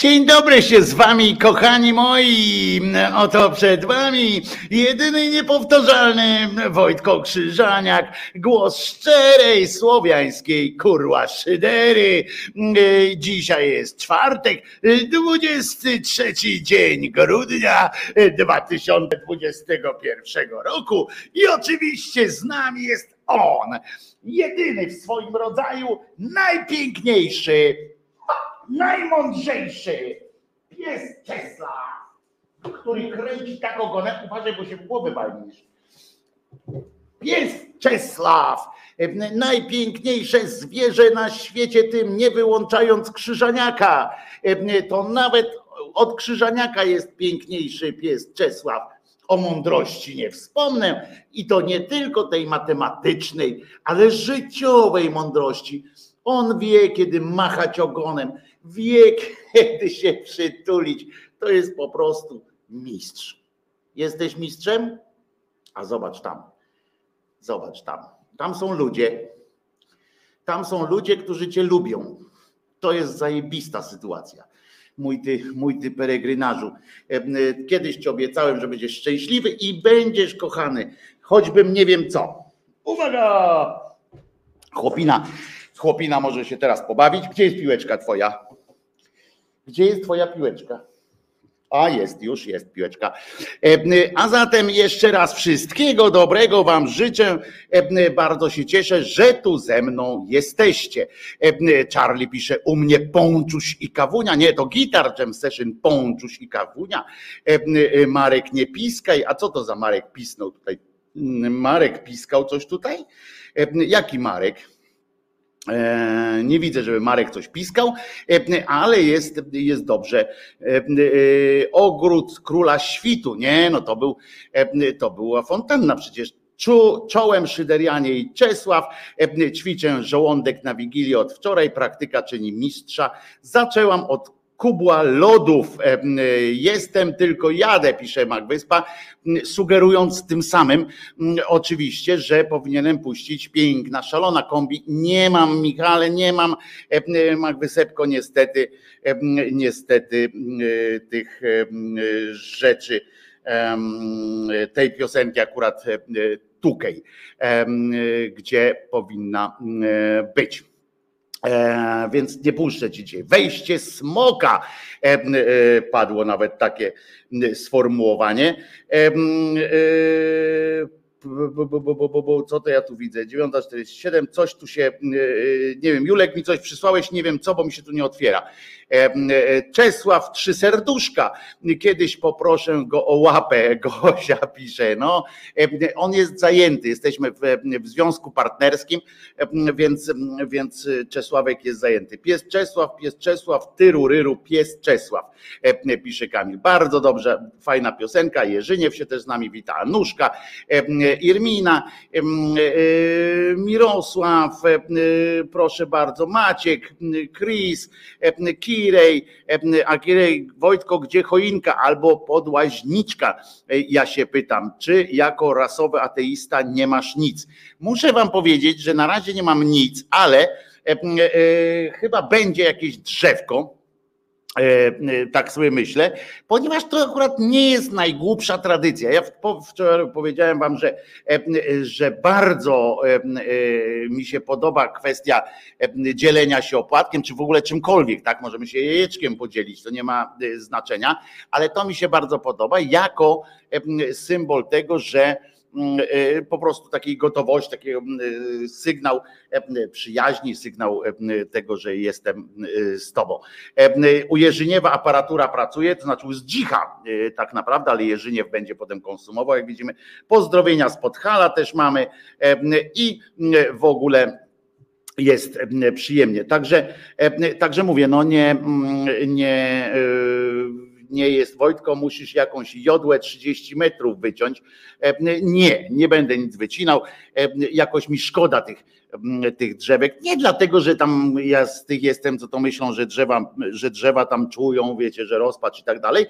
Dzień dobry się z wami, kochani moi. Oto przed wami jedyny niepowtarzalny Wojtko Krzyżaniak, głos szczerej słowiańskiej kurła szydery. Dzisiaj jest czwartek, 23 dzień grudnia 2021 roku i oczywiście z nami jest on, jedyny w swoim rodzaju, najpiękniejszy najmądrzejszy pies Czesla, który kręci tak ogonem, uważaj, bo się w głowę walnisz. Pies Czesław, najpiękniejsze zwierzę na świecie, tym nie wyłączając krzyżaniaka. To nawet od krzyżaniaka jest piękniejszy pies Czesław. O mądrości nie wspomnę i to nie tylko tej matematycznej, ale życiowej mądrości. On wie, kiedy machać ogonem wie kiedy się przytulić. To jest po prostu mistrz. Jesteś mistrzem? A zobacz tam. Zobacz tam. Tam są ludzie. Tam są ludzie, którzy cię lubią. To jest zajebista sytuacja. Mój ty, mój ty peregrynarzu. Kiedyś ci obiecałem, że będziesz szczęśliwy i będziesz kochany. Choćbym nie wiem co. Uwaga! Chłopina, chłopina może się teraz pobawić. Gdzie jest piłeczka twoja? Gdzie jest twoja piłeczka? A jest, już jest piłeczka. A zatem jeszcze raz wszystkiego dobrego Wam życzę. Bardzo się cieszę, że tu ze mną jesteście. Charlie pisze u mnie Pączuś i Kawunia. Nie, to Guitar Jam Session Pączuś i Kawunia. Marek nie piskaj. A co to za Marek pisnął tutaj? Marek piskał coś tutaj? Jaki Marek? E, nie widzę, żeby Marek coś piskał, e, ale jest, jest dobrze. E, ogród króla świtu, nie, no to był, to była fontanna przecież. Czołem Szyderianie i Czesław, ćwiczę żołądek na Wigilię od wczoraj, praktyka czyni mistrza. Zaczęłam od kubła lodów. Jestem tylko jadę, pisze Magwyspa, sugerując tym samym oczywiście, że powinienem puścić piękna, szalona kombi. Nie mam, Michale, nie mam, Magwysepko, niestety, niestety tych rzeczy, tej piosenki akurat tukej, gdzie powinna być. E, więc nie puszczę ci dzisiaj. Wejście smoka e, e, padło nawet takie sformułowanie. E, e, co to ja tu widzę? 9.47, coś tu się, nie wiem, Julek mi coś przysłałeś, nie wiem co, bo mi się tu nie otwiera. Czesław Trzy Serduszka, kiedyś poproszę go o łapę, Gosia pisze, no, on jest zajęty, jesteśmy w, w związku partnerskim, więc, więc Czesławek jest zajęty. Pies Czesław, pies Czesław, tyru, ryru, pies Czesław, pisze Kamil. Bardzo dobrze, fajna piosenka, Jerzyniew się też z nami wita, Anuszka, Irmina, Mirosław, proszę bardzo, Maciek, Chris, Kirej, a Kirej, Wojtko, gdzie choinka albo podłaźniczka? Ja się pytam, czy jako rasowy ateista nie masz nic? Muszę wam powiedzieć, że na razie nie mam nic, ale chyba będzie jakieś drzewko, E, e, tak sobie myślę, ponieważ to akurat nie jest najgłupsza tradycja. Ja wczoraj powiedziałem wam, że, e, że bardzo mi się podoba kwestia dzielenia się opłatkiem, czy w ogóle czymkolwiek, tak? Możemy się jajeczkiem podzielić, to nie ma znaczenia, ale to mi się bardzo podoba jako symbol tego, że e, po prostu takiej gotowości, taki mm, e, sygnał e, przyjaźni, sygnał tego, że jestem z tobą. U Jerzyniewa aparatura pracuje, to znaczy z dzicha tak naprawdę, ale Jerzyniew będzie potem konsumował, jak widzimy. Pozdrowienia z Podhala też mamy i w ogóle jest przyjemnie. Także, także mówię, no nie, mm, nie nie jest Wojtko, musisz jakąś jodłę 30 metrów wyciąć. E, nie, nie będę nic wycinał. E, jakoś mi szkoda tych tych drzewek. Nie dlatego, że tam ja z tych jestem, co to myślą, że drzewa, że drzewa tam czują, wiecie, że rozpacz i tak dalej,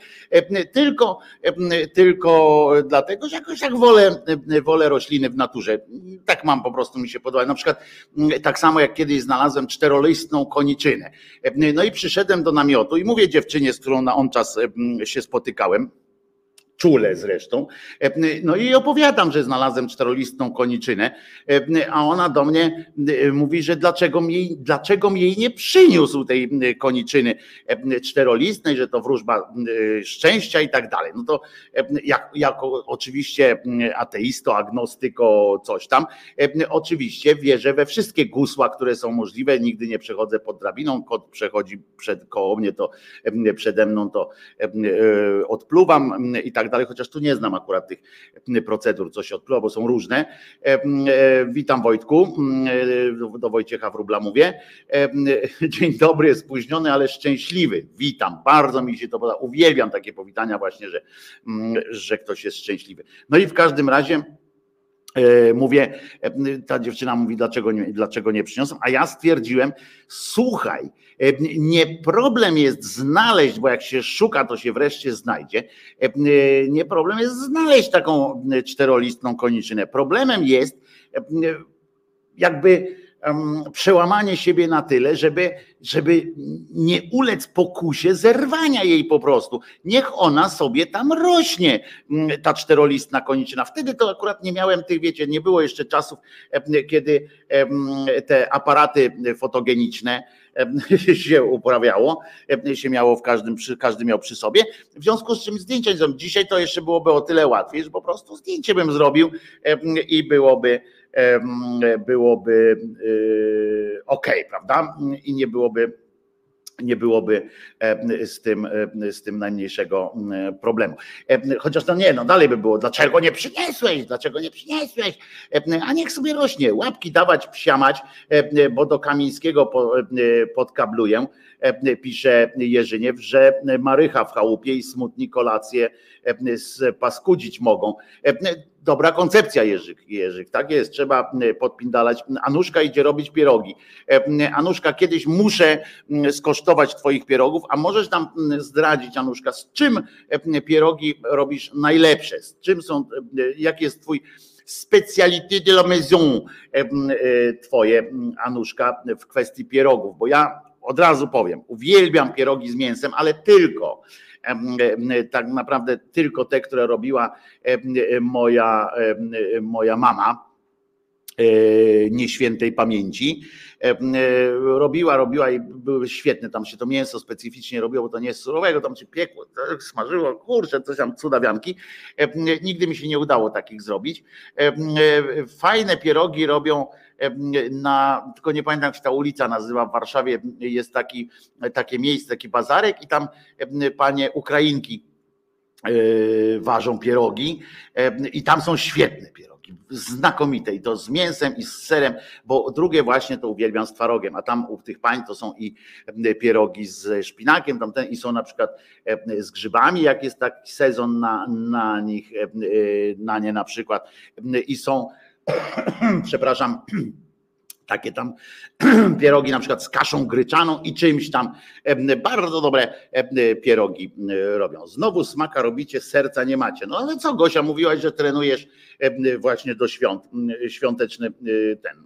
tylko, tylko dlatego, że jakoś tak wolę, wolę rośliny w naturze. Tak mam po prostu mi się podoba. Na przykład tak samo jak kiedyś znalazłem czterolistną koniczynę. No i przyszedłem do namiotu i mówię dziewczynie, z którą na on czas się spotykałem, czule zresztą. No i opowiadam, że znalazłem czterolistną koniczynę, a ona do mnie mówi, że dlaczego mi, dlaczego mi jej nie przyniósł tej koniczyny czterolistnej, że to wróżba szczęścia i tak dalej. No to jak, jako oczywiście ateisto, agnostyko, coś tam, oczywiście wierzę we wszystkie gusła, które są możliwe, nigdy nie przechodzę pod drabiną, kot przechodzi przed koło mnie, to przede mną to odpluwam i tak dalej, chociaż tu nie znam akurat tych procedur, co się odpluwa, bo są różne. E, e, witam Wojtku, e, do Wojciecha Wróbla mówię. Dzień dobry, spóźniony, ale szczęśliwy. Witam, bardzo mi się to podoba. Uwielbiam takie powitania właśnie, że, że ktoś jest szczęśliwy. No i w każdym razie mówię, e, ta dziewczyna mówi, dlaczego nie, dlaczego nie przyniosłem, a ja stwierdziłem, słuchaj, e, nie problem jest znaleźć, bo jak się szuka, to się wreszcie znajdzie. Nie problem jest znaleźć taką czterolistną koniczynę. Problemem jest jakby przełamanie siebie na tyle, żeby, żeby nie ulec pokusie zerwania jej po prostu. Niech ona sobie tam rośnie, mm, ta czterolistna koniczyna. Wtedy to akurat nie miałem tych, wiecie, nie było jeszcze czasów, kiedy te aparaty fotogeniczne się uprawiało, się miało w każdym, każdy miał przy sobie. W związku z czym zdjęcia Dzisiaj to jeszcze byłoby o tyle łatwiej, że po prostu zdjęcie bym zrobił i byłoby byłoby y, ok, prawda? I nie byłoby nie byłoby z tym, z tym najmniejszego problemu. Chociaż to nie, no dalej by było, dlaczego nie przyniosłeś, dlaczego nie przyniosłeś, a niech sobie rośnie, łapki dawać, psiamać, bo do Kamińskiego podkabluję, pisze Jerzyniew, że Marycha w chałupie i smutni kolacje spaskudzić mogą dobra koncepcja Jerzyk, Jerzyk, tak jest, trzeba podpindalać. Anuszka idzie robić pierogi. Anuszka, kiedyś muszę skosztować twoich pierogów, a możesz nam zdradzić, Anuszka, z czym pierogi robisz najlepsze? Z czym są, jaki jest twój specalité de la maison twoje, Anuszka, w kwestii pierogów, bo ja od razu powiem, uwielbiam pierogi z mięsem, ale tylko tak naprawdę tylko te, które robiła moja, moja mama e, nieświętej pamięci. Robiła, robiła i były świetne, tam się to mięso specyficznie robiło, bo to nie jest surowego, tam się piekło, smażyło, kurczę, coś tam cudawianki. Nigdy mi się nie udało takich zrobić. Fajne pierogi robią na, tylko nie pamiętam jak się ta ulica nazywa w Warszawie, jest taki, takie miejsce, taki bazarek i tam panie Ukrainki e, ważą pierogi i tam są świetne pierogi, znakomite i to z mięsem i z serem, bo drugie właśnie to uwielbiam z twarogiem, a tam u tych pań to są i pierogi z szpinakiem tamten, i są na przykład z grzybami, jak jest taki sezon na, na nich, na nie na przykład i są przepraszam, takie tam pierogi na przykład z kaszą gryczaną i czymś tam. Bardzo dobre pierogi robią. Znowu smaka robicie, serca nie macie. No ale co Gosia, mówiłaś, że trenujesz właśnie do świąt, świąteczny ten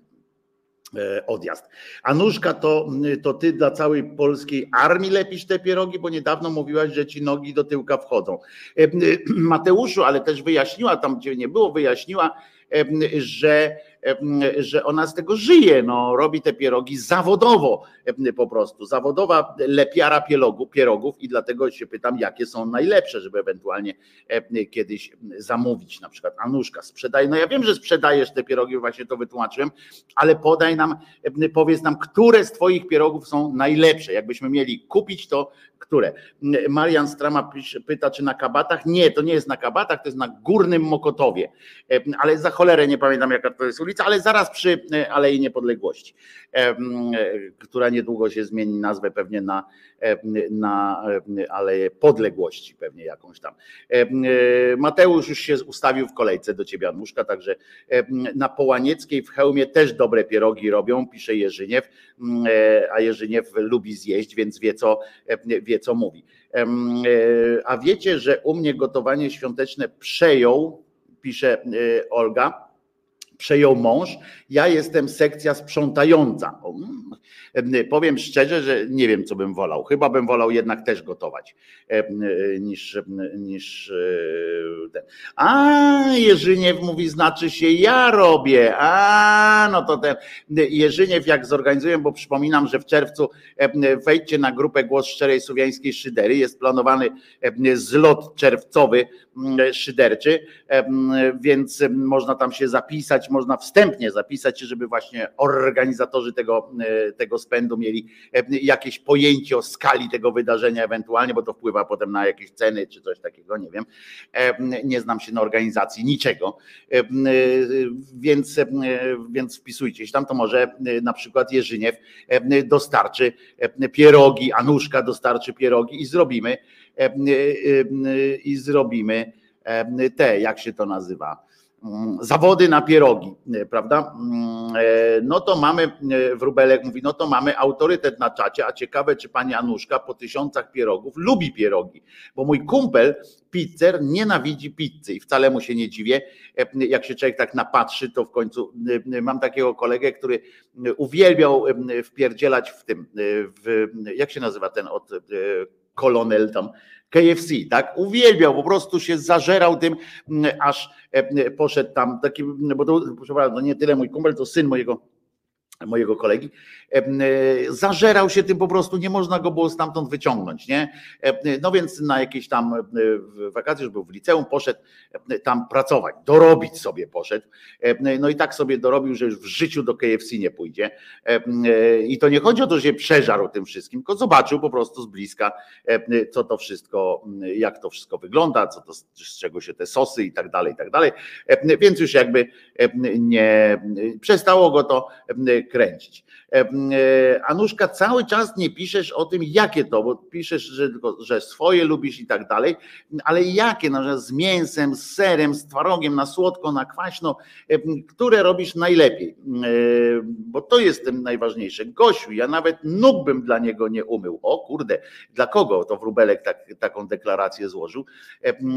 e, odjazd. Anuszka, to, to ty dla całej polskiej armii lepisz te pierogi, bo niedawno mówiłaś, że ci nogi do tyłka wchodzą. Mateuszu, ale też wyjaśniła, tam gdzie nie było, wyjaśniła, że że ona z tego żyje, no, robi te pierogi zawodowo po prostu, zawodowa lepiara pierogów, i dlatego się pytam, jakie są najlepsze, żeby ewentualnie kiedyś zamówić, na przykład. Anuszka, sprzedaj, no ja wiem, że sprzedajesz te pierogi, właśnie to wytłumaczyłem, ale podaj nam, powiedz nam, które z twoich pierogów są najlepsze, jakbyśmy mieli kupić to, które? Marian Strama pyta, czy na kabatach? Nie, to nie jest na kabatach, to jest na Górnym Mokotowie, ale za cholerę nie pamiętam, jaka to jest ulica, Gliwice, ale zaraz przy Alei Niepodległości, która niedługo się zmieni nazwę pewnie na, na Aleję Podległości, pewnie jakąś tam. Mateusz już się ustawił w kolejce do ciebie, Anuszka, także na Połanieckiej w Hełmie też dobre pierogi robią, pisze Jerzyniew, a Jerzyniew lubi zjeść, więc wie co, wie co mówi. A wiecie, że u mnie gotowanie świąteczne przejął, pisze Olga, przejął mąż, ja jestem sekcja sprzątająca. Mm. Powiem szczerze, że nie wiem, co bym wolał. Chyba bym wolał jednak też gotować niż, niż e, ten. A Jerzyniew mówi, znaczy się ja robię. A no to ten Jerzyniew jak zorganizuję, bo przypominam, że w czerwcu wejdźcie na grupę Głos Szczerej Słowiańskiej Szydery. Jest planowany zlot czerwcowy szyderczy, więc można tam się zapisać, można wstępnie zapisać żeby właśnie organizatorzy tego, e, tego spędu mieli e, jakieś pojęcie o skali tego wydarzenia ewentualnie, bo to wpływa potem na jakieś ceny czy coś takiego, nie wiem. E, nie znam się na organizacji niczego, więc, więc wpisujcie się tam, to może na przykład Jerzyniew dostarczy pierogi, Anuszka dostarczy pierogi i zrobimy i zrobimy te, jak się to nazywa, zawody na pierogi, e, prawda? Mm, e, no to mamy, e, Wróbelek mówi, no to mamy autorytet na czacie, a ciekawe, czy pani Anuszka po tysiącach pierogów lubi pierogi, bo mój kumpel, pizzer, nienawidzi pizzy i wcale mu się nie dziwię, jak się człowiek tak napatrzy, to w końcu mam takiego kolegę, który uwielbiał wpierdzielać w tym, w, jak się nazywa ten od kolonel tam KFC, tak? Uwielbiał, po prostu się zażerał tym, mm, aż e, poszedł tam taki, bo to, proszę nie tyle mój kumpel, to syn mojego mojego kolegi, e, zażerał się tym po prostu, nie można go było stamtąd wyciągnąć, nie? No więc na jakieś tam wakacje, już był w liceum, poszedł tam pracować, dorobić sobie poszedł, no i tak sobie dorobił, że już w życiu do KFC nie pójdzie. I to nie chodzi o to, że się przeżarł tym wszystkim, tylko zobaczył po prostu z bliska, co to wszystko, jak to wszystko wygląda, co to, z czego się te sosy i tak dalej, i tak dalej, więc już jakby nie, przestało go to kręcić. E, Anuszka, cały czas nie piszesz o tym, jakie to, bo piszesz, że, że swoje lubisz i tak dalej, ale jakie, no, z mięsem, z serem, z twarogiem, na słodko, na kwaśno, które robisz najlepiej, e, bo to jest tym najważniejsze. Gosiu, ja nawet nóg bym dla niego nie umył. O kurde, dla kogo to Wróbelek tak, taką deklarację złożył?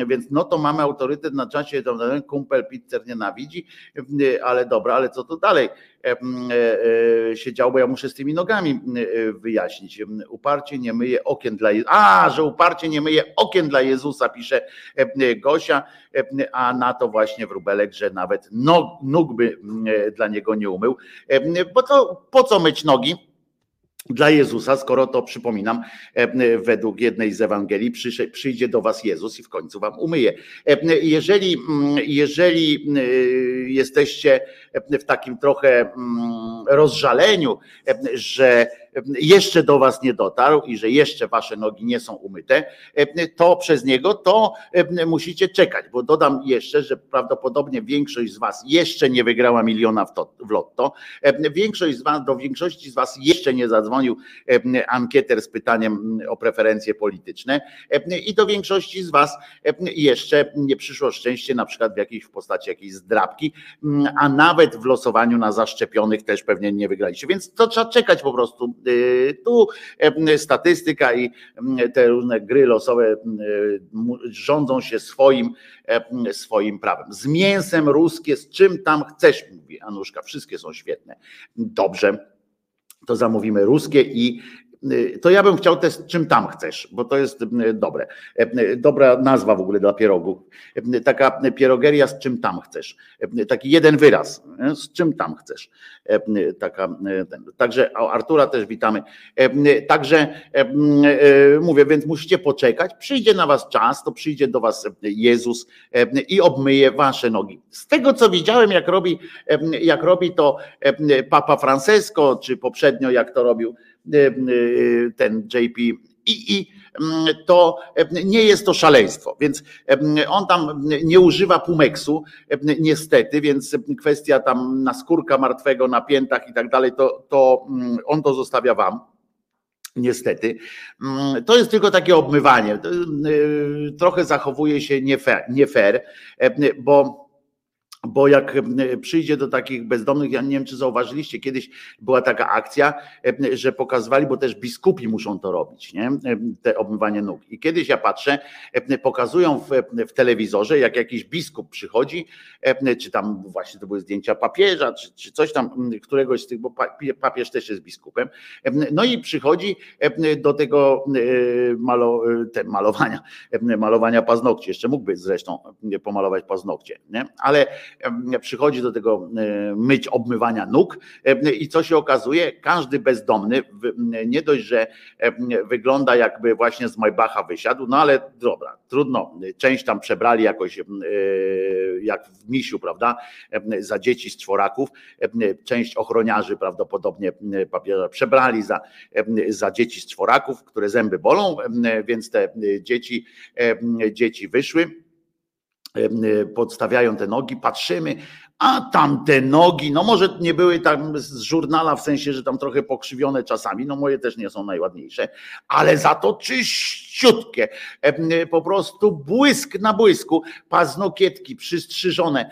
Więc no to mamy autorytet na czasie, kumpel pizzer nienawidzi, ale dobra, ale co to dalej? E, e, się działo, bo ja muszę z tymi nogami e, wyjaśnić. Uparcie nie myje okien dla Jezusa. A, że uparcie nie myje okien dla Jezusa, pisze Gosia, a na to właśnie wróbelek, że nawet nóg by dla niego nie umył. Bo to po co myć nogi? dla Jezusa, skoro to przypominam, według jednej z Ewangelii przyjdzie do was Jezus i w końcu wam umyje. Jeżeli, jeżeli jesteście w takim trochę mm, rozżaleniu, że jeszcze do was nie dotarł i że jeszcze wasze nogi nie są umyte, to przez niego to musicie czekać, bo dodam jeszcze, że prawdopodobnie większość z was jeszcze nie wygrała miliona w, to, w lotto. Większość z was, do większości z was jeszcze nie zadzwonił ankieter z pytaniem o preferencje polityczne i do większości z was jeszcze nie przyszło szczęście na przykład w jakiejś w postaci jakiejś zdrabki, a nawet w losowaniu na zaszczepionych też pewnie nie wygraliście. Więc to trzeba czekać po prostu Y, tu statystyka i te różne gry losowe rządzą się swoim, swoim prawem. Z mięsem ruskie, z czym tam chcesz, mówi Anuszka, wszystkie są świetne. Dobrze, to zamówimy ruskie i Y, to ja bym chciał też czym tam chcesz, bo to jest y, dobre. Y, dobra nazwa w ogóle dla pierogów. Taka pierogeria z czym tam chcesz. Taki jeden wyraz, z czym tam chcesz. Taka, ten. Także Artura też witamy. Także mówię, więc musicie poczekać. Przyjdzie na was czas, to przyjdzie do was Jezus i obmyje wasze nogi. Z tego co widziałem, jak robi, jak robi to Papa Francesco, czy poprzednio jak to robił Y, y, ten JP i, i to nie jest to szaleństwo. Więc on tam nie używa pumeksu, niestety, więc kwestia tam na skórka martwego na piętach i tak dalej, to, to on to zostawia wam Niestety. Mm, to jest tylko takie obmywanie. Y, trochę zachowuje się nie fair, nie fair bo bo jak e, przyjdzie do takich bezdomnych, ja nie wiem, czy zauważyliście, kiedyś była taka akcja, e, że pokazywali, bo też biskupi muszą to robić, nie? E, te obmywanie nóg. I kiedyś ja patrzę, pokazują w, w telewizorze, jak jakiś biskup przychodzi, czy tam właśnie to były zdjęcia papieża, czy, czy coś tam, któregoś z tych, bo papież też jest biskupem. No i przychodzi do tego malo, te malowania, malowania paznokci. Jeszcze mógłby zresztą pomalować paznokcie, nie? ale przychodzi do tego e, myć, obmywania nóg i co się okazuje, każdy bezdomny nie dość, że wygląda jakby właśnie z Majbacha wysiadł, no ale dobra, trudno, część tam przebrali jakoś e, jak w misiu, prawda, za dzieci z czworaków, część ochroniarzy prawdopodobnie papieża przebrali za, za dzieci z czworaków, które zęby bolą, więc te dzieci, dzieci wyszły. E, podstawiają te nogi, patrzymy, a tamte nogi, no może nie były tam z żurnala, w sensie, że tam trochę pokrzywione czasami, no moje też nie są najładniejsze, ale za to czyściutkie, po prostu błysk na błysku, paznokietki przystrzyżone,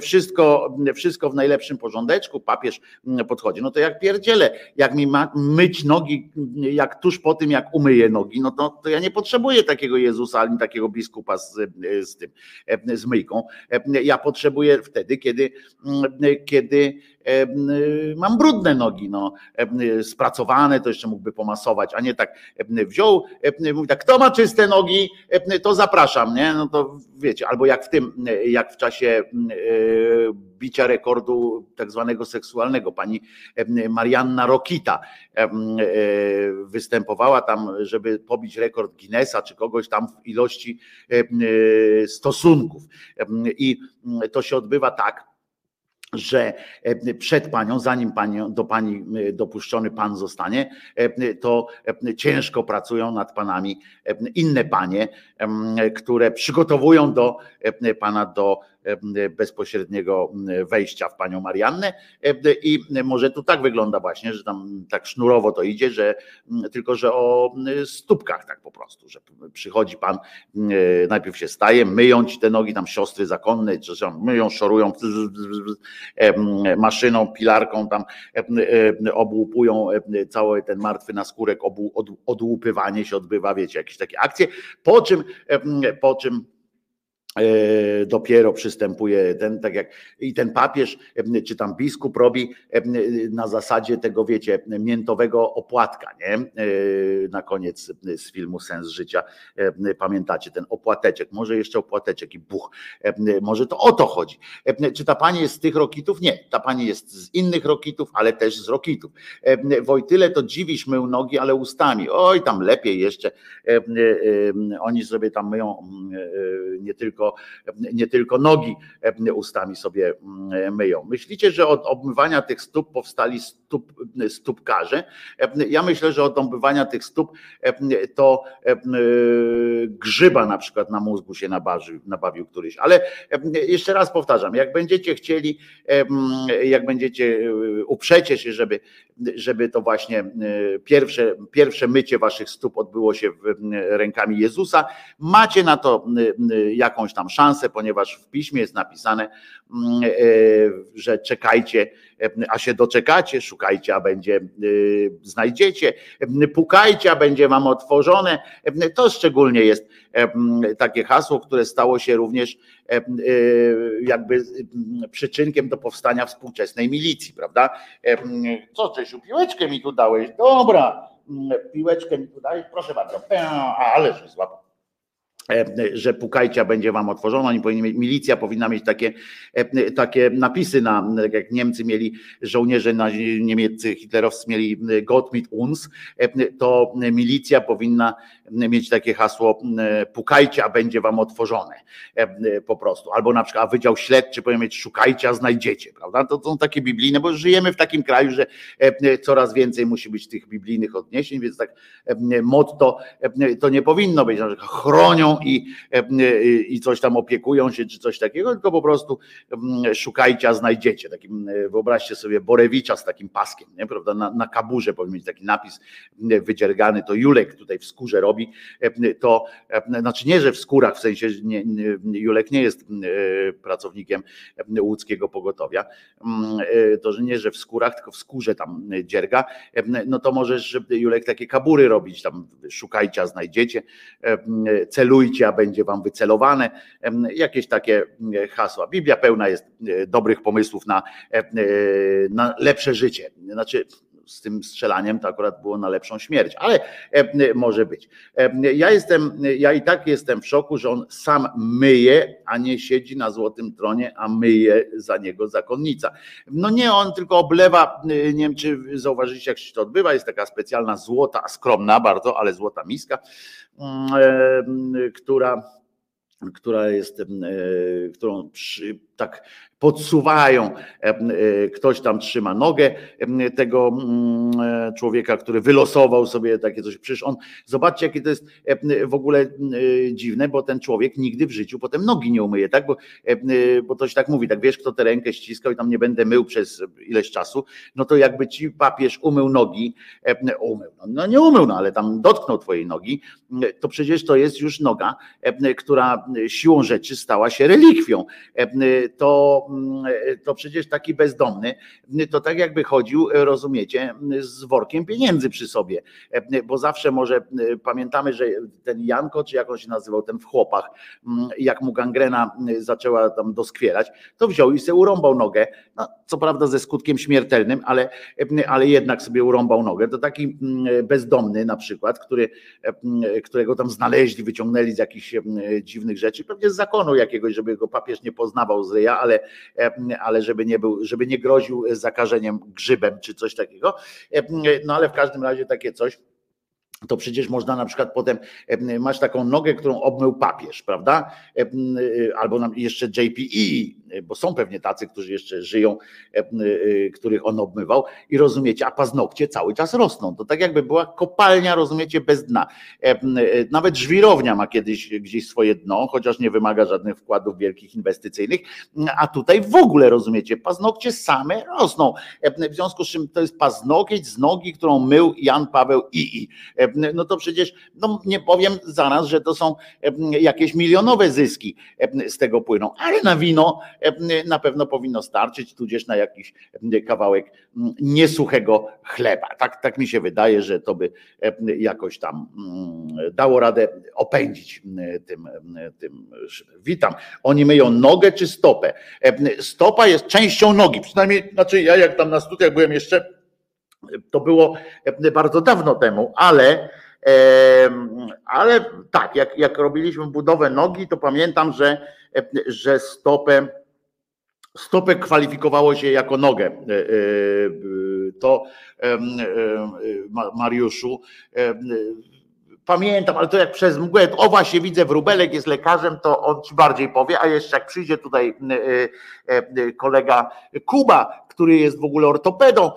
wszystko, wszystko w najlepszym porządeczku, papież podchodzi, no to jak pierdzielę, jak mi ma myć nogi, jak tuż po tym, jak umyję nogi, no to, to ja nie potrzebuję takiego Jezusa, ani takiego biskupa z, z tym, z myjką, ja potrzebuję wtedy, kiedy kiedy, kiedy mam brudne nogi, no, spracowane, to jeszcze mógłby pomasować, a nie tak wziął, mówi tak, kto ma czyste nogi, to zapraszam, nie? No to wiecie, albo jak w tym, jak w czasie bicia rekordu tak zwanego seksualnego, pani Marianna Rokita e, występowała tam, żeby pobić rekord Guinnessa czy kogoś tam w ilości stosunków. I to się odbywa tak, że e, przed panią, zanim pani, do pani e, dopuszczony pan zostanie, e, to ciężko pracują nad panami inne panie, które przygotowują do pana do bezpośredniego wejścia w panią Mariannę. I może tu tak wygląda właśnie, że tam tak sznurowo to idzie, że tylko, że o stópkach tak po prostu, że przychodzi pan, najpierw się staje, myją ci te nogi, tam siostry zakonne, czy myją, szorują maszyną, pilarką, tam obłupują cały ten martwy naskórek, odłupywanie się odbywa, wiecie, jakieś takie akcje, po czym, po czym E, dopiero przystępuje ten, tak jak i ten papież, e, czy tam biskup robi e, na zasadzie tego, wiecie, miętowego opłatka, nie? Na koniec z filmu Sens Życia. Pamiętacie ten opłateczek, może jeszcze opłateczek i buch. Może to o to chodzi. Czy ta pani jest z tych rokitów? Nie, ta pani jest z innych rokitów, ale też z rokitów. Wojtyle to dziwisz mył nogi, ale ustami. Oj, tam lepiej jeszcze. Oni sobie tam myją nie tylko tylko, nie tylko nogi ustami sobie mm, myją. Myślicie, że od obmywania tych stóp powstali stóp, stópkarze? Ja myślę, że od obmywania tych stóp to grzyba na przykład na mózgu się nabawił, nabawił któryś. Ale jeszcze raz powtarzam, jak będziecie chcieli, jak będziecie uprzecie się, żeby, żeby to właśnie pierwsze, pierwsze mycie waszych stóp odbyło się rękami Jezusa, macie na to jakąś tam szansę, ponieważ w piśmie jest napisane, mm, e, że czekajcie, e, a się doczekacie, szukajcie, a będzie, e, znajdziecie, pukajcie, a będzie wam otworzone. To szczególnie jest takie hasło, które stało się również jakby przyczynkiem do powstania współczesnej milicji, prawda? Co, Czesiu, piłeczkę mi tu dałeś? Dobra, piłeczkę mi tu dałeś, proszę bardzo. Ale że złapał. Że pukajcie, będzie wam otworzona. Oni powinni mieć, milicja powinna mieć takie, takie napisy na, jak Niemcy mieli, żołnierze niemieccy hitlerowscy mieli Gott mit uns, to milicja powinna mieć takie hasło pukajcie, a będzie wam otworzone po prostu. Albo na przykład a Wydział Śledczy powinien mieć szukajcie, a znajdziecie, prawda? To są takie biblijne, bo żyjemy w takim kraju, że coraz więcej musi być tych biblijnych odniesień, więc tak motto to nie powinno być, że chronią i, i coś tam opiekują się, czy coś takiego, tylko po prostu szukajcie, a znajdziecie. Takim, wyobraźcie sobie Borewicza z takim paskiem, nie? Prawda? Na, na kaburze powinien mieć taki napis wydziergany, to Julek tutaj w skórze robi, to znaczy nie, że w skórach, w sensie nie, Julek nie jest pracownikiem łódzkiego pogotowia, to że nie, że w skórach, tylko w skórze tam dzierga, no to możesz Julek takie kabury robić, tam szukajcie, a znajdziecie, celujcie, a będzie wam wycelowane, jakieś takie hasła. Biblia pełna jest dobrych pomysłów na, na lepsze życie. Znaczy, z tym strzelaniem to akurat było na lepszą śmierć, ale e, może być. E, ja jestem, ja i tak jestem w szoku, że on sam myje, a nie siedzi na złotym tronie, a myje za niego zakonnica. No nie, on tylko oblewa, e, nie wiem czy zauważycie jak się to odbywa, jest taka specjalna złota, skromna bardzo, ale złota miska, mm, która która jest, którą przy, tak podsuwają, e, e, ktoś tam trzyma nogę e, tego mm, człowieka, który wylosował sobie takie coś. Przecież on, zobaczcie, jakie to jest w ogóle dziwne, bo ten człowiek nigdy w życiu potem nogi nie umyje, tak? Bo, bo to się tak mówi, tak wiesz, kto tę rękę ściskał i tam nie będę mył przez ileś czasu, no to jakby ci papież umył nogi, umył, no, no nie umył, no ale tam dotknął twojej nogi, to przecież to jest już noga, która siłą rzeczy stała się relikwią. To to przecież taki bezdomny, to tak jakby chodził, rozumiecie, z workiem pieniędzy przy sobie, bo zawsze może, pamiętamy, że ten Janko, czy jak on się nazywał, ten w chłopach, jak mu gangrena zaczęła tam doskwierać, to wziął i sobie urąbał nogę, no, co prawda ze skutkiem śmiertelnym, ale, ale jednak sobie urąbał nogę. To taki bezdomny na przykład, który, którego tam znaleźli, wyciągnęli z jakichś dziwnych rzeczy, pewnie z zakonu jakiegoś, żeby go papież nie poznawał z ryja, ale ale żeby nie był, żeby nie groził zakażeniem grzybem czy coś takiego. No ale w każdym razie takie coś to przecież można na przykład potem, masz taką nogę, którą obmył papież, prawda? Albo jeszcze JPE, bo są pewnie tacy, którzy jeszcze żyją, których on obmywał i rozumiecie, a paznokcie cały czas rosną. To tak jakby była kopalnia, rozumiecie, bez dna. Nawet żwirownia ma kiedyś gdzieś swoje dno, chociaż nie wymaga żadnych wkładów wielkich inwestycyjnych, a tutaj w ogóle, rozumiecie, paznokcie same rosną. W związku z czym to jest paznokieć z nogi, którą mył Jan Paweł II no to przecież no nie powiem zaraz, że to są jakieś milionowe zyski z tego płyną, ale na wino na pewno powinno starczyć, tudzież na jakiś kawałek niesuchego chleba. Tak, tak mi się wydaje, że to by jakoś tam dało radę opędzić tym, tym. Witam. Oni myją nogę czy stopę? Stopa jest częścią nogi, przynajmniej, znaczy ja jak tam na studiach byłem jeszcze to było bardzo dawno temu, ale, ale tak, jak, jak robiliśmy budowę nogi, to pamiętam, że, że stopę, stopę kwalifikowało się jako nogę. E, e, to Mariuszu pamiętam, ale to jak przez mgłę, o właśnie widzę, Wróbelek jest lekarzem, to on ci bardziej powie, a jeszcze jak przyjdzie tutaj kolega Kuba, który jest w ogóle ortopedą,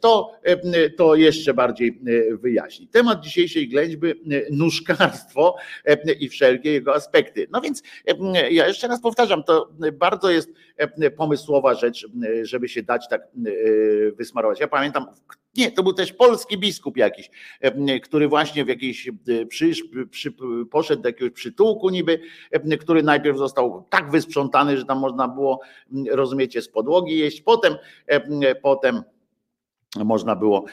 to, to jeszcze bardziej wyjaśni. Temat dzisiejszej ględźby nóżkarstwo i wszelkie jego aspekty. No więc ja jeszcze raz powtarzam, to bardzo jest pomysłowa rzecz, żeby się dać tak wysmarować. Ja pamiętam, nie, to był też polski biskup jakiś, który właśnie w jakiejś przysz, przy, poszedł do jakiegoś przytułku niby, który najpierw został tak wysprzątany, że tam można było, rozumiecie, z podłogi jeść, potem potem można było,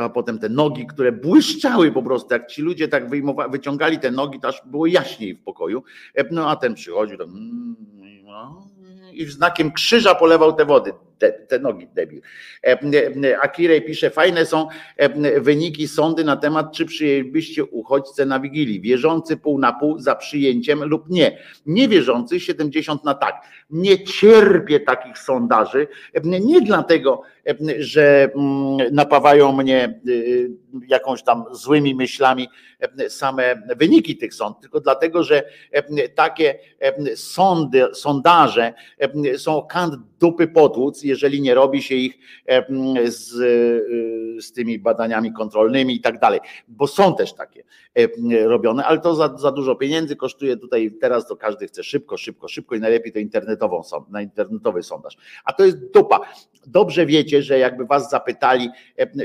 a potem te nogi, które błyszczały po prostu, jak ci ludzie tak wyciągali te nogi, to aż było jaśniej w pokoju, no a ten przychodził mm, no, i znakiem krzyża polewał te wody. Te, nogi debil. Akirej pisze, fajne są wyniki sądy na temat, czy przyjęlibyście uchodźcę na Wigilii. Wierzący pół na pół za przyjęciem lub nie. Niewierzący 70 na tak. Nie cierpię takich sondaży, nie dlatego, że napawają mnie y, jakąś tam złymi myślami same wyniki tych sądów, tylko dlatego, że takie sądy, sondaże są kant dupy potłuc, jeżeli nie robi się ich z, y, z tymi badaniami kontrolnymi i tak dalej, bo są też takie robione, ale to za, za dużo pieniędzy kosztuje tutaj teraz to każdy chce szybko, szybko, szybko i najlepiej to internetową, na internetowy sondaż. A to jest dupa. Dobrze wiecie, że jakby was zapytali,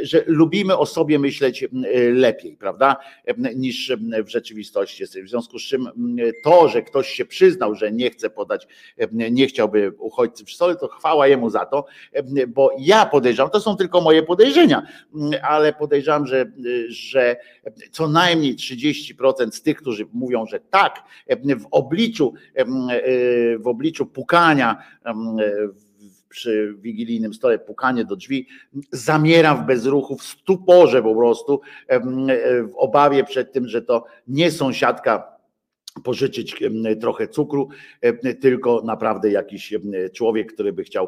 że lubimy o sobie myśleć lepiej, prawda, niż w rzeczywistości. W związku z czym to, że ktoś się przyznał, że nie chce podać, nie chciałby uchodźcy przy stole, to chwała jemu za to, bo ja podejrzewam, to są tylko moje podejrzenia, ale podejrzewam, że, że co najmniej 30% z tych, którzy mówią, że tak, w obliczu, w obliczu pukania przy wigilijnym stole, pukanie do drzwi, zamiera w bezruchu, w stuporze po prostu, w obawie przed tym, że to nie sąsiadka pożyczyć trochę cukru, tylko naprawdę jakiś człowiek, który by chciał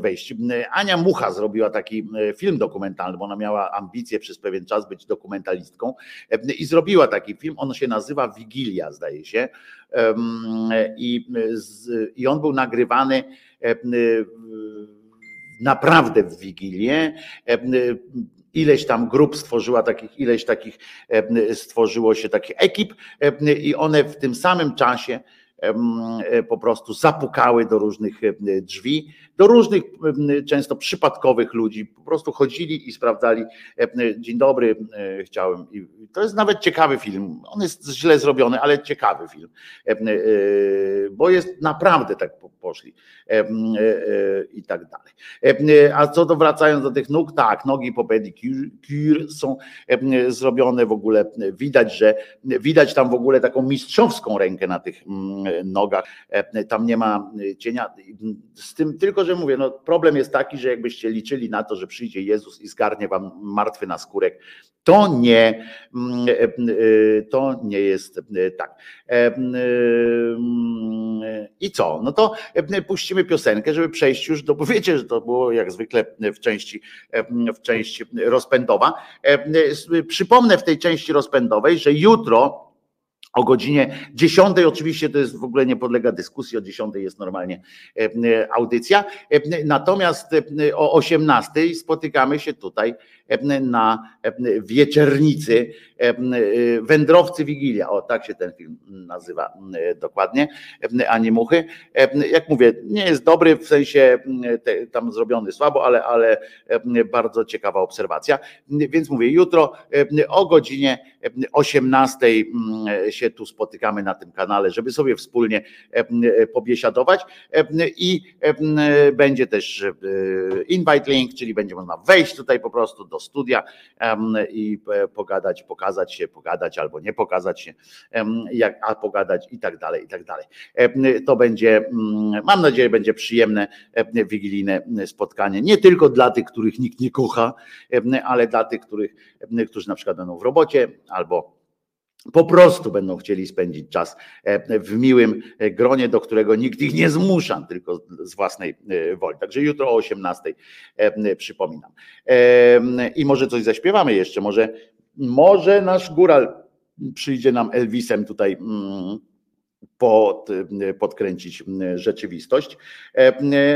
wejść. Ania Mucha zrobiła taki film dokumentalny, bo ona miała ambicje przez pewien czas być dokumentalistką i zrobiła taki film, on się nazywa Wigilia, zdaje się. I, i on był nagrywany naprawdę w Wigilię ileś tam grup stworzyła takich, ileś takich stworzyło się takich ekip i one w tym samym czasie po prostu zapukały do różnych drzwi, do różnych często przypadkowych ludzi. Po prostu chodzili i sprawdzali. Dzień dobry, chciałem. I to jest nawet ciekawy film. On jest źle zrobiony, ale ciekawy film, bo jest naprawdę tak poszli i tak dalej. A co do wracając do tych nóg, tak, nogi po pedicure są zrobione w ogóle, widać, że widać tam w ogóle taką mistrzowską rękę na tych mm, nogach, tam nie ma cienia, z tym tylko, że mówię, no problem jest taki, że jakbyście liczyli na to, że przyjdzie Jezus i zgarnie wam martwy na skórek, to nie, mm, to nie jest tak. I co? No to puścimy piosenkę, żeby przejść już do, bo wiecie, że to było jak zwykle w części, w części rozpędowa. Przypomnę w tej części rozpędowej, że jutro o godzinie 10 oczywiście to jest w ogóle nie podlega dyskusji, o 10 jest normalnie audycja. Natomiast o 18 spotykamy się tutaj na wieczernicy Wędrowcy Wigilia. O, tak się ten film nazywa dokładnie, a nie muchy. Jak mówię, nie jest dobry, w sensie tam zrobiony słabo, ale, ale bardzo ciekawa obserwacja. Więc mówię, jutro o godzinie 18 się tu spotykamy na tym kanale, żeby sobie wspólnie pobiesiadować i będzie też invite link, czyli będzie można wejść tutaj po prostu do studia i pogadać, pokazać się, pogadać albo nie pokazać się, a pogadać i tak dalej, i tak dalej. To będzie, mm, mam nadzieję, będzie przyjemne wigilijne spotkanie, nie tylko dla tych, których nikt nie kocha, ale dla tych, których, którzy na przykład będą w robocie albo po prostu będą chcieli spędzić czas w miłym gronie, do którego nikt ich nie zmusza, tylko z własnej e, woli. Także jutro o 18 przypominam. I może coś zaśpiewamy jeszcze, może, może nasz góral przyjdzie nam Elvisem tutaj mm, pod, podkręcić rzeczywistość.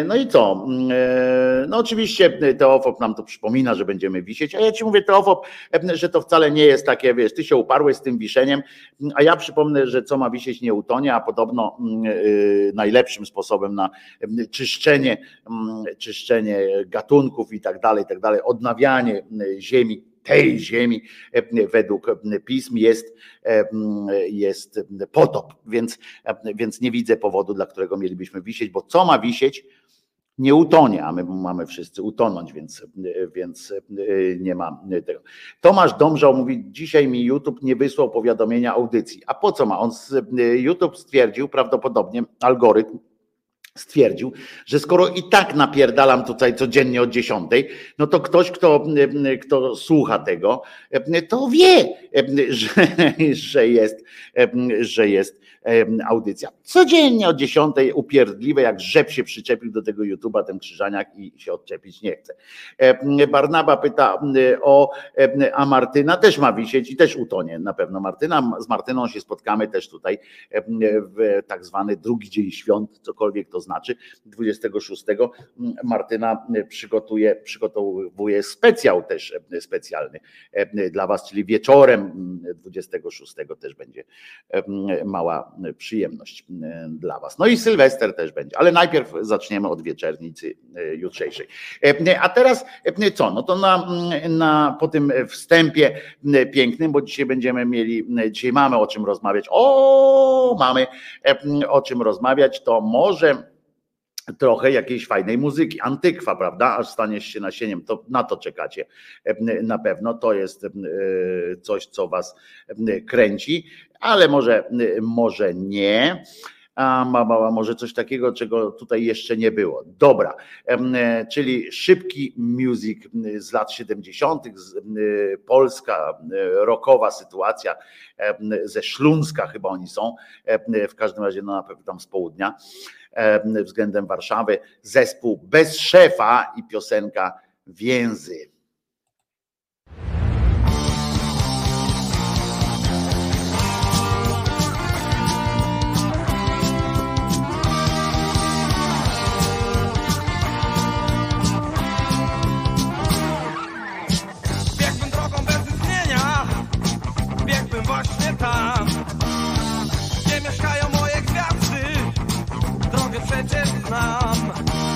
No i co? No oczywiście Teofop nam to przypomina, że będziemy wisieć, a ja ci mówię Teofop, że to wcale nie jest takie, wiesz, ty się uparłeś z tym wiszeniem, a ja przypomnę, że co ma wisieć nie utonie, a podobno najlepszym sposobem na czyszczenie, czyszczenie gatunków i tak dalej, i tak dalej, odnawianie ziemi tej ziemi e, według e, pism jest, e, jest potop, więc, więc nie widzę powodu, dla którego mielibyśmy wisieć, bo co ma wisieć, nie utonie, a my mamy wszyscy utonąć, więc, więc nie ma tego. Tomasz Domżał mówi, dzisiaj mi YouTube nie wysłał powiadomienia audycji. A po co ma? On YouTube stwierdził, prawdopodobnie algorytm stwierdził, że skoro i tak napierdalam tutaj codziennie od dziesiątej, no to ktoś, kto, kto słucha tego, to wie, że, że, jest, że jest audycja. Codziennie o dziesiątej upierdliwe, jak rzep się przyczepił do tego YouTube'a ten Krzyżaniak i się odczepić nie chce. Barnaba pyta o, a Martyna też ma wisieć i też utonie na pewno Martyna. Z Martyną się spotkamy też tutaj w tak zwany drugi dzień świąt, cokolwiek to znaczy. 26 Martyna przygotuje, przygotowuje specjał też specjalny dla Was, czyli wieczorem 26 też będzie mała przyjemność dla Was. No i Sylwester też będzie, ale najpierw zaczniemy od wieczernicy jutrzejszej. A teraz co? No to na, na, po tym wstępie pięknym, bo dzisiaj będziemy mieli, dzisiaj mamy o czym rozmawiać. O, mamy o czym rozmawiać, to może trochę jakiejś fajnej muzyki. Antykwa, prawda? Aż staniesz się nasieniem, to na to czekacie. Na pewno to jest coś, co was kręci, ale może, może nie. A może coś takiego, czego tutaj jeszcze nie było. Dobra, czyli szybki music z lat 70., polska rockowa sytuacja ze Śląska chyba oni są, w każdym razie no na pewno tam z południa względem Warszawy, zespół bez szefa i piosenka Więzy. Przecież znam.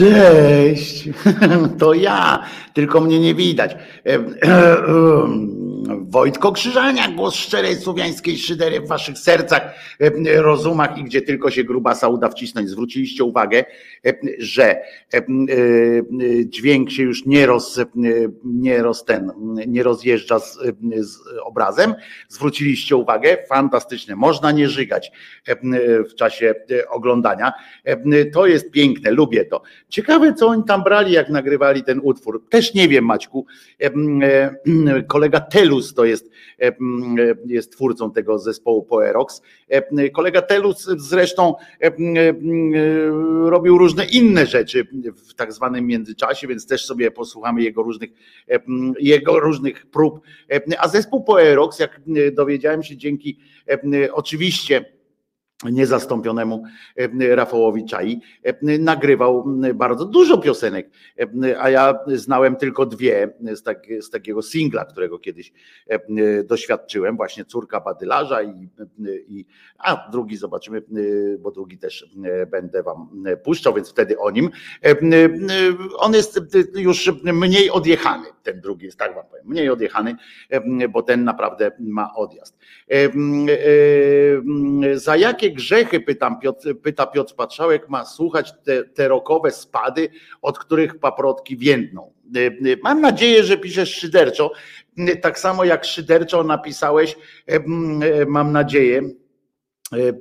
Cześć, to ja, tylko mnie nie widać. Wojtko Krzyżania, głos szczerej słowiańskiej szydery w waszych sercach, em, rozumach i gdzie tylko się grubasa uda wcisnąć. Zwróciliście uwagę, em, że e, dźwięk się już nie roz, e, nie roz ten, nie rozjeżdża z, z obrazem. Zwróciliście uwagę, fantastyczne, można nie żygać w czasie e, oglądania. To jest piękne, lubię to. Ciekawe, co oni tam brali, jak nagrywali ten utwór. Też nie wiem, Maćku. E, Kolega Telus to jest, e, jest twórcą tego zespołu Poerox. Em, Kolega Telus zresztą e, robił różne inne rzeczy w tak zwanym międzyczasie, więc też sobie posłuchamy jego różnych, jego różnych prób. A zespół Poerox, jak dowiedziałem się dzięki oczywiście niezastąpionemu e, Rafałowi Czai, e, nagrywał bardzo dużo piosenek, e, a ja znałem tylko dwie z, tak, z takiego singla, którego kiedyś doświadczyłem, właśnie Córka Badylarza i, i a drugi zobaczymy, bo drugi też będę wam puszczał, więc wtedy o nim. On jest już mniej odjechany, ten drugi jest, tak wam powiem, mniej odjechany, bo ten naprawdę ma odjazd. Za jakie grzechy, pytam Piotr, pyta Piotr Patrzałek, ma słuchać te, te rokowe spady, od których paprotki więdną? Mam nadzieję, że piszesz szyderczo, tak samo jak szyderczo napisałeś, mam nadzieję,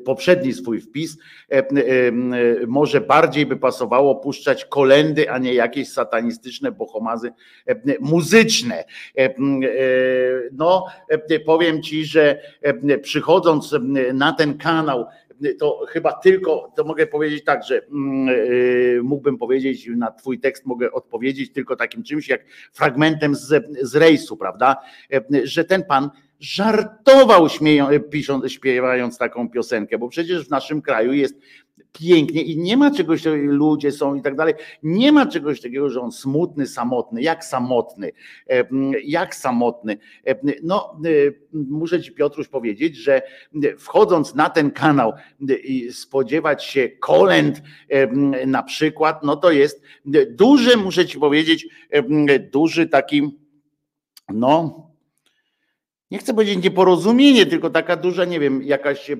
poprzedni swój wpis, może bardziej by pasowało puszczać kolendy, a nie jakieś satanistyczne bohomazy muzyczne. No, powiem ci, że przychodząc na ten kanał, to chyba tylko, to mogę powiedzieć tak, że mógłbym powiedzieć, na Twój tekst mogę odpowiedzieć tylko takim czymś jak fragmentem z, z rejsu, prawda? Że ten pan żartował śmieją, pisząc, śpiewając taką piosenkę, bo przecież w naszym kraju jest pięknie i nie ma czegoś, ludzie są i tak dalej, nie ma czegoś takiego, że on smutny, samotny, jak samotny, jak samotny. No, muszę ci Piotruś powiedzieć, że wchodząc na ten kanał i spodziewać się kolęd na przykład, no to jest duży, muszę ci powiedzieć, duży taki, no, nie chcę powiedzieć nieporozumienie, tylko taka duża, nie wiem, jakaś e,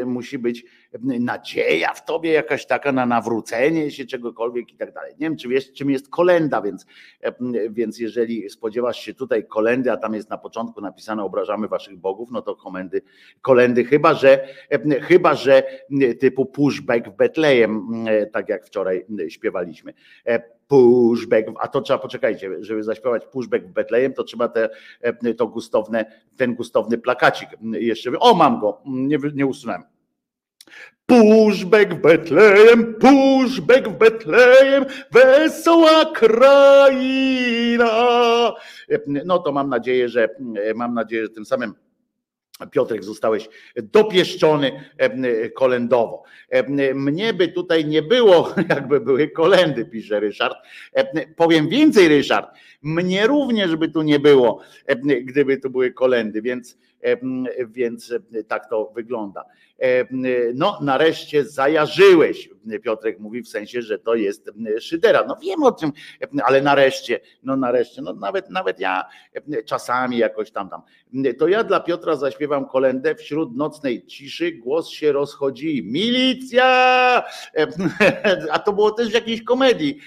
e, musi być nadzieja w tobie, jakaś taka na nawrócenie się czegokolwiek i tak dalej. Nie wiem, czy wiesz, czym jest kolenda, więc, e, więc jeżeli spodziewasz się tutaj kolendy, a tam jest na początku napisane obrażamy waszych bogów, no to komendy, kolendy, chyba że, chyba że typu pushback w Betlejem, tak jak wczoraj śpiewaliśmy pushback, a to trzeba, poczekajcie, żeby zaśpiewać pushback w Betlejem, to trzeba te, e, to gustowne, ten gustowny plakacik jeszcze, o mam go, nie, nie usunąłem. Pushback w Betlejem, pushback w Betlejem, wesoła kraina. E, no to mam nadzieję, że mam nadzieję, że tym samym Piotrek, zostałeś dopieszczony kolendowo. Mnie by tutaj nie było, jakby były kolendy, pisze Ryszard. Powiem więcej, Ryszard, mnie również by tu nie było, gdyby tu były kolendy, więc, więc tak to wygląda. No, nareszcie zajarzyłeś, Piotrek mówi w sensie, że to jest szydera. No wiem o tym, ale nareszcie, no nareszcie, no nawet, nawet ja czasami jakoś tam tam. To ja dla Piotra zaśpiewam kolendę wśród nocnej ciszy, głos się rozchodzi. Milicja! A to było też w jakiejś komedii.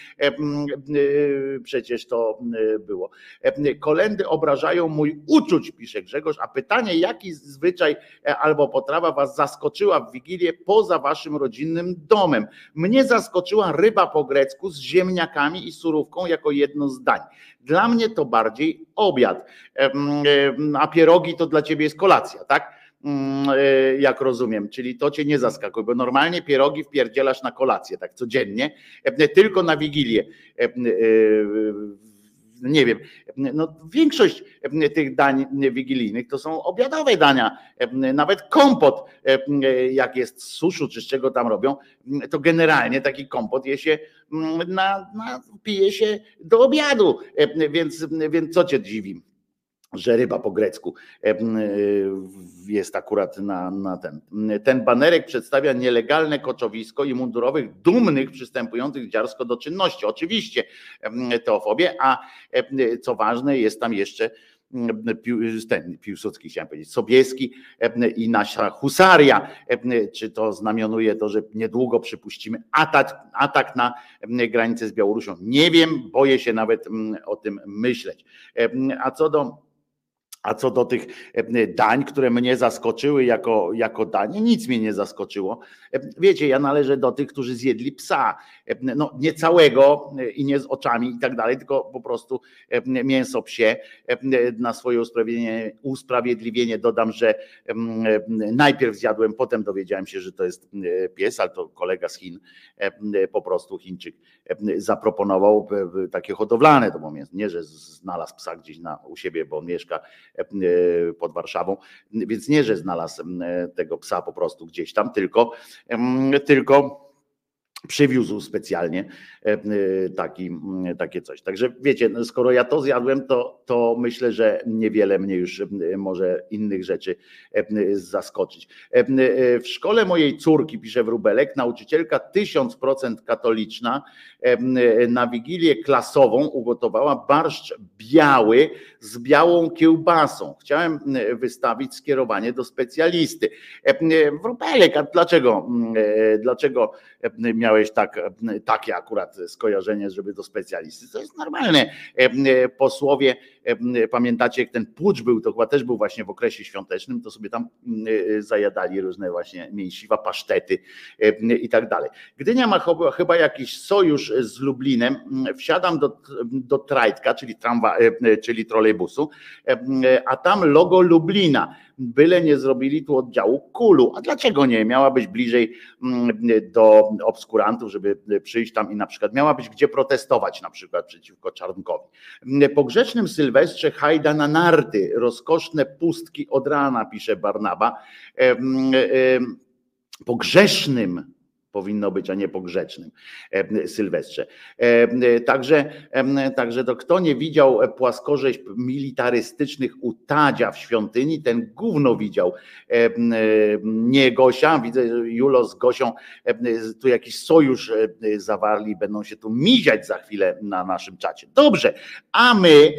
Przecież to było. Kolendy obrażają mój uczuć, pisze Grzegorz, a pytanie, jaki zwyczaj albo potrawa was zaskoczyła w Wigilię poza waszym rodzinnym domem? Mnie zaskoczyła ryba po grecku z ziemniakami i surówką jako jedno z dań. Dla mnie to bardziej obiad, a pierogi to dla ciebie jest kolacja, tak? Mm, e, jak rozumiem, czyli to cię nie zaskakuje, bo normalnie pierogi wpierdzielasz na kolację, tak codziennie, tylko na Wigilię nie wiem, no większość tych dań wigilijnych to są obiadowe dania, nawet kompot, jak jest z suszu czy z czego tam robią, to generalnie taki kompot je się, na, na, pije się do obiadu, więc, więc co cię dziwi? Że ryba po grecku jest akurat na, na ten. Ten banerek przedstawia nielegalne koczowisko i mundurowych dumnych przystępujących dziarsko do czynności. Oczywiście teofobie, a co ważne, jest tam jeszcze ten Piłsudski chciałem powiedzieć, Sobieski i nasza husaria, czy to znamionuje to, że niedługo przypuścimy atak, atak na granicę z Białorusią. Nie wiem, boję się nawet o tym myśleć. A co do a co do tych e, dań, które mnie zaskoczyły jako, jako danie, nic mnie nie zaskoczyło. E, wiecie, ja należę do tych, którzy zjedli psa. E, no, nie całego i nie z oczami i tak dalej, tylko po prostu mięso psie. Na swoje usprawiedliwienie, usprawiedliwienie dodam, że najpierw zjadłem, potem dowiedziałem się, że to jest pies, ale to kolega z Chin, po prostu Chińczyk zaproponował takie hodowlane to mięso. Nie, że znalazł psa gdzieś na, u siebie, bo on mieszka pod Warszawą, więc nie, że znalazł tego psa po prostu gdzieś tam, tylko, tylko przywiózł specjalnie e, e, taki, takie coś. Także wiecie, no skoro ja to zjadłem, to, to myślę, że niewiele mnie już może innych rzeczy zaskoczyć. W szkole mojej córki, pisze Wróbelek, nauczycielka tysiąc procent katoliczna na wigilię klasową ugotowała barszcz biały z białą kiełbasą. Chciałem wystawić skierowanie do specjalisty. Wróbelek, a dlaczego, dlaczego miałeś tak, takie akurat skojarzenie, żeby do specjalisty? To jest normalne. Posłowie, pamiętacie jak ten pucz był, to chyba też był właśnie w okresie świątecznym, to sobie tam zajadali różne właśnie mięsiwa, pasztety i tak dalej. Gdynia ma chyba jakiś sojusz z Lublinem, wsiadam do, do Trajtka, czyli, tramwa, czyli trolejbusu, a tam logo Lublina byle nie zrobili tu oddziału kulu. A dlaczego nie? Miała być bliżej mm, do obskurantów, żeby przyjść tam i na przykład miała być gdzie protestować na przykład przeciwko Czarnkowi. Po grzecznym Sylwestrze hajda na narty, rozkoszne pustki od rana, pisze Barnaba. Em, em, Po grzesznym powinno być, a nie po grzecznym em, Sylwestrze. Em, Także, em, także to kto nie widział płaskorzeźb militarystycznych u Tadzia w świątyni, ten gówno widział. Nie Gosia, widzę Julo z Gosią tu jakiś sojusz zawarli, będą się tu miziać za chwilę na naszym czacie. Dobrze, a my,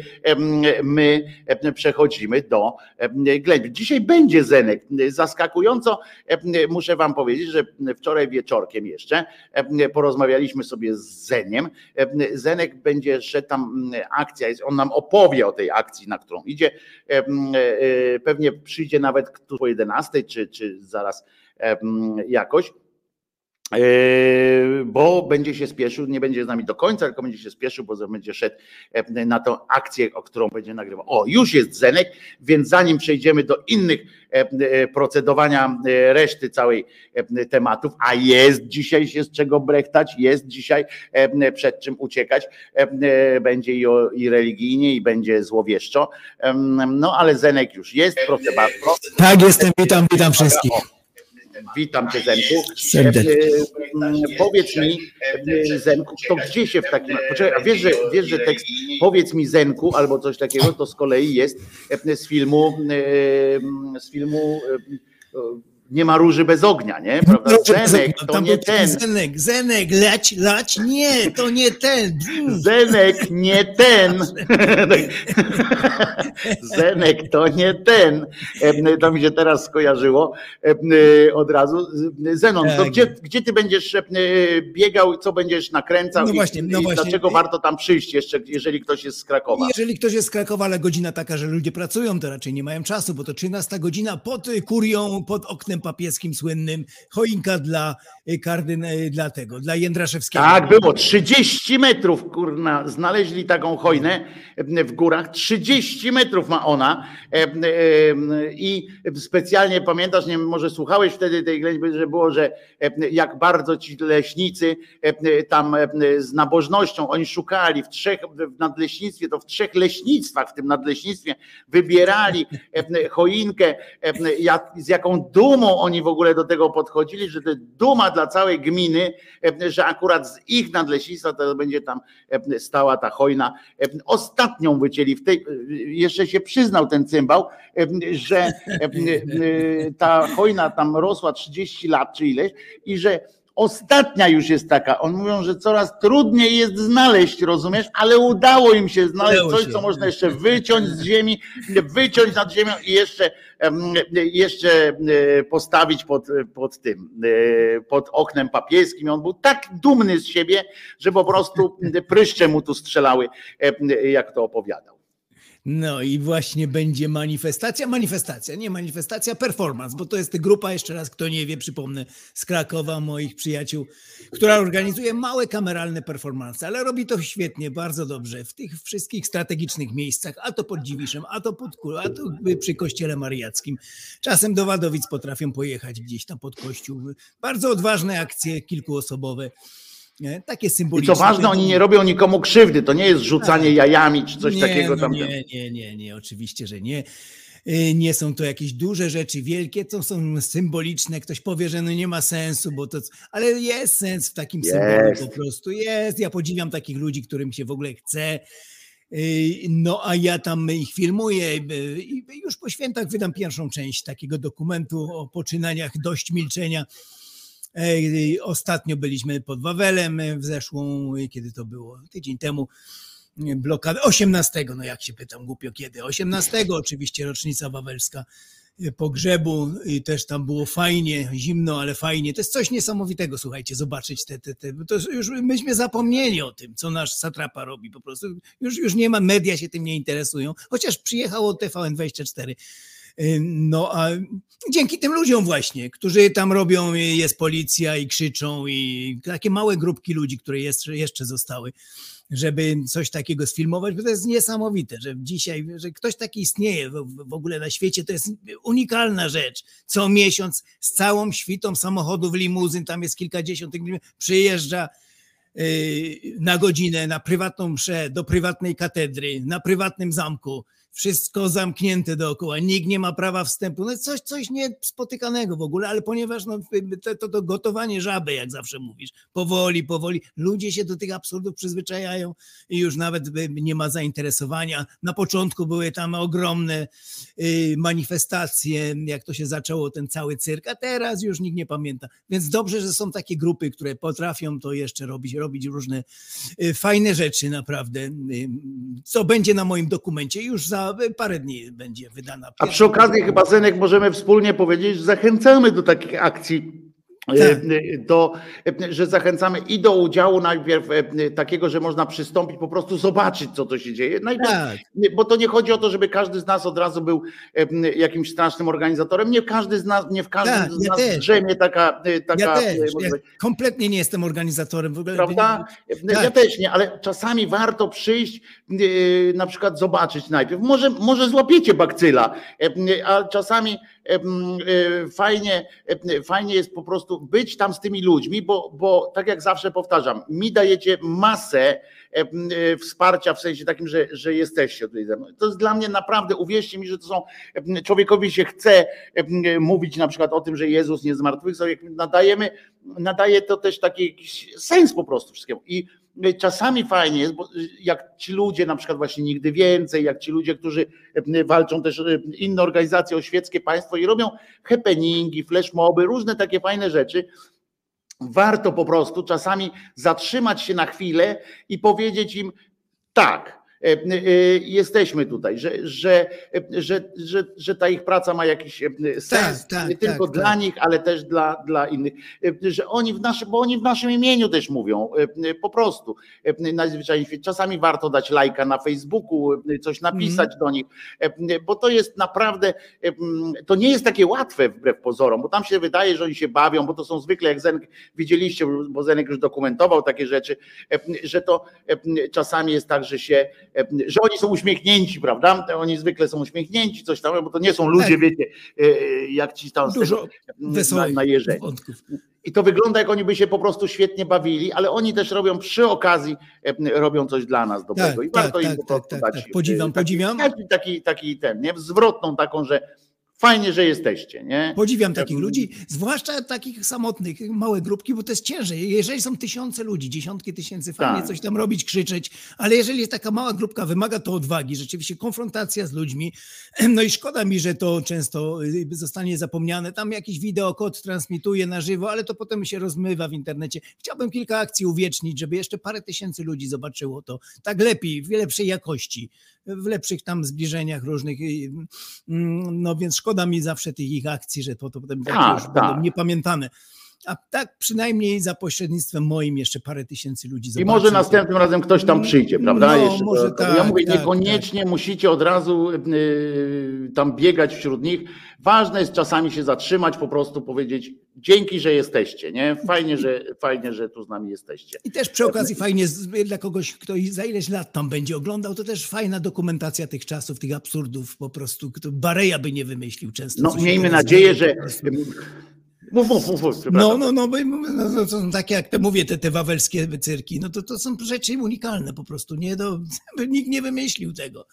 my przechodzimy do ględź. Dzisiaj będzie Zenek. Zaskakująco muszę wam powiedzieć, że wczoraj wieczorkiem jeszcze em, porozmawialiśmy sobie z Zeniem. Em, Zenek będzie szedł tam akcja, jest, on nam opowie o tej akcji, na którą idzie. E, Pewnie przyjdzie nawet po 11, czy, czy zaraz jakoś. E, Bo będzie się spieszył, nie będzie z nami do końca, tylko będzie się spieszył, bo będzie szedł e, na tą akcję, o którą będzie nagrywał. O, już jest Zenek, więc zanim przejdziemy do innych e, e, procedowania reszty całej tematów, a jest dzisiaj się z czego brechtać, jest dzisiaj przed czym uciekać, będzie i, o, religijnie, i będzie złowieszczo. No ale Zenek już jest, proszę bardzo. Tak, jestem, witam, witam wszystkich. Witam cię Zenku. Serdecznie. E, e, Powiedz mi e, Zenku, to gdzie się w takim Poczekaj, a wiesz, że, wiesz, że tekst powiedz mi Zenku albo coś takiego, to z kolei jest z filmu z filmu Nie ma róży bez ognia, nie? Prawda? Zenek, to nie ten. Zenek, Zenek, leć, lać, nie, to nie ten. Zenek, nie ten. Zenek, to nie ten. To mi się teraz skojarzyło od razu. Zenon, to Tak. gdzie, gdzie ty będziesz biegał, co będziesz nakręcał No i, właśnie, no i właśnie. dlaczego warto tam przyjść jeszcze, jeżeli ktoś jest z Krakowa? Jeżeli ktoś jest z Krakowa, ale godzina taka, że ludzie pracują, to raczej nie mają czasu, bo to 13 godzina pod kurią, pod oknem papieskim słynnym, choinka dla y, kardyn, y, dla tego, dla Jędraszewskiego. Tak, było. 30 metrów, kurna, znaleźli taką hojnę e, w górach, 30 metrów ma ona. E, e, i specjalnie pamiętasz, nie wiem, może słuchałeś wtedy tej ględźby, że było, że e, jak bardzo ci leśnicy e, tam e, z nabożnością, oni szukali w trzech, w nadleśnictwie, to w trzech leśnictwach w tym nadleśnictwie wybierali e, choinkę, e, z jaką dumą oni w ogóle do tego podchodzili, że to duma dla całej gminy, e, że akurat z ich nadleśnictwa to będzie tam e, stała ta hojna. E, Ostatnią wycięli w tej, jeszcze się przyznał ten cymbał, że ta hojna tam rosła 30 lat czy ileś i że Ostatnia już jest taka. On mówią, że coraz trudniej jest znaleźć, rozumiesz, ale udało im się znaleźć Udało coś, się. co można jeszcze wyciąć z ziemi, wyciąć nad ziemią i jeszcze, jeszcze e, postawić pod, pod tym, e, pod oknem papieskim. On był tak dumny z siebie, że po prostu pryszcze mu tu strzelały, em, jak to opowiadał. No i właśnie będzie manifestacja, manifestacja, nie manifestacja, performance, bo to jest grupa, jeszcze raz kto nie wie, przypomnę, z Krakowa, moich przyjaciół, która organizuje małe kameralne performance, ale robi to świetnie, bardzo dobrze, w tych wszystkich strategicznych miejscach, a to pod Dziwiszem, a to pod Kulą, a to przy Kościele Mariackim. Czasem do Wadowic potrafią pojechać gdzieś tam pod kościół. Bardzo odważne akcje kilkuosobowe. Takie I symboliczne. co ważne, oni nie robią nikomu krzywdy. To nie jest rzucanie jajami czy coś nie, takiego no tam. Nie, nie, nie, nie, oczywiście, że nie. Y, Nie są to jakieś duże rzeczy, wielkie, to są symboliczne. Ktoś powie, że no nie ma sensu, bo to. Ale jest sens w takim symbolu Jest. po prostu. Jest. Ja podziwiam takich ludzi, którym się w ogóle chce. Y, No, a ja tam ich filmuję y, i już po świętach wydam pierwszą część takiego dokumentu o poczynaniach dość milczenia. Ostatnio byliśmy pod Wawelem w zeszłą, kiedy to było? Tydzień temu. Blokada 18, no jak się pytam, głupio kiedy? 18, oczywiście rocznica wawelska pogrzebu i też tam było fajnie, zimno, ale fajnie. To jest coś niesamowitego, słuchajcie, zobaczyć te, te, te. To już myśmy zapomnieli o tym, co nasz satrapa robi po prostu. Już, już nie ma, media się tym nie interesują, chociaż przyjechało TVN24. Y, No a dzięki tym ludziom właśnie, którzy tam robią, y, jest policja i krzyczą i takie małe grupki ludzi, które jeszcze, jeszcze zostały, żeby coś takiego sfilmować, bo to jest niesamowite, że dzisiaj, że ktoś taki istnieje w, w ogóle na świecie, to jest unikalna rzecz. Co miesiąc z całą świtą samochodów, limuzyn, tam jest kilkadziesiąt, przyjeżdża na godzinę, na prywatną mszę, do prywatnej katedry, na prywatnym zamku wszystko zamknięte dookoła, nikt nie ma prawa wstępu. No coś, coś niespotykanego w ogóle, ale ponieważ no, to, to, to gotowanie żaby, jak zawsze mówisz, powoli, powoli, ludzie się do tych absurdów przyzwyczajają i już nawet nie ma zainteresowania. Na początku były tam ogromne y, manifestacje, jak to się zaczęło, ten cały cyrk, a teraz już nikt nie pamięta. Więc dobrze, że są takie grupy, które potrafią to jeszcze robić, robić różne y, fajne rzeczy naprawdę. Y, co będzie na moim dokumencie już za parę dni będzie wydana. A przy okazji chyba Zenek możemy wspólnie powiedzieć, że zachęcamy do takich akcji tak. Do, że zachęcamy i do udziału najpierw takiego, że można przystąpić, po prostu zobaczyć, co to się dzieje. Najpierw, tak. Bo to nie chodzi o to, żeby każdy z nas od razu był jakimś strasznym organizatorem. Nie każdy z nas, nie w każdym tak, z nas ja drzemie taka. taka ja też. Ja kompletnie nie jestem organizatorem w ogóle. Prawda? Tak. Ja też nie, ale czasami warto przyjść, na przykład zobaczyć najpierw. Może, może złapiecie bakcyla, a czasami E, fajnie, fajnie jest po prostu być tam z tymi ludźmi, bo, bo tak jak zawsze powtarzam, mi dajecie masę e, wsparcia w sensie takim, że, że jesteście tutaj ze mną. To jest dla mnie naprawdę, uwierzcie mi, że to są, człowiekowi się chce mówić na przykład o tym, że Jezus nie zmartwychwstał, jak nadajemy, nadaje to też taki sens po prostu wszystkiemu. I czasami fajnie jest, bo jak ci ludzie, na przykład właśnie nigdy więcej, jak ci ludzie, którzy e, walczą też inne organizacje o świeckie państwo i robią happeningi, flashmoby, różne takie fajne rzeczy, warto po prostu czasami zatrzymać się na chwilę i powiedzieć im tak, jesteśmy tutaj, że, że, że, że, że ta ich praca ma jakiś e, sens, tak, tak, nie tylko tak, dla tak. nich, ale też dla, dla innych, że oni w naszym, bo oni w naszym imieniu też mówią, po prostu. Najzwyczajniej czasami warto dać lajka na Facebooku, coś napisać mm. do nich, bo to jest naprawdę, to nie jest takie łatwe wbrew pozorom, bo tam się wydaje, że oni się bawią, bo to są zwykle, jak Zenek, widzieliście, bo Zenek już dokumentował takie rzeczy, że to czasami jest tak, że się E, że oni są uśmiechnięci, prawda? Oni zwykle są uśmiechnięci, coś tam, bo to nie są ludzie, tak. wiecie, e, jak ci tam Dużo na, na jeżdżę. I to wygląda, jak oni by się po prostu świetnie bawili, ale oni też robią przy okazji, e, robią coś dla nas dobrego. Tak, I warto tak, im po tak, prostu tak, dać. Tak. Podziwiam, taki, podziwiam. Taki, taki ten, nie? Zwrotną taką, że Fajnie, że jesteście, nie? Podziwiam takich ludzi, zwłaszcza takich samotnych, małe grupki, bo to jest ciężej. Jeżeli są tysiące ludzi, dziesiątki tysięcy, fajnie tak. coś tam robić, krzyczeć, ale jeżeli jest taka mała grupka, wymaga to odwagi, rzeczywiście konfrontacja z ludźmi. No i szkoda mi, że to często y, zostanie zapomniane. Tam jakiś wideokod transmituje na żywo, ale to potem się rozmywa w internecie. Chciałbym kilka akcji uwiecznić, żeby jeszcze parę tysięcy ludzi zobaczyło to. Tak lepiej, w lepszej jakości w lepszych tam zbliżeniach różnych. Mm, no więc szkoda mi zawsze tych ich akcji, że to, to potem tak, już tak. będą niepamiętane. A tak przynajmniej za pośrednictwem moim jeszcze parę tysięcy ludzi zobaczy. I może następnym razem ktoś tam przyjdzie, prawda? No, jeszcze może to, tak, ja mówię, tak, niekoniecznie tak. musicie od razu yy, tam biegać wśród nich. Ważne jest czasami się zatrzymać, po prostu powiedzieć dzięki, że jesteście, nie? Fajnie, że, fajnie, że tu z nami jesteście. I też przy okazji fajnie dla kogoś, kto za ileś lat tam będzie oglądał, to też fajna dokumentacja tych czasów, tych absurdów po prostu, Bareja by nie wymyślił często. No miejmy nadzieję, że Mów, mów, mów, no, no, no, bo no, to są takie, jak te mówię, te, te wawelskie cyrki, no to, to są rzeczy unikalne po prostu, nie? Do, nikt nie wymyślił tego,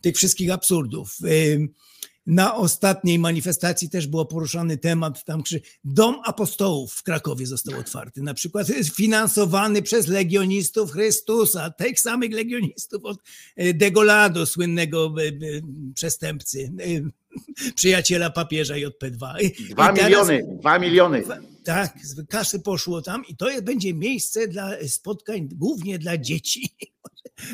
tych wszystkich absurdów. Na ostatniej manifestacji też był poruszany temat, tam czy Dom Apostołów w Krakowie został otwarty, na przykład finansowany przez legionistów Chrystusa, tych samych legionistów od e, Degolado, słynnego e, e, przestępcy, przyjaciela papieża JP2. Dwa miliony, dwa miliony. Tak, kasy poszło tam i to będzie miejsce dla spotkań głównie dla dzieci.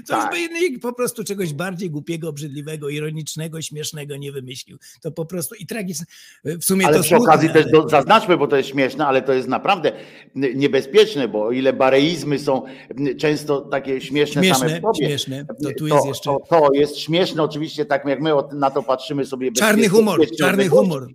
Coś tak. by nikt po prostu czegoś bardziej głupiego, obrzydliwego, ironicznego, śmiesznego nie wymyślił. To po prostu i tragiczne. W sumie ale to przy smutne, okazji ale... też do, zaznaczmy, bo to jest śmieszne, ale to jest naprawdę niebezpieczne, bo o ile bareizmy są często takie śmieszne, śmieszne same w sobie, śmieszne. To, tu jest jeszcze... to, to jest śmieszne oczywiście, tak jak my na to patrzymy sobie. Czarny humor, czarny humor.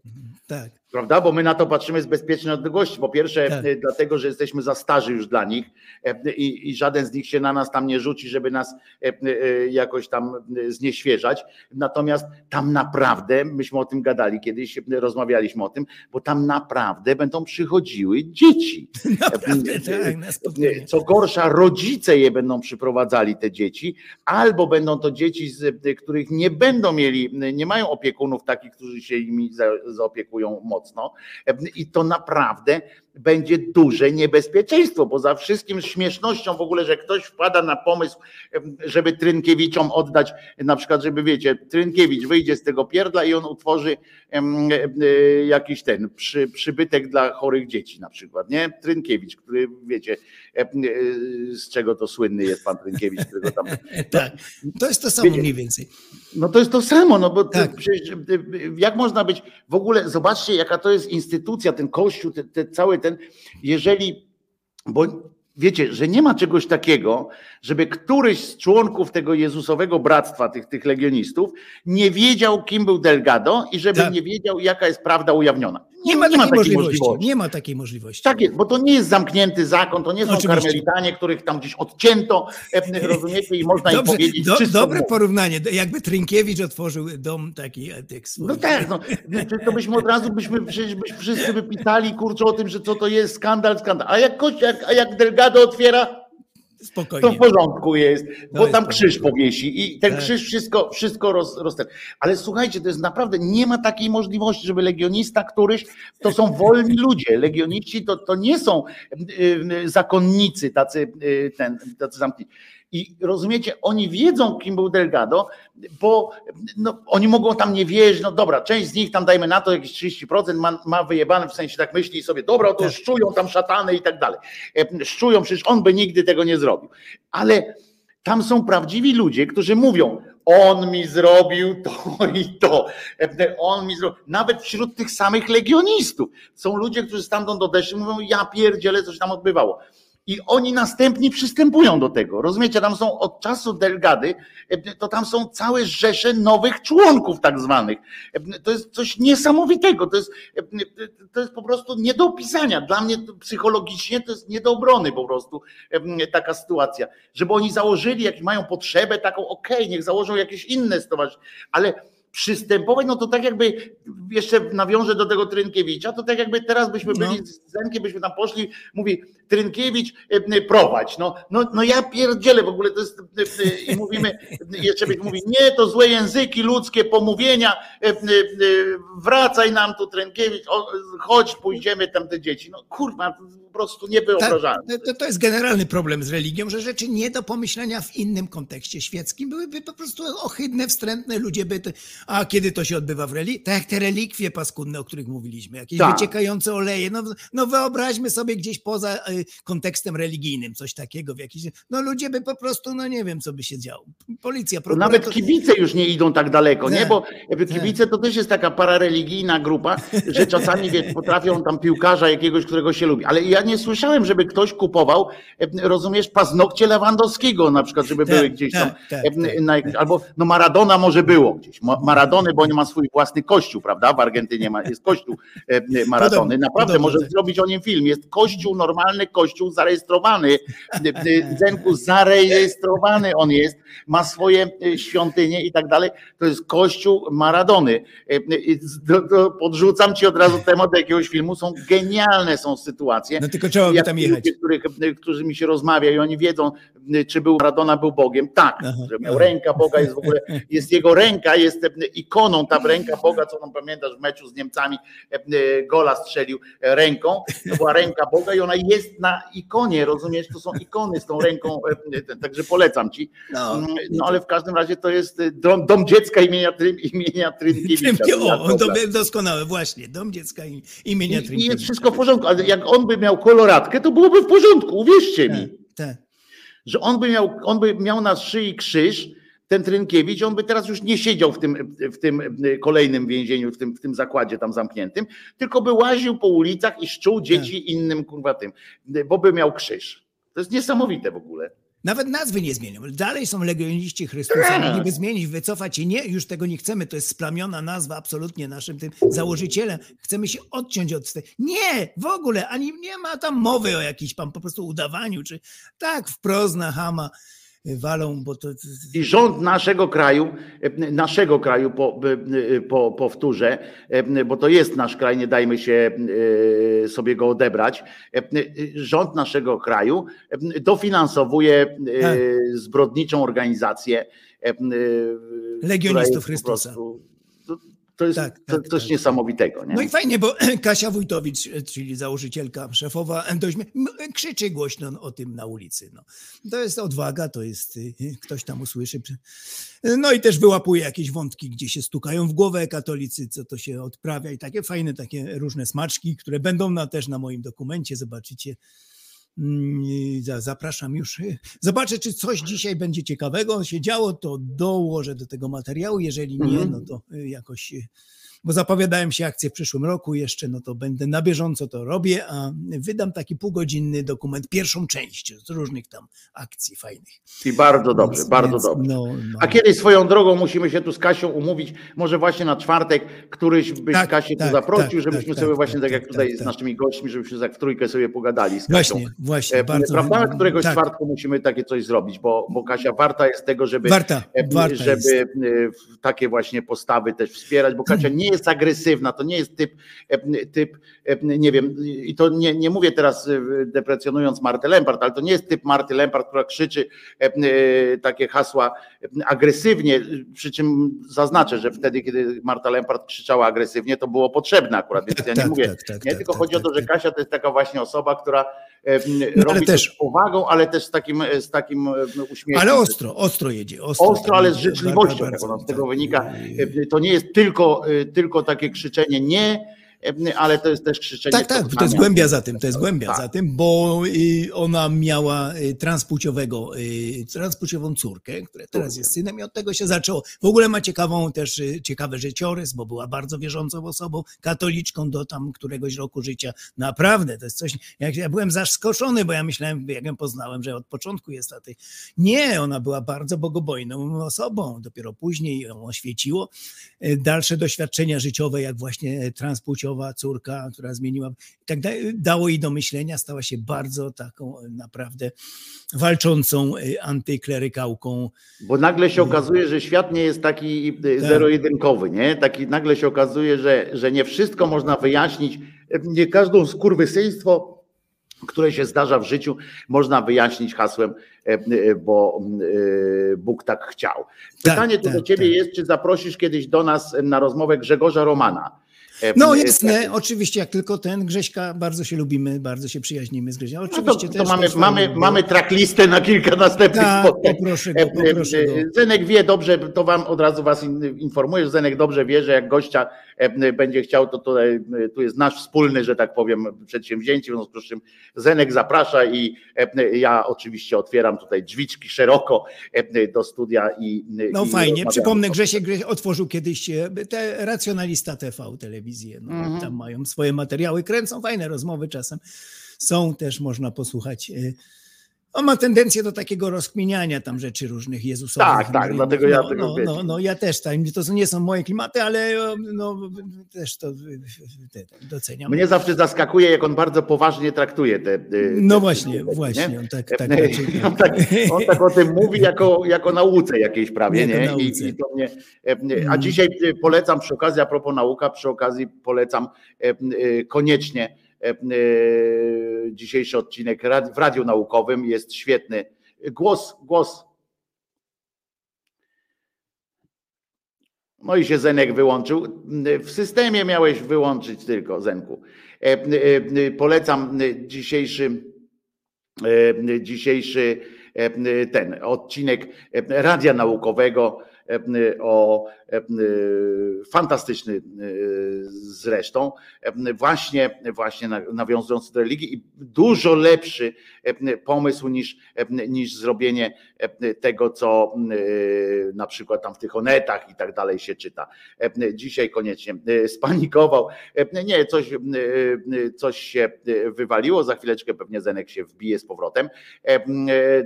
Tak. Prawda? Bo my na to patrzymy z bezpiecznej odległości. Po pierwsze, Tak. e, dlatego, że jesteśmy za starzy już dla nich e, i, i żaden z nich się na nas tam nie rzuci, żeby nas e, jakoś tam znieświeżać. Natomiast tam naprawdę, myśmy o tym gadali kiedyś, rozmawialiśmy o tym, bo tam naprawdę będą przychodziły dzieci. Naprawdę, tak. Co gorsza, rodzice je będą przyprowadzali, te dzieci, albo będą to dzieci, z, których nie będą mieli, nie mają opiekunów takich, którzy się imi za, zaopiekują mocno. I to naprawdę będzie duże niebezpieczeństwo, bo za wszystkim śmiesznością w ogóle, że ktoś wpada na pomysł, żeby Trynkiewiczom oddać, na przykład, żeby wiecie, Trynkiewicz wyjdzie z tego pierdla i on utworzy e, jakiś ten przy, przybytek dla chorych dzieci na przykład, nie? Trynkiewicz, który wiecie, e, z czego to słynny jest pan Trynkiewicz, którego tam Tak, to jest to samo Wiecie- mniej więcej. no to jest to samo, no bo Tak. przecież, jak można być w ogóle, zobaczcie jaka to jest instytucja, ten kościół, te, te, cały ten, jeżeli, bo wiecie, że nie ma czegoś takiego, żeby któryś z członków tego Jezusowego Bractwa, tych, tych legionistów, nie wiedział, kim był Delgado i żeby Tak. nie wiedział, jaka jest prawda ujawniona. Nie ma takiej możliwości. Nie ma takiej możliwości. Tak jest, bo to nie jest zamknięty zakon, to nie są Oczywiście. karmelitanie, których tam gdzieś odcięto, e, rozumiecie, i można im Dobrze, powiedzieć do, dobre było. porównanie. Jakby Trynkiewicz otworzył dom taki e, tych swoich. No tak, no, to byśmy od razu byśmy przecież byśmy wszyscy wypisali kurczę o tym, że co to jest skandal, skandal. A jak, a jak Delgado otwiera, to Spokojnie. w porządku jest, bo jest tam w krzyż powiesi i ten Tak. krzyż wszystko, wszystko roz. Ale słuchajcie, to jest naprawdę, nie ma takiej możliwości, żeby legionista któryś, to są wolni ludzie. Legioniści to, to nie są y, y, zakonnicy tacy, y, ten, tacy zamknięci. I rozumiecie, oni wiedzą, kim był Delgado, bo no, oni mogą tam nie wierzyć, no dobra, część z nich tam dajmy na to jakieś 30% ma, ma wyjebane, w sensie tak myśli sobie, dobra, to Tak. szczują tam szatany i tak dalej. E, Szczują, przecież on by nigdy tego nie zrobił. Ale tam są prawdziwi ludzie, którzy mówią, on mi zrobił to i to. E, On mi zrobił. Nawet wśród tych samych legionistów są ludzie, którzy stamtąd odeszli, mówią, ja pierdzielę, co się tam odbywało. I oni następni przystępują do tego. Rozumiecie, tam są od czasu Delgady, e, to tam są całe rzesze nowych członków tak zwanych. E, To jest coś niesamowitego. To jest, e, to jest po prostu nie do opisania. Dla mnie psychologicznie to jest nie do obrony po prostu taka sytuacja. Żeby oni założyli, jak mają potrzebę taką, okej, niech założą jakieś inne stowarzyszenie, ale przystępować, no to tak jakby, jeszcze nawiążę do tego Trynkiewicza, to tak jakby teraz byśmy No. byli z Zenkiem, byśmy tam poszli, mówi Trynkiewicz e, prowadź, no, no, no ja pierdzielę w ogóle, to jest, i mówimy, jeszcze byś mówi, nie, to złe języki ludzkie, pomówienia, e, e, wracaj nam tu Trynkiewicz, chodź, pójdziemy tam te dzieci, no kurwa, po prostu niewyobrażalne. to, to jest generalny problem z religią, że rzeczy nie do pomyślenia w innym kontekście świeckim byłyby po prostu ohydne, wstrętne, ludzie by... A kiedy to się odbywa w religii? Tak jak te relikwie paskudne, o których mówiliśmy, jakieś Tak. wyciekające oleje. No, no wyobraźmy sobie gdzieś poza kontekstem religijnym coś takiego. W jakiś, no ludzie by po prostu, no nie wiem, co by się działo. Policja, nawet prokurator... kibice już nie idą tak daleko, nie? Tak, Bo jakby kibice to też jest taka parareligijna grupa, że czasami wiesz, potrafią tam piłkarza jakiegoś, którego się lubi. Ale ja nie słyszałem, żeby ktoś kupował, rozumiesz, paznokcie Lewandowskiego na przykład, żeby Tak, były gdzieś tam. tak, tak, tak. na, albo no Maradona może było gdzieś. Ma- Maradony, bo nie ma swój własny kościół, prawda? W Argentynie ma, jest kościół Maradony. Naprawdę może tak. zrobić o nim film. Jest kościół, normalny kościół zarejestrowany. E, Zenku zarejestrowany on jest, ma swoje e, świątynie i tak dalej. To jest kościół Maradony. E, e, do- do- Podrzucam ci od razu temat do jakiegoś filmu. Są genialne są sytuacje. No tylko trzeba by Jak tam jechać. Ludzie, których, którzy mi się rozmawia i oni wiedzą, e, czy był Maradona był Bogiem. Tak, Aha, że miał aha. ręka Boga, jest w ogóle, jest jego ręka, jest e, ikoną, ta ręka Boga, co tam pamiętasz w meczu z Niemcami, e, e, gola strzelił e, ręką, to była ręka Boga i ona jest na ikonie, rozumiesz, to są ikony z tą ręką, e, e, także polecam ci. No, Mm, No ale w każdym razie to jest e, dom, dom dziecka imienia, Tryn- imienia Trynkiewicza. O, to- doskonałe, właśnie. Dom dziecka i- imienia I, I jest Trynkiewicza. wszystko w porządku, ale jak on by miał koloratkę, to byłoby w porządku, uwierzcie mi. Tak, tak. że on by miał, on by miał na szyi krzyż, ten Trynkiewicz, on by teraz już nie siedział w tym, w tym kolejnym więzieniu, w tym, w tym zakładzie tam zamkniętym, tylko by łaził po ulicach i szczuł dzieci innym kurwa tym, bo by miał krzyż. To jest niesamowite w ogóle. Nawet nazwy nie zmienią. Dalej są legioniści Chrystusa. Tak. Niby zmienić, wycofać się. Nie, już tego nie chcemy. To jest splamiona nazwa absolutnie naszym tym założycielem. Chcemy się odciąć od tego. Nie, w ogóle, ani nie ma tam mowy o jakimś pan po prostu udawaniu, czy tak wprost na Hama walą, bo to... I rząd naszego kraju, naszego kraju, po, po, powtórzę, bo to jest nasz kraj, nie dajmy się sobie go odebrać. Rząd naszego kraju dofinansowuje Tak. zbrodniczą organizację. Legionistów po Chrystusa. prostu- To, jest Tak, tak, coś tak. niesamowitego. Nie? No i fajnie, bo Kasia Wójtowicz, czyli założycielka, szefowa, dość, m- krzyczy głośno o tym na ulicy. No. To jest odwaga, to jest, y, ktoś tam usłyszy. No i też wyłapuje jakieś wątki, gdzie się stukają w głowę katolicy, co to się odprawia i takie fajne, takie różne smaczki, które będą na, też na moim dokumencie, zobaczycie. Mm, Zapraszam już. Zobaczę, czy coś dzisiaj będzie ciekawego się działo, to dołożę do tego materiału. Jeżeli nie, Mhm. no to y, jakoś y, bo zapowiadałem się akcję w przyszłym roku jeszcze, no to będę na bieżąco to robię, a wydam taki półgodzinny dokument, pierwszą część z różnych tam akcji fajnych. I bardzo dobrze, Więc- bardzo więc dobrze. No, no. A kiedyś swoją drogą musimy się tu z Kasią umówić, może właśnie na czwartek, któryś byś Tak, Kasię tak, tu zaprosił, tak, żebyśmy tak, sobie tak, właśnie tak, tak, jak tak, tutaj z naszymi gośćmi, żebyśmy tak w trójkę sobie pogadali z Kasią. Właśnie, właśnie, E, bardzo. Prawda? Któregoś tak, czwartku musimy takie coś zrobić, bo, bo Kasia warta jest tego, żeby, Warta, e, warta żeby jest. e, takie właśnie postawy też wspierać, bo Kasia nie jest agresywna, to nie jest typ, e, typ e, nie wiem, i to nie, nie mówię teraz e, deprecjonując Martę Lempart, ale to nie jest typ Marty Lempart, która krzyczy takie hasła agresywnie, przy czym zaznaczę, że wtedy, kiedy Marta Lempart krzyczała agresywnie, to było potrzebne akurat, więc Tak, ja nie tak, mówię, tak, nie, tylko chodzi o to, że. Kasia to jest taka właśnie osoba, która e, No, ale robi też- z powagą, ale też z takim, z takim e, uśmiechem. Ale ostro, ostro jedzie. Ostro, Ostro, ale z życzliwością. bardzo, z tego wynika. E, To nie jest tylko, e, tylko takie krzyczenie nie, e, ale to jest też krzyczenie. Tak, tak, to jest głębia za tym, to jest głębia Tak. za tym, bo y, ona miała y, transpłciowego, y, transpłciową córkę, która teraz jest synem i od tego się zaczęło. W ogóle ma ciekawą też, ciekawy życiorys, bo była bardzo wierzącą osobą, katoliczką do tam któregoś roku życia. Naprawdę, to jest coś, jak ja byłem zaskoczony, bo ja myślałem, jak ją poznałem, że od początku jest na tej... Nie, ona była bardzo bogobojną osobą, dopiero później ją oświeciło. Dalsze doświadczenia życiowe, jak właśnie transpłciowa córka, która zmieniła, i tak da, dało jej do myślenia, stała się bardzo taką e, naprawdę walczącą e, antyklerykałką. Bo nagle się okazuje, że świat nie jest taki e, Tak. zero-jedynkowy, nie? Taki nagle się okazuje, że, że nie wszystko można wyjaśnić, e, nie każdą skurwysyństwo, które się zdarza w życiu, można wyjaśnić hasłem, e, e, bo e, Bóg tak chciał. Pytanie tu tak, do ciebie tak. jest, czy zaprosisz kiedyś do nas na rozmowę Grzegorza Romana? E, No e, jasne, oczywiście, jak tylko ten Grześka, bardzo się lubimy, bardzo się przyjaźnimy z Grześkiem. No Oczywiście to, to też mamy, mamy, bo- mamy tracklistę na kilka następnych Tak, spotkań. poproszę go, E, poproszę go. Zenek wie dobrze, to wam od razu was in- informuję, że Zenek dobrze wie, że jak gościa będzie chciał, to tutaj, e, tu jest nasz wspólny, że tak powiem, przedsięwzięcie, w związku z czym Zenek zaprasza i e, ja oczywiście otwieram tutaj drzwiczki szeroko e, do studia i No i fajnie, przypomnę, Grzesiek Grześ otworzył kiedyś e, te Racjonalista TV telewizję. No, Mhm. Tam mają swoje materiały, kręcą fajne rozmowy czasem. Są też, można posłuchać. On ma tendencję do takiego rozkminiania tam rzeczy różnych Jezusowych. Tak, tak, no, dlatego ja no, tego no, no, no, ja też, tak, to nie są moje klimaty, ale no, też to doceniam. Mnie zawsze zaskakuje, jak on bardzo poważnie traktuje te. te No właśnie, te- właśnie, nie? on tak, tak on, tak, on tak o tym mówi jako, jako nauce jakiejś prawie, nie? nauce. I, i to mnie, e, a Mm. dzisiaj e, polecam przy okazji, a propos nauka, przy okazji polecam e, koniecznie dzisiejszy odcinek w Radiu Naukowym, jest świetny. Głos, głos. No i się Zenek wyłączył. W systemie miałeś wyłączyć tylko, Zenku. E, e, e, Polecam e, dzisiejszy, e, dzisiejszy e, ten odcinek e, Radia Naukowego e, o e, fantastyczny e, zresztą, właśnie, właśnie nawiązując do religii i dużo lepszy pomysł niż, niż zrobienie tego, co na przykład tam w tych onetach i tak dalej się czyta. Dzisiaj koniecznie spanikował. Nie, coś, coś się wywaliło, za chwileczkę pewnie Zenek się wbije z powrotem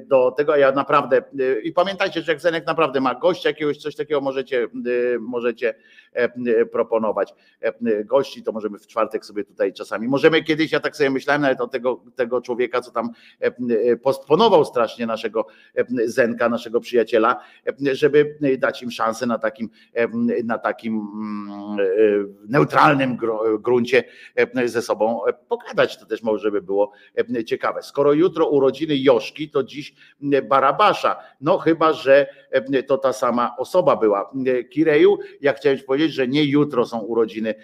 do tego, ja naprawdę i pamiętajcie, że jak Zenek naprawdę ma gościa jakiegoś, coś takiego możecie, możecie proponować gości, to możemy w czwartek sobie tutaj czasami, możemy kiedyś, ja tak sobie myślałem nawet o tego, tego człowieka, co tam postponował strasznie naszego Zenka, naszego przyjaciela, żeby dać im szansę na takim, na takim neutralnym gruncie ze sobą pogadać. To też może by było ciekawe. Skoro jutro urodziny Joszki, to dziś Barabasza. No chyba, że to ta sama osoba była. Kireju, ja chciałem powiedzieć, że nie jutro są urodziny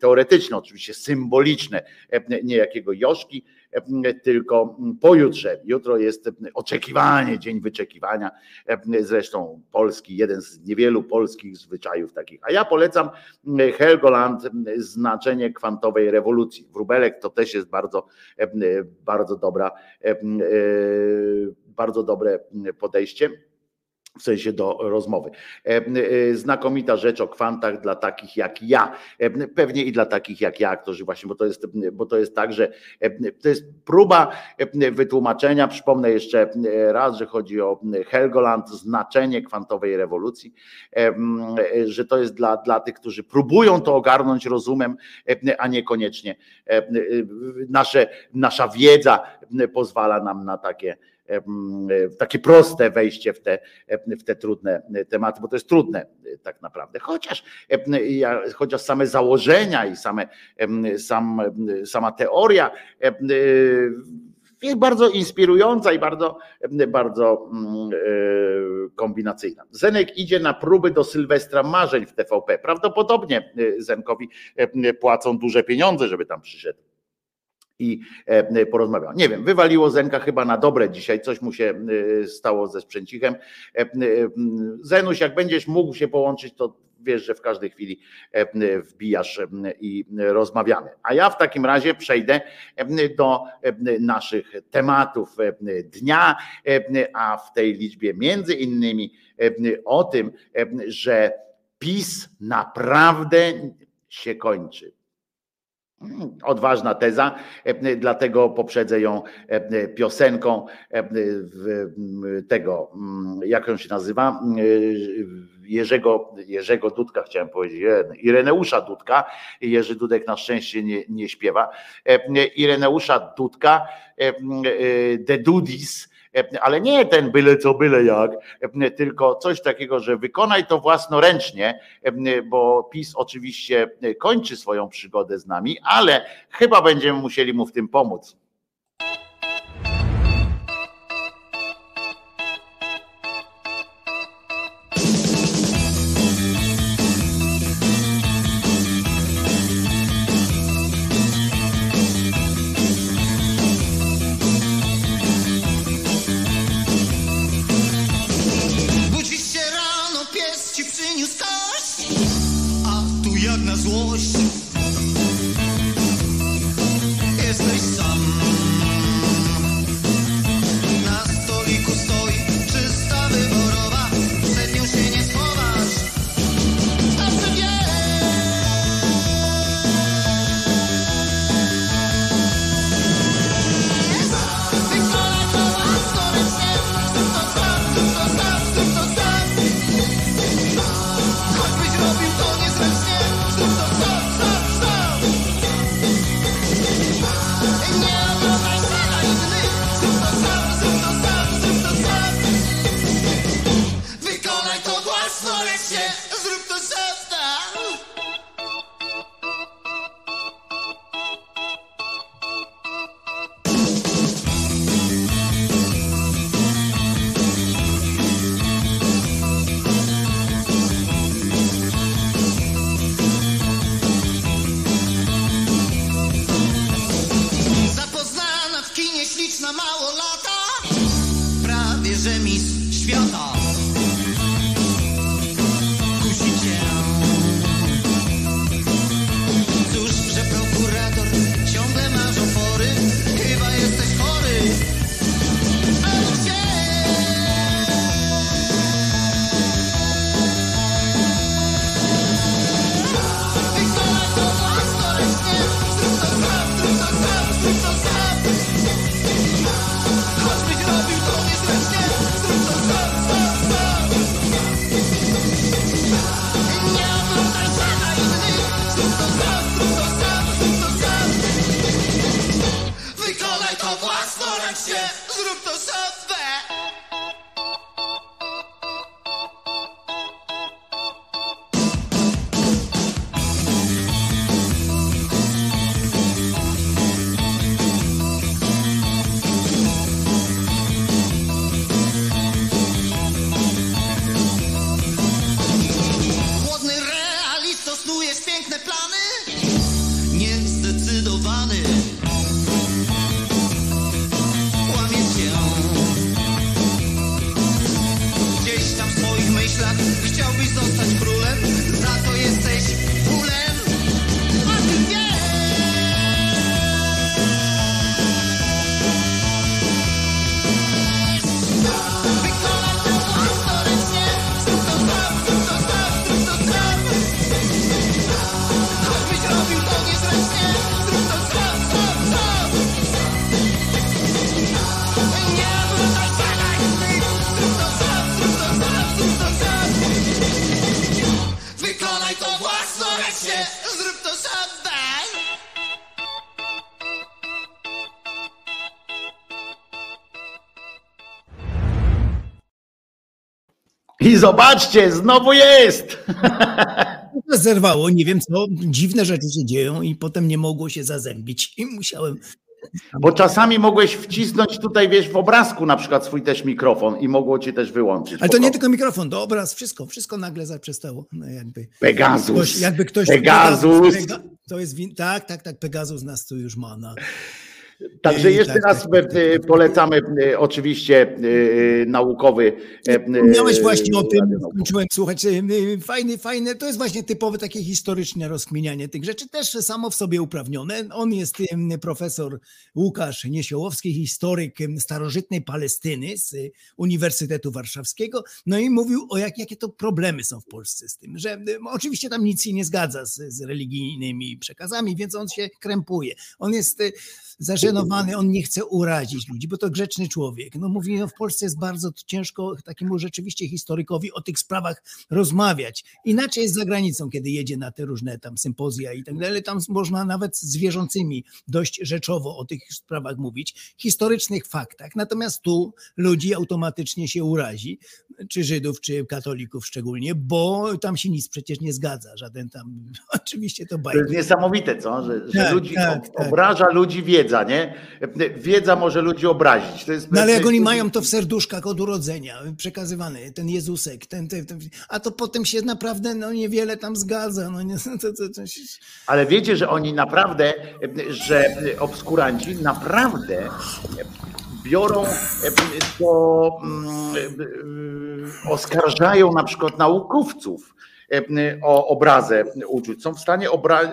teoretyczne, oczywiście symboliczne, nie jakiego Joszki, tylko pojutrze. Jutro jest oczekiwanie, dzień wyczekiwania. Zresztą polski, jeden z niewielu polskich zwyczajów takich. A ja polecam Helgoland, znaczenie kwantowej rewolucji. Wróbelek to też jest bardzo, bardzo dobra, bardzo dobre podejście w sensie do rozmowy. E, e, znakomita rzecz o kwantach dla takich jak ja. E, pewnie i dla takich jak ja, którzy właśnie, bo to jest, bo to jest tak, że to jest próba wytłumaczenia. Przypomnę jeszcze raz, że chodzi o Helgoland, znaczenie kwantowej rewolucji, że to jest dla, dla tych, którzy próbują to ogarnąć rozumem, a niekoniecznie nasze, nasza wiedza pozwala nam na takie takie proste wejście w te, w te trudne tematy, bo to jest trudne tak naprawdę. Chociaż, chociaż same założenia i same, sam, sama teoria jest bardzo inspirująca i bardzo, bardzo kombinacyjna. Zenek idzie na próby do Sylwestra Marzeń w TVP. Prawdopodobnie Zenkowi płacą duże pieniądze, żeby tam przyszedł i e, porozmawiał. Nie wiem, wywaliło Zenka chyba na dobre dzisiaj, coś mu się e, stało ze sprzęcichem. E, Zenuś, jak będziesz mógł się połączyć, to wiesz, że w każdej chwili wbijasz i rozmawiamy. A ja w takim razie przejdę do naszych tematów dnia, a w tej liczbie między innymi o tym, że PiS naprawdę się kończy Odważna teza, e, dlatego poprzedzę ją e, piosenką e, tego, jak on się nazywa, Jerzego, Jerzego Dudka, chciałem powiedzieć, Ireneusza Dudka. Jerzy Dudek na szczęście nie, nie śpiewa. Ireneusza Dudka, The Dudis, E, ale nie ten byle co, byle jak, e, tylko coś takiego, że wykonaj to własnoręcznie, e, bo PiS oczywiście kończy swoją przygodę z nami, ale chyba będziemy musieli mu w tym pomóc. I zobaczcie, znowu jest! Zerwało, nie wiem co, dziwne rzeczy się dzieją i potem nie mogło się zazębić i musiałem... Bo czasami mogłeś wcisnąć tutaj, wiesz, w obrazku na przykład swój też mikrofon i mogło cię też wyłączyć. Ale to nie tylko mikrofon, to obraz, wszystko, wszystko nagle zaprzestało. No jakby Pegazus. ktoś, jakby ktoś Pegazus. Pega- to jest tak, tak, tak, Pegasus nas tu już ma na, Także jeszcze raz e, polecamy e, oczywiście e, naukowy. e, Miałeś e, właśnie o tym, radionauk. skończyłem słuchać, y, fajny, fajny, to jest właśnie typowe takie historyczne rozkminianie tych rzeczy, też samo w sobie uprawnione. On jest profesor Łukasz Niesiołowski, historyk starożytnej Palestyny z Uniwersytetu Warszawskiego, no i mówił o jak, jakie to problemy są w Polsce z tym, że oczywiście tam nic się nie zgadza z, z religijnymi przekazami, więc on się krępuje. On jest y, on nie chce urazić ludzi, bo to grzeczny człowiek. No mówi, no w Polsce jest bardzo ciężko takiemu rzeczywiście historykowi o tych sprawach rozmawiać. Inaczej jest za granicą, kiedy jedzie na te różne tam sympozja i tak dalej. Tam można nawet z wierzącymi dość rzeczowo o tych sprawach mówić, historycznych faktach. Natomiast tu ludzi automatycznie się urazi, czy Żydów, czy katolików szczególnie, bo tam się nic przecież nie zgadza. Żaden tam, oczywiście to To bajka. jest niesamowite, co? Że, że Tak, ludzi tak, tak. obraża ludzi wiedza, nie? Wiedza może ludzi obrazić. To jest, No ale jak oni mają to w serduszkach od urodzenia, przekazywany, ten Jezusek, ten, ten, ten, a to potem się naprawdę no, niewiele tam zgadza. No, nie, to, to, to, się- Ale wiecie, że oni naprawdę, że obskuranci naprawdę biorą to, mm, oskarżają na przykład naukowców o obrazę uczuć. Są w stanie obra-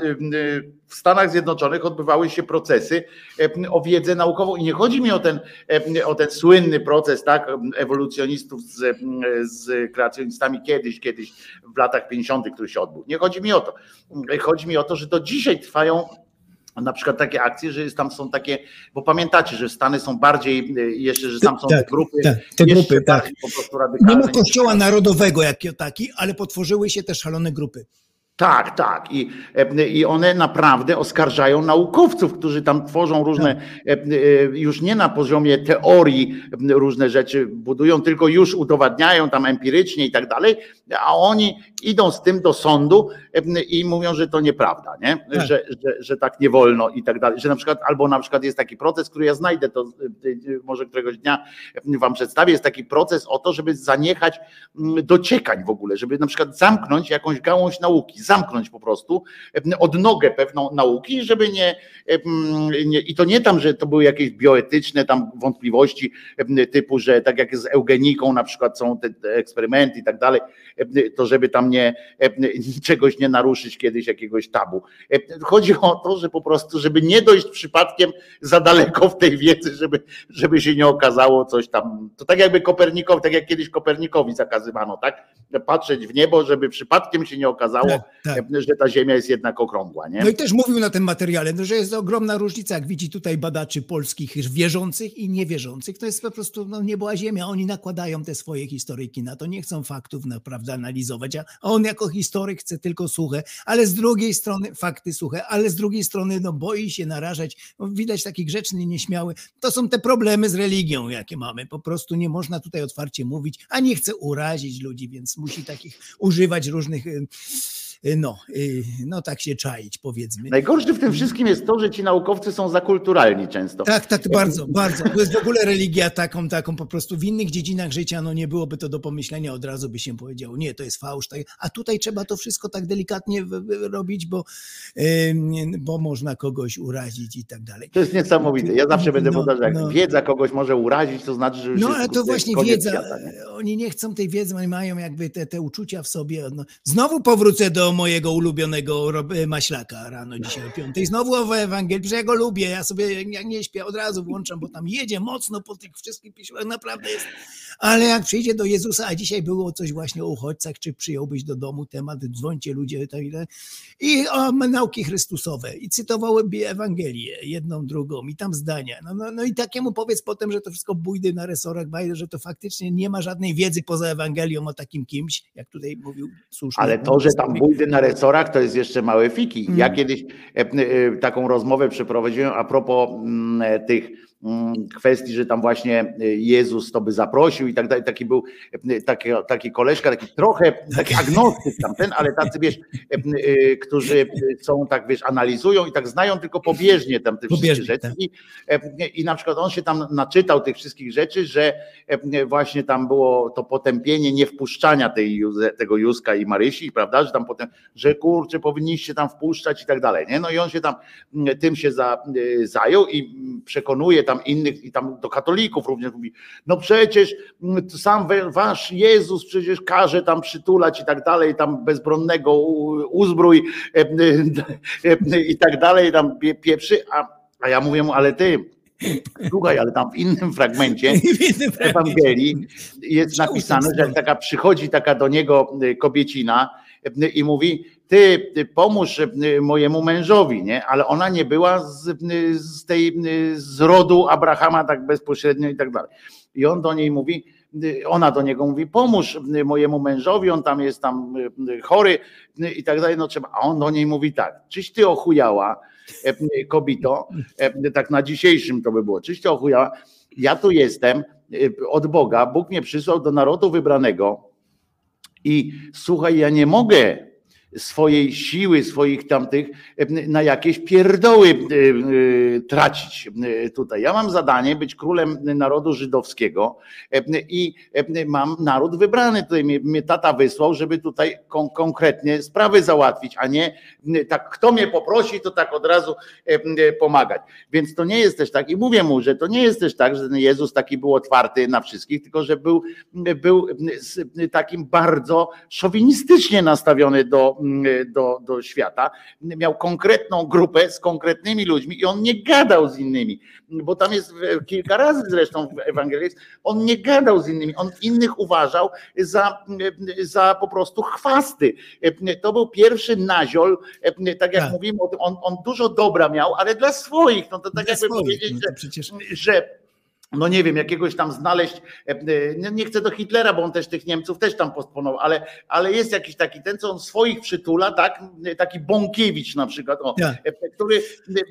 w Stanach Zjednoczonych odbywały się procesy o wiedzę naukową i nie chodzi mi o ten, o ten słynny proces tak, ewolucjonistów z, z kreacjonistami kiedyś, kiedyś w latach 50., który się odbył. Nie chodzi mi o to. Chodzi mi o to, że do dzisiaj trwają na przykład takie akcje, że jest, tam są takie, bo pamiętacie, że Stany są bardziej, y, jeszcze, że tam są Tak, grupy, tak, te grupy, tak. po prostu Nie ma radykalne. kościoła narodowego jak taki, ale potworzyły się te szalone grupy. Tak, tak. I, e, I one naprawdę oskarżają naukowców, którzy tam tworzą różne, Tak. e, e, już nie na poziomie teorii różne rzeczy budują, tylko już udowadniają tam empirycznie i tak dalej, a oni idą z tym do sądu i mówią, że to nieprawda, nie? Tak. Że, że, że tak nie wolno i tak dalej. Że na przykład, albo na przykład jest taki proces, który ja znajdę, to e, może któregoś dnia wam przedstawię, jest taki proces o to, żeby zaniechać dociekań w ogóle, żeby na przykład zamknąć jakąś gałąź nauki, zamknąć po prostu odnogę pewną nauki, żeby nie, nie i to nie tam, że to były jakieś bioetyczne tam wątpliwości typu, że tak jak z eugeniką na przykład są te, eksperymenty i tak dalej, to żeby tam nie e, czegoś nie naruszyć kiedyś jakiegoś tabu. E, Chodzi o to, że po prostu, żeby nie dojść przypadkiem za daleko w tej wiedzy, żeby, żeby się nie okazało coś tam. To tak jakby Kopernikowi, tak jak kiedyś Kopernikowi zakazywano, tak? Patrzeć w niebo, żeby przypadkiem się nie okazało, Tak, tak. że ta Ziemia jest jednak okrągła, nie? No i też mówił na tym materiale, no, że jest ogromna różnica, jak widzi tutaj badaczy polskich wierzących i niewierzących. To jest po prostu no, nie była ziemia. Oni nakładają te swoje historyki na to, nie chcą faktów naprawdę analizować, a on jako historyk chce tylko suche, ale z drugiej strony fakty suche, ale z drugiej strony no, boi się narażać. No, widać taki grzeczny, nieśmiały. To są te problemy z religią, jakie mamy. Po prostu nie można tutaj otwarcie mówić, a nie chce urazić ludzi, więc musi takich używać różnych y, no, y, no tak się czaić, powiedzmy. Najgorsze w tym wszystkim jest to, że ci naukowcy są za kulturalni często. Tak, tak, bardzo, bardzo. To jest w ogóle religia taką, taką po prostu w innych dziedzinach życia, no nie byłoby to do pomyślenia, od razu by się powiedział, nie, to jest fałsz, a tutaj trzeba to wszystko tak delikatnie robić, bo, bo można kogoś urazić i tak dalej. To jest niesamowite. Ja zawsze będę No, powtarzał, jak no. wiedza kogoś może urazić, to znaczy, że już No ale to właśnie wiedza, świata, nie? oni nie chcą tej wiedzy, oni mają jakby te, te uczucia w sobie. No, znowu powrócę do mojego ulubionego Rob- Maślaka rano dzisiaj o piątej. Znowu o Ewangelii, że ja go lubię, ja sobie jak nie śpię, od razu włączam, bo tam jedzie mocno po tych wszystkich piśmach, naprawdę jest. Ale jak przyjdzie do Jezusa, a dzisiaj było coś właśnie o uchodźcach, czy przyjąłbyś do domu temat, dzwońcie ludzie, tak, i tak, i o nauki Chrystusowe. I cytowałby Ewangelię, jedną, drugą, i tam zdania. No, no, no i takiemu powiedz potem, że to wszystko bójdy na resorach, bajdy, że to faktycznie nie ma żadnej wiedzy poza Ewangelią o takim kimś, jak tutaj mówił słusznie. Ale to, że tam bójdy na resorach, to jest jeszcze małe fiki. Ja Mm. kiedyś e, e, taką rozmowę przeprowadziłem a propos mm, e, tych kwestii, że tam właśnie e, Jezus to by zaprosił i tak dalej. Taki był e, taki, taki koleżka, taki trochę taki agnostyk tamten, ale tacy wiesz, e, którzy są tak wiesz, analizują i tak znają tylko pobieżnie tam te wszystkie Pobieżnie, rzeczy. tak. I, e, I na przykład on się tam naczytał tych wszystkich rzeczy, że e, właśnie tam było to potępienie niewpuszczania tej, tego Józka i Marysi, prawda, że tam potem, że kurczę, powinniście tam wpuszczać i tak dalej, nie? No i on się tam mm, tym się za, y, zajął i mm, przekonuje tam innych i tam do katolików również mówi, no przecież mm, sam wasz Jezus przecież każe tam przytulać i tak dalej, tam bezbronnego uzbrój e, e, e, i tak dalej, tam pie- pieprzy, a, a ja mówię mu, ale ty, słuchaj, ale tam w innym fragmencie w Ewangelii jest napisane, że jak taka przychodzi taka do niego y, kobiecina i mówi, ty, ty pomóż y, mojemu mężowi, nie? Ale ona nie była z, y, z tej y, z rodu Abrahama tak bezpośrednio i tak dalej. I on do niej mówi, ona do niego mówi, pomóż mojemu mężowi, on tam jest tam chory i tak dalej, no trzeba. A on do niej mówi tak, czyś ty ochujała, kobito, tak na dzisiejszym to by było, czyś ty ochujała, ja tu jestem od Boga, Bóg mnie przysłał do narodu wybranego i słuchaj, ja nie mogę swojej siły, swoich tamtych na jakieś pierdoły e, tracić tutaj. Ja mam zadanie być królem narodu żydowskiego i mam naród wybrany. Tutaj mnie, tata wysłał, żeby tutaj kon, konkretnie sprawy załatwić, a nie tak kto mnie poprosi, to tak od razu pomagać. Więc to nie jest też tak, i mówię mu, że to nie jest też tak, że ten Jezus taki był otwarty na wszystkich, tylko że był, był takim bardzo szowinistycznie nastawiony do, do, do świata. Miał konkretną grupę z konkretnymi ludźmi i on nie gadał z innymi, bo tam jest w- kilka razy zresztą w Ewangelii, on nie gadał z innymi, on innych uważał za, za po prostu chwasty. To był pierwszy naziol, tak jak Tak. mówimy, on, on dużo dobra miał, ale dla swoich, no to tak Dla jakby swoich, powiedzieć, no że że no nie wiem, jakiegoś tam znaleźć, e, e, nie- chcę do Hitlera, bo on też tych Niemców też tam postponował, ale, ale jest jakiś taki ten, co on swoich przytula, tak, taki Bąkiewicz na przykład, o, Tak. e, który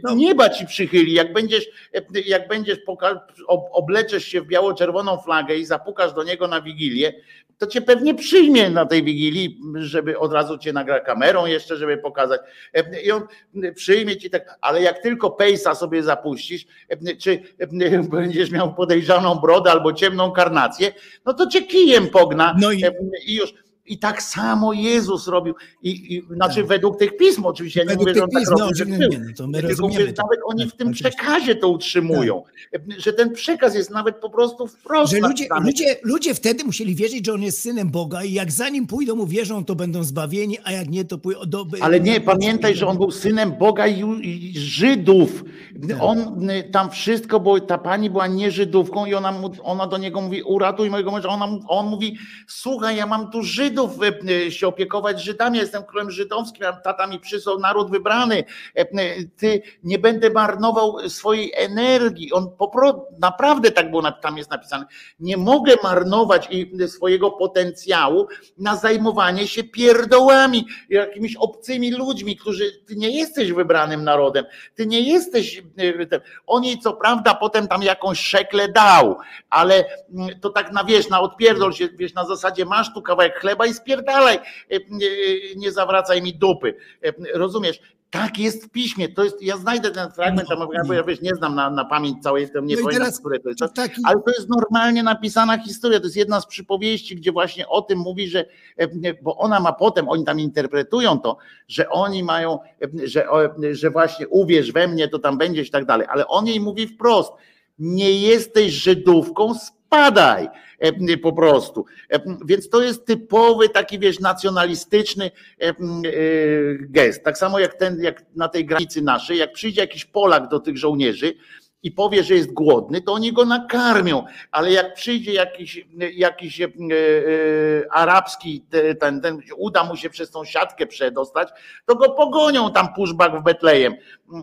No. nieba ci przychyli, jak będziesz, jak będziesz poka- ob- obleczesz się w biało-czerwoną flagę i zapukasz do niego na Wigilię, to cię pewnie przyjmie na tej Wigilii, żeby od razu cię nagra kamerą jeszcze, żeby pokazać. I on przyjmie ci tak, ale jak tylko pejsa sobie zapuścisz, czy będziesz miał podejrzaną brodę albo ciemną karnację, no to cię kijem pogna No i- e, i już. I tak samo Jezus robił. I, i znaczy Tak. według tych pism oczywiście. Ja nie Według mówię, że on tak pism, no, robił, oczywiście, był. nie, no to my Tylko mówię, to. nawet oni w Tak, tym oczywiście. przekazie to utrzymują. Że ten przekaz jest nawet po prostu wprost Że ludzie, ludzie, ludzie wtedy musieli wierzyć, że on jest synem Boga i jak za nim pójdą, uwierzą, to będą zbawieni, a jak nie, to pójdą do... Ale nie, pamiętaj, że on był synem Boga i Żydów. Tak. On y, tam wszystko, bo ta pani była nie Żydówką i ona, ona do niego mówi, uratuj mojego męża. Ona, on mówi, słuchaj, ja mam tu Żydów y, y, się opiekować Żydami, ja jestem królem żydowskim, a tata mi przysłał naród wybrany. E, Ty nie będę marnował swojej energii. On po pro, naprawdę tak było, tam jest napisane. Nie mogę marnować swojego potencjału na zajmowanie się pierdołami, jakimiś obcymi ludźmi, którzy ty nie jesteś wybranym narodem, ty nie jesteś. ten- On jej co prawda potem tam jakąś szekle dał, ale mm, to tak na wiesz, na odpierdol się, wiesz, na zasadzie masz tu kawałek chleba, i spierdalaj, e, nie zawracaj mi dupy. E, Rozumiesz? Tak jest w piśmie. To jest, ja znajdę ten fragment, No, tam, ja, ja wiesz, nie znam na, na pamięć całej, to nie No pamiętam, które to jest. Taki, Ale to jest normalnie napisana historia. To jest jedna z przypowieści, gdzie właśnie o tym mówi, że, e, bo ona ma potem, oni tam interpretują to, że oni mają, że, że właśnie uwierz we mnie, to tam będziesz i tak dalej. Ale on jej mówi wprost: nie jesteś Żydówką, spadaj po prostu. E, Więc to jest typowy taki, wiesz, nacjonalistyczny e, e, gest. Tak samo jak ten, jak na tej granicy naszej, jak przyjdzie jakiś Polak do tych żołnierzy, i powie, że jest głodny, to oni go nakarmią, ale jak przyjdzie jakiś, jakiś e, e, arabski, te- ten, ten, uda mu się przez tą siatkę przedostać, to go pogonią tam pushback w Betlejem.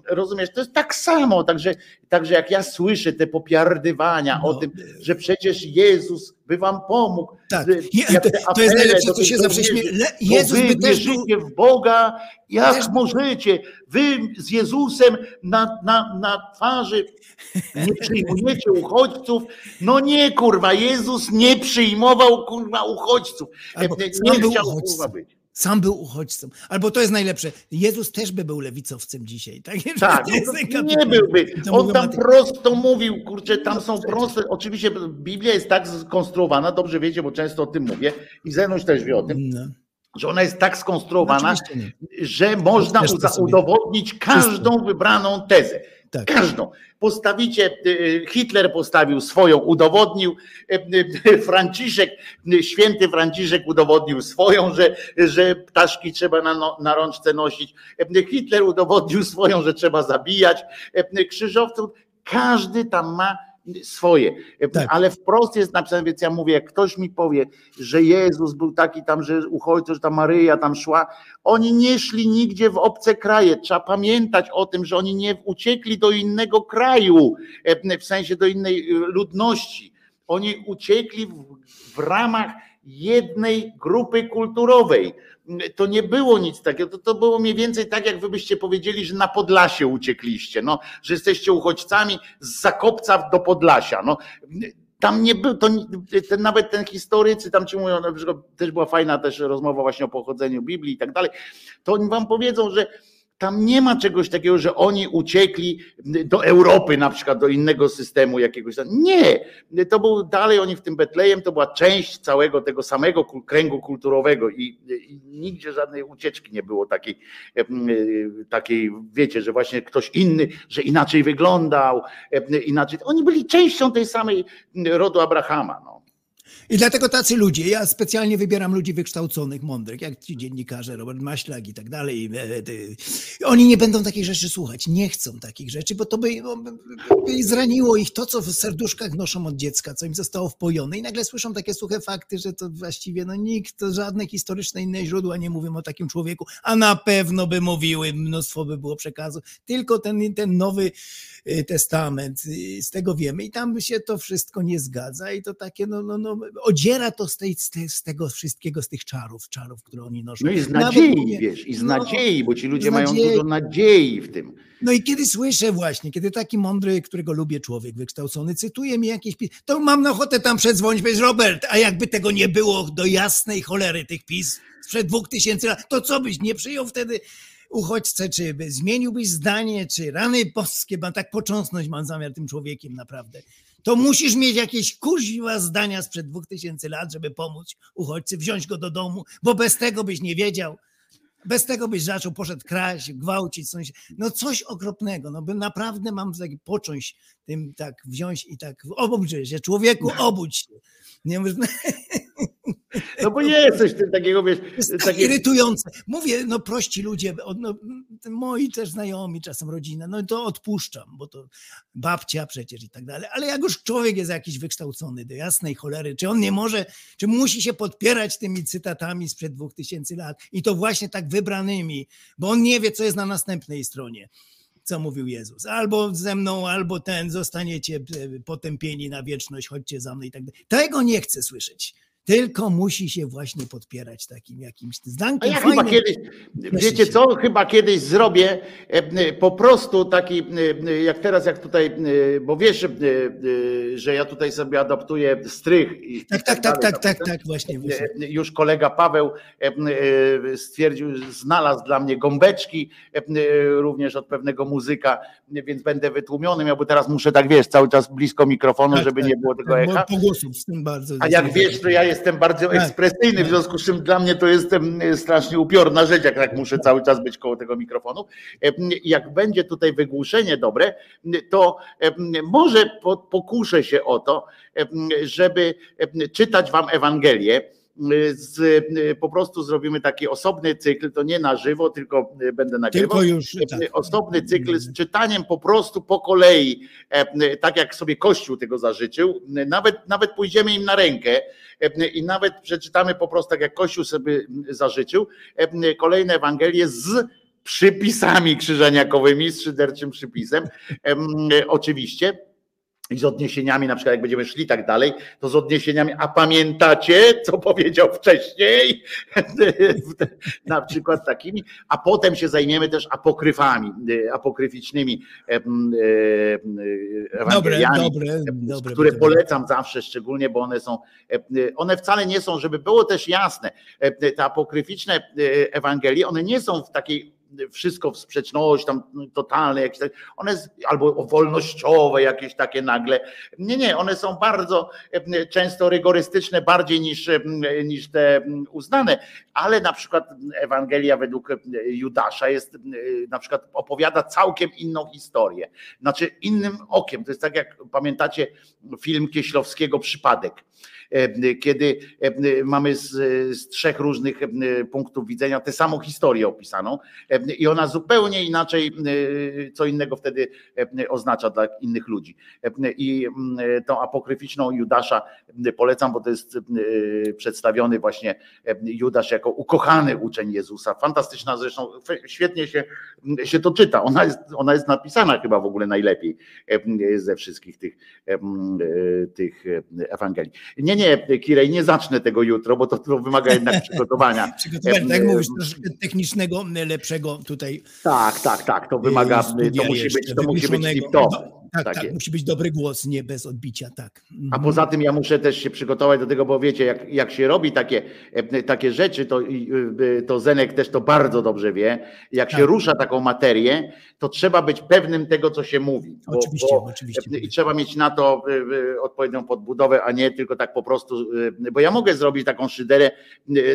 Rozumiesz, to jest tak samo, także, także jak ja słyszę te popiardywania o No, tym, że przecież Jezus by wam pomógł. Tak. jak to, te to jest najlepsze, co się zawsze śmieje. Jezus wy by też wierzycie w Boga, jak Też- możecie? Wy z Jezusem na, na, na twarzy nie przyjmujecie uchodźców. No nie, kurwa, Jezus nie przyjmował kurwa uchodźców. Albo nie nie chciał uchodźcą. kurwa być. Sam był uchodźcą. Albo to jest najlepsze. Jezus też by był lewicowcem dzisiaj. Tak, Tak, no, nie byłby. On tam prosto mówił, kurczę, tam No są proste. Oczywiście Biblia jest tak skonstruowana, dobrze wiecie, bo często o tym mówię i Zenuś też wie o tym, No. że ona jest tak skonstruowana, że można udowodnić każdą wybraną tezę. Tak. Każdą. Postawicie, y, Hitler postawił swoją, udowodnił, y, y, Franciszek, y, święty Franciszek udowodnił swoją, że, że ptaszki trzeba na, no, na rączce nosić. Y, Hitler udowodnił swoją, że trzeba zabijać. Y, Krzyżowców, każdy tam ma swoje. Tak. Ale wprost jest napisane, więc ja mówię, jak ktoś mi powie, że Jezus był taki tam, że uchodźcy, że ta Maryja tam szła, oni nie szli nigdzie w obce kraje. Trzeba pamiętać o tym, że oni nie uciekli do innego kraju, e, w sensie do innej e, ludności. Oni uciekli w, w ramach jednej grupy kulturowej. To nie było nic takiego, to, to było mniej więcej tak, jak wy byście powiedzieli, że na Podlasie uciekliście, no, że jesteście uchodźcami z Zakopca do Podlasia. No. Tam nie był, to ten, nawet ten historycy, tam ci mówią, na przykład też była fajna też rozmowa właśnie o pochodzeniu Biblii i tak dalej, to oni wam powiedzą, że tam nie ma czegoś takiego, że oni uciekli do Europy, na przykład do innego systemu jakiegoś. Nie, to był dalej oni w tym Betlejem, to była część całego tego samego kręgu kulturowego i, i nigdzie żadnej ucieczki nie było takiej, takiej, wiecie, że właśnie ktoś inny, że inaczej wyglądał, inaczej. Oni byli częścią tej samej rodu Abrahama. No. I dlatego tacy ludzie, ja specjalnie wybieram ludzi wykształconych, mądrych, jak ci dziennikarze, Robert Maślak i tak dalej. e, Oni nie będą takich rzeczy słuchać, nie chcą takich rzeczy, bo to by, by, zraniło ich to, co w serduszkach noszą od dziecka, co im zostało wpojone i nagle słyszą takie suche fakty, że to właściwie no, nikt, żadne historyczne inne źródła nie mówią o takim człowieku, a na pewno by mówiły, mnóstwo by było przekazów, tylko ten, ten nowy y, testament, y, z tego wiemy i tam się to wszystko nie zgadza i to takie, no, no, no odziera to z, tej, z, te- z tego wszystkiego, z tych czarów, czarów, które oni noszą. no i z nadziei, mówię, wiesz, i z no, nadziei, bo ci ludzie mają nadziei. dużo nadziei w tym. No i kiedy słyszę właśnie, kiedy taki mądry, którego lubię człowiek wykształcony, cytuje mi jakieś to mam na ochotę tam przedzwonić, powiedzieć, Robert, a jakby tego nie było do jasnej cholery tych pis sprzed dwóch tysięcy lat, to co byś nie przyjął wtedy uchodźcę, czy by zmieniłbyś zdanie, czy rany boskie, mam tak począsnąć mam zamiar tym człowiekiem naprawdę. To musisz mieć jakieś kuźwa zdania sprzed dwóch tysięcy lat, żeby pomóc uchodźcy, wziąć go do domu, bo bez tego byś nie wiedział, bez tego byś zaczął, poszedł kraść, gwałcić, coś, no coś okropnego, no by naprawdę mam tak począć tym tak wziąć i tak, obudź się, człowieku, obudź się. Nie, No bo jest coś tym takiego, wiesz, jest tak takie, irytujące. Mówię, no prości ludzie, no, moi też znajomi, czasem rodzina, no to odpuszczam, bo to babcia przecież i tak dalej, ale jak już człowiek jest jakiś wykształcony do jasnej cholery, czy on nie może, czy musi się podpierać tymi cytatami sprzed dwóch tysięcy lat i to właśnie tak wybranymi, bo on nie wie, co jest na następnej stronie co mówił Jezus. Albo ze mną, albo ten, zostaniecie e, potępieni na wieczność, chodźcie za mną i tak dalej. Tego nie chcę słyszeć. Tylko musi się właśnie podpierać takim jakimś zdankiem ja chyba kiedyś, wiecie co, chyba kiedyś zrobię e, e, po prostu taki, e, jak teraz, jak tutaj, bo wiesz, że ja tutaj sobie adaptuję strych. i- Tak, tak, tak, dalej, tak, tak, tak, właśnie. właśnie. Już kolega Paweł stwierdził, znalazł dla mnie gąbeczki, również od pewnego muzyka, więc będę wytłumiony, miałby teraz muszę tak, wiesz, cały czas blisko mikrofonu, Tak, żeby tak, nie było tego tak, echa. bo Pogłosów z tym bardzo. A jak wiesz, to ja jestem bardzo Tak. ekspresyjny, w związku z czym dla mnie to jest em, strasznie upiorna rzecz, jak tak muszę cały czas być koło tego mikrofonu. Em, Jak będzie tutaj wygłuszenie dobre, to em, może po- pokuszę się o to, żeby czytać wam Ewangelię. Z, po prostu zrobimy taki osobny cykl, to nie na żywo, tylko będę nagrywał. Tylko już. Tak. Osobny cykl z czytaniem po prostu po kolei, e, tak jak sobie Kościół tego zażyczył. Nawet, nawet pójdziemy im na rękę e, i nawet przeczytamy po prostu tak jak Kościół sobie zażyczył. e, Kolejne Ewangelie z przypisami krzyżaniakowymi, z szyderczym przypisem. Em, Oczywiście. I z odniesieniami, na przykład jak będziemy szli tak dalej, to z odniesieniami, a pamiętacie, co powiedział wcześniej? na przykład takimi, a potem się zajmiemy też apokryfami, y, apokryficznymi e, e, Ewangeliami, dobre, dobre. które dobre. polecam zawsze, szczególnie, bo one są, e, one wcale nie są, żeby było też jasne, e, te apokryficzne e, Ewangelie, one nie są w takiej wszystko w sprzeczność tam totalne, jakieś tak, one albo wolnościowe jakieś takie nagle. Nie, nie, one są bardzo e, często rygorystyczne, bardziej niż, e, niż te uznane, ale na przykład Ewangelia według e, Judasza jest, e, na przykład opowiada całkiem inną historię, znaczy innym okiem. To jest tak jak pamiętacie film Kieślowskiego Przypadek e, kiedy e, mamy z, z trzech różnych e, punktów widzenia tę samą historię opisaną e, i ona zupełnie inaczej, e, co innego wtedy e, oznacza dla innych ludzi. E, I tą apokryficzną Judasza e, polecam, bo to jest e, przedstawiony właśnie e, Judasz jako ukochany uczeń Jezusa. Fantastyczna zresztą, świetnie się, się to czyta. Ona jest, ona jest napisana chyba w ogóle najlepiej e, ze wszystkich tych, e, tych Ewangelii. Nie, nie, Kirej, nie zacznę tego jutro, bo to, to wymaga jednak przygotowania. Przygotowanie, tak jak Em, mówisz, troszkę technicznego, lepszego tutaj. Tak, tak, tak, to wymaga, e, to musi być, to musi być wymuszonego. tip-top. Tak, tak, Takie. musi być dobry głos, nie bez odbicia, tak. Mhm. A poza tym ja muszę też się przygotować do tego, bo wiecie, jak, jak się robi takie, e, takie rzeczy, to, y, to Zenek też to bardzo dobrze wie. Jak się Tak. rusza taką materię, to trzeba być pewnym tego, co się mówi. Bo, Oczywiście, bo, oczywiście. I trzeba mieć na to odpowiednią podbudowę, a nie tylko tak po prostu, bo ja mogę zrobić taką szyderę,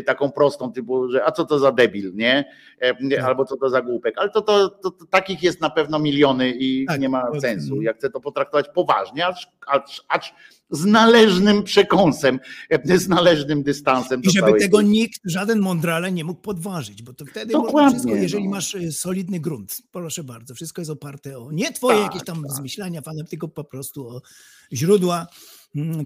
taką prostą, typu, że a co to za debil, nie? E, Tak. Albo co to za głupek. Ale to, to, to, to takich jest na pewno miliony i Tak, nie ma sensu. Ja chcę to potraktować poważnie, acz, acz, acz z należnym przekąsem, e, z należnym dystansem. I żeby tego tej- nikt, żaden mądrale nie mógł podważyć, bo to wtedy Dokładnie, można wszystko, jeżeli no. masz y, solidny grunt, proszę bardzo, wszystko jest oparte o nie twoje Tak, jakieś tam tak. zmyślania, fanem, tylko po prostu o źródła,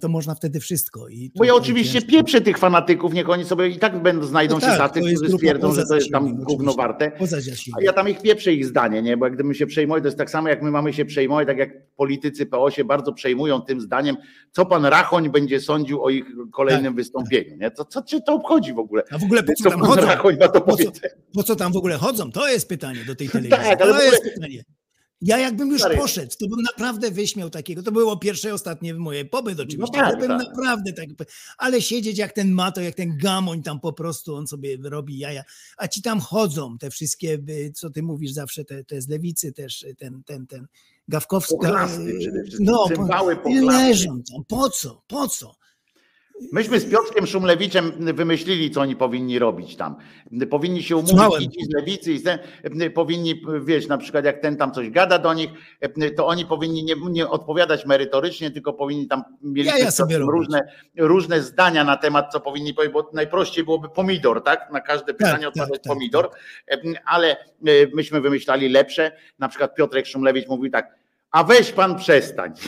to można wtedy wszystko. I Bo ja oczywiście ciężko- pieprzę tych fanatyków, niech oni sobie i tak będą, znajdą No się tak, tacy, którzy stwierdzą, że to jest tam gówno warte. Poza A ja tam ich pieprzę ich zdanie, nie? Bo jak gdyby się przejmować, to jest tak samo jak my mamy się przejmować, tak jak politycy PO się bardzo przejmują tym zdaniem, co pan Rachoń będzie sądził o ich kolejnym Tak, wystąpieniu, nie? To co cię to obchodzi w ogóle? A w ogóle po co tam chodzą? Rachoń ma to Po co, po co tam w ogóle chodzą? To jest pytanie do tej telewizji. Tak, ale to jest pytanie. Ja jakbym już Stary. poszedł, to bym naprawdę wyśmiał takiego. To było pierwsze, ostatnie moje pobyt oczywiście. tak, ale bym tak. naprawdę tak. Ale siedzieć jak ten mato, jak ten gamoń tam po prostu, on sobie robi jaja. A ci tam chodzą, te wszystkie, y, co ty mówisz zawsze, te, te z lewicy też, y, ten, ten, ten Gawkowski. Wszystkim, No, cymbały po, leżą tam. Po co? Po co? Myśmy z Piotrkiem Szumlewiczem wymyślili, co oni powinni robić tam. Powinni się umówić Słuchałem. i ci z lewicy i ten, powinni, wiesz, na przykład jak ten tam coś gada do nich, to oni powinni nie, nie odpowiadać merytorycznie, tylko powinni tam mieli Ja- ja różne, różne zdania na temat, co powinni powiedzieć, bo najprościej byłoby pomidor, tak? Na każde pytanie tak, odpowiadać tak, pomidor, ale e, myśmy wymyślali lepsze. Na przykład Piotrek Szumlewicz mówił tak, a weź pan przestań.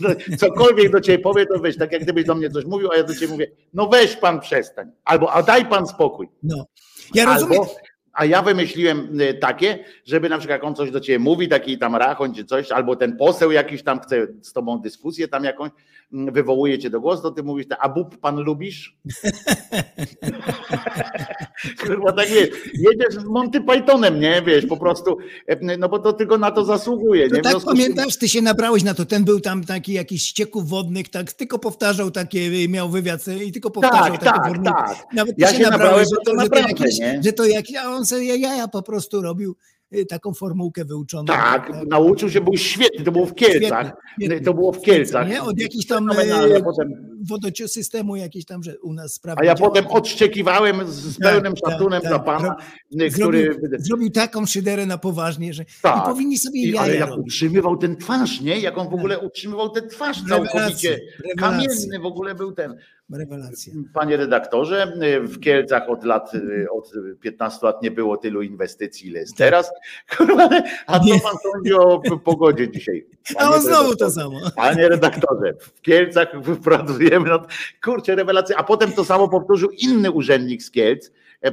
No, Cokolwiek do ciebie powie, to weź, tak jak gdybyś do mnie coś mówił, a ja do ciebie mówię, no weź pan przestań, albo a daj pan spokój. No. Ja rozumiem. Albo, A ja wymyśliłem y, takie, żeby na przykład jak on coś do ciebie mówi, taki tam rachoń czy coś, albo ten poseł jakiś tam chce z tobą dyskusję tam jakąś, mm, wywołuje cię do głosu, to ty mówisz, a bób pan lubisz? Kurwa, tak wiesz, jedziesz Monty Pythonem, nie, wiesz, po prostu, e, no bo to tylko na to zasługuje, To nie? Tak z pamiętasz, ty się nabrałeś na to, ten był tam taki jakiś ścieków wodnych, tak tylko powtarzał takie, miał wywiad i tylko powtarzał Tak, takie tak, tak. Nawet Ja się nabrałem, że bo to to, że to naprawdę, jakieś, nie? że to jakieś, a on sobie jaja po prostu robił taką formułkę wyuczoną. Tak, nauczył się, był świetny, to było w Kielcach. Świetny. To było w Kielcach. Nie? Od jakichś tam e, potem- wodocio systemu jakieś tam, że u nas sprawy A ja działają. potem odszczekiwałem z, Tak, pełnym tak, szacunem tak. dla pana, Zrobił, który. zrobił taką szyderę na poważnie, że Tak. i powinni sobie I, ale jak robić. utrzymywał ten twarz, nie? Jak on w ogóle utrzymywał ten twarz Rewelacje, całkowicie. Kamienny w ogóle był ten. Rewelacja. Panie redaktorze, w Kielcach od lat, od 15 lat nie było tylu inwestycji, ile jest teraz. A co pan sądzi o pogodzie dzisiaj? A Panie on znowu to samo. Panie redaktorze, w Kielcach wypracujemy, no, kurczę, rewelacja. A potem to samo powtórzył inny urzędnik z Kielc, e, e,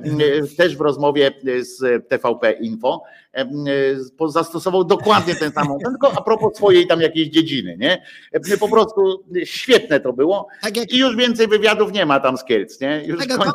też w rozmowie z TVP Info, zastosował dokładnie ten sam, tylko a propos swojej tam jakiejś dziedziny, nie? E, Po prostu świetne to było Tak jak i już więcej wywiadów nie ma tam z Kielc, nie? Już Tak koniec.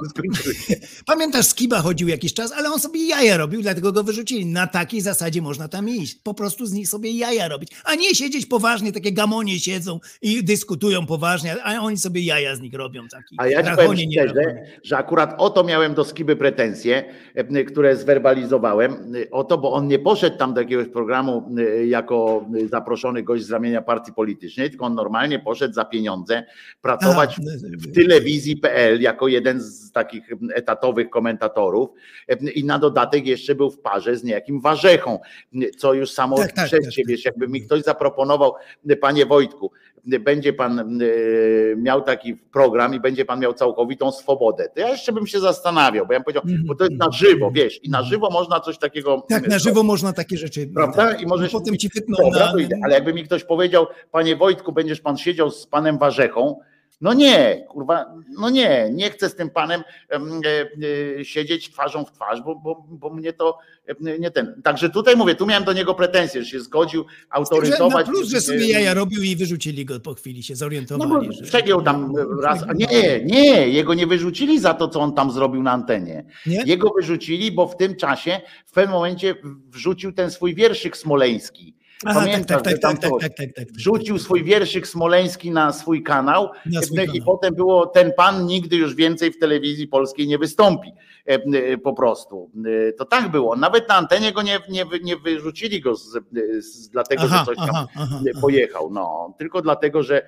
Pamiętasz, Skiba chodził jakiś czas, ale on sobie jaja robił, dlatego go wyrzucili. Na takiej zasadzie można tam iść. Po prostu z nich sobie jaja robić. A nie siedzieć poważnie, takie gamonie siedzą i dyskutują poważnie, a oni sobie jaja z nich robią. Taki A ja ci powiem szczerze, że akurat o to miałem do Skiby pretensje, e, które zwerbalizowałem, e, o to, bo on nie poszedł tam do jakiegoś programu e, jako e, zaproszony gość z ramienia partii politycznej, tylko on normalnie poszedł za pieniądze pracować A, w telewizji.pl jako jeden z takich etatowych komentatorów i na dodatek jeszcze był w parze z niejakim Warzechą, co już samo Tak, tak, przez tak, ciebie, tak. jakby mi ktoś zaproponował, panie Wojtku, będzie pan e, miał taki program i będzie pan miał całkowitą swobodę. To ja jeszcze bym się zastanawiał, bo ja bym powiedział, bo to jest na żywo, wiesz, i na żywo można coś takiego. Tak, na żywo można takie rzeczy. Prawda? tak. I możesz potem ci Dobra, na. Ale jakby mi ktoś powiedział, panie Wojtku, będziesz pan siedział z panem Warzechą, no nie, kurwa, no nie, nie chcę z tym panem em, e, e, siedzieć twarzą w twarz, bo, bo, bo mnie to nie ten. Także tutaj mówię, tu miałem do niego pretensje, że się zgodził Że na autoryzować. plus, że sobie jaja robił i wyrzucili go po chwili, się no zorientowali. bo że- przegiął tam raz. a Nie, nie, jego nie wyrzucili za to, co on tam zrobił na antenie. Nie? Jego wyrzucili, bo w tym czasie w pewnym momencie wrzucił ten swój wierszyk smoleński. Aha, tak, Pamiętasz, tak, tak, tak, tak, tak, tak, tak. Wrzucił swój wierszyk smoleński na swój kanał Na swój i kanał. potem było ten pan nigdy już więcej w telewizji polskiej nie wystąpi e, e, po prostu. E, To tak było. Nawet na antenie go nie, nie, nie wyrzucili go z, z, dlatego, Aha, że coś tam aha, aha, pojechał. No, tylko dlatego, że,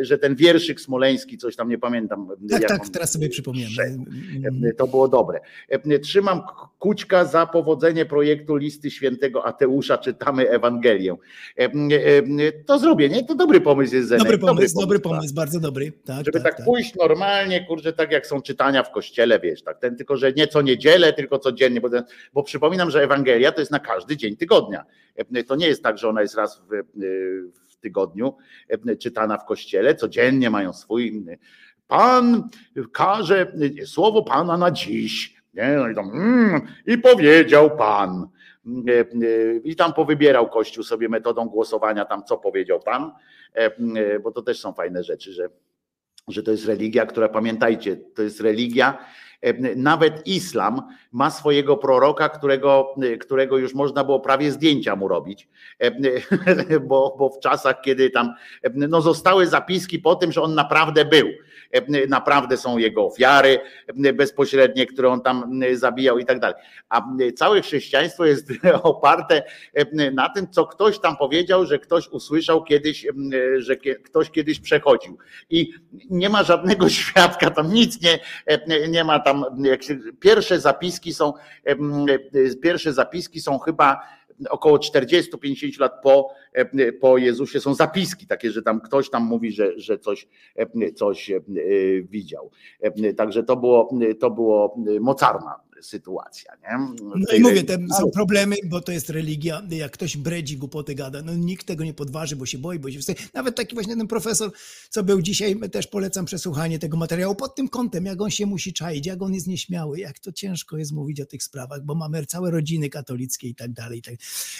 że ten wierszyk smoleński, coś tam nie pamiętam. Tak, jak tak, teraz sobie przypomniałem. Mm. E, To było dobre. Trzymam kućka za powodzenie projektu listy świętego Ateusza, czytamy Ewangelię. E, e, To zrobię, nie? To dobry pomysł jest Zenek. Dobry pomysł, dobry tak. pomysł, bardzo dobry. Tak, Żeby tak, tak. pójść normalnie, kurczę, tak jak są czytania w kościele, wiesz, tak, ten tylko, że nie co niedzielę, tylko codziennie, bo, bo przypominam, że Ewangelia to jest na każdy dzień tygodnia. E, To nie jest tak, że ona jest raz w, w tygodniu czytana w kościele, codziennie mają swój. Pan każe słowo Pana na dziś. Nie? No i, tam, mm, I powiedział Pan. E, e, I tam powybierał Kościół sobie metodą głosowania, tam co powiedział Pan, E, e, bo to też są fajne rzeczy, że że to jest religia, która pamiętajcie, to jest religia. Nawet islam ma swojego proroka, którego, którego już można było prawie zdjęcia mu robić, bo, bo w czasach, kiedy tam no zostały zapiski po tym, że on naprawdę był. Naprawdę są jego ofiary bezpośrednie, które on tam zabijał i tak dalej. A całe chrześcijaństwo jest oparte na tym, co ktoś tam powiedział, że ktoś usłyszał kiedyś, że ktoś kiedyś przechodził. I nie ma żadnego świadka, tam nic nie, nie ma tam. Jak się, pierwsze zapiski są, e, pierwsze zapiski są chyba około 40-50 lat po, e, po Jezusie są zapiski takie, że tam ktoś tam mówi, że, że coś, e, coś e, widział. E, Także to było, to było mocarna sytuacja. Nie? No i mówię, te są problemy, bo to jest religia. Jak ktoś bredzi, głupoty gada, no nikt tego nie podważy, bo się boi, bo się wstydzi. Nawet taki właśnie ten profesor, co był dzisiaj, też polecam przesłuchanie tego materiału pod tym kątem, jak on się musi czaić, jak on jest nieśmiały, jak to ciężko jest mówić o tych sprawach, bo mamy całe rodziny katolickie i tak dalej. i tak.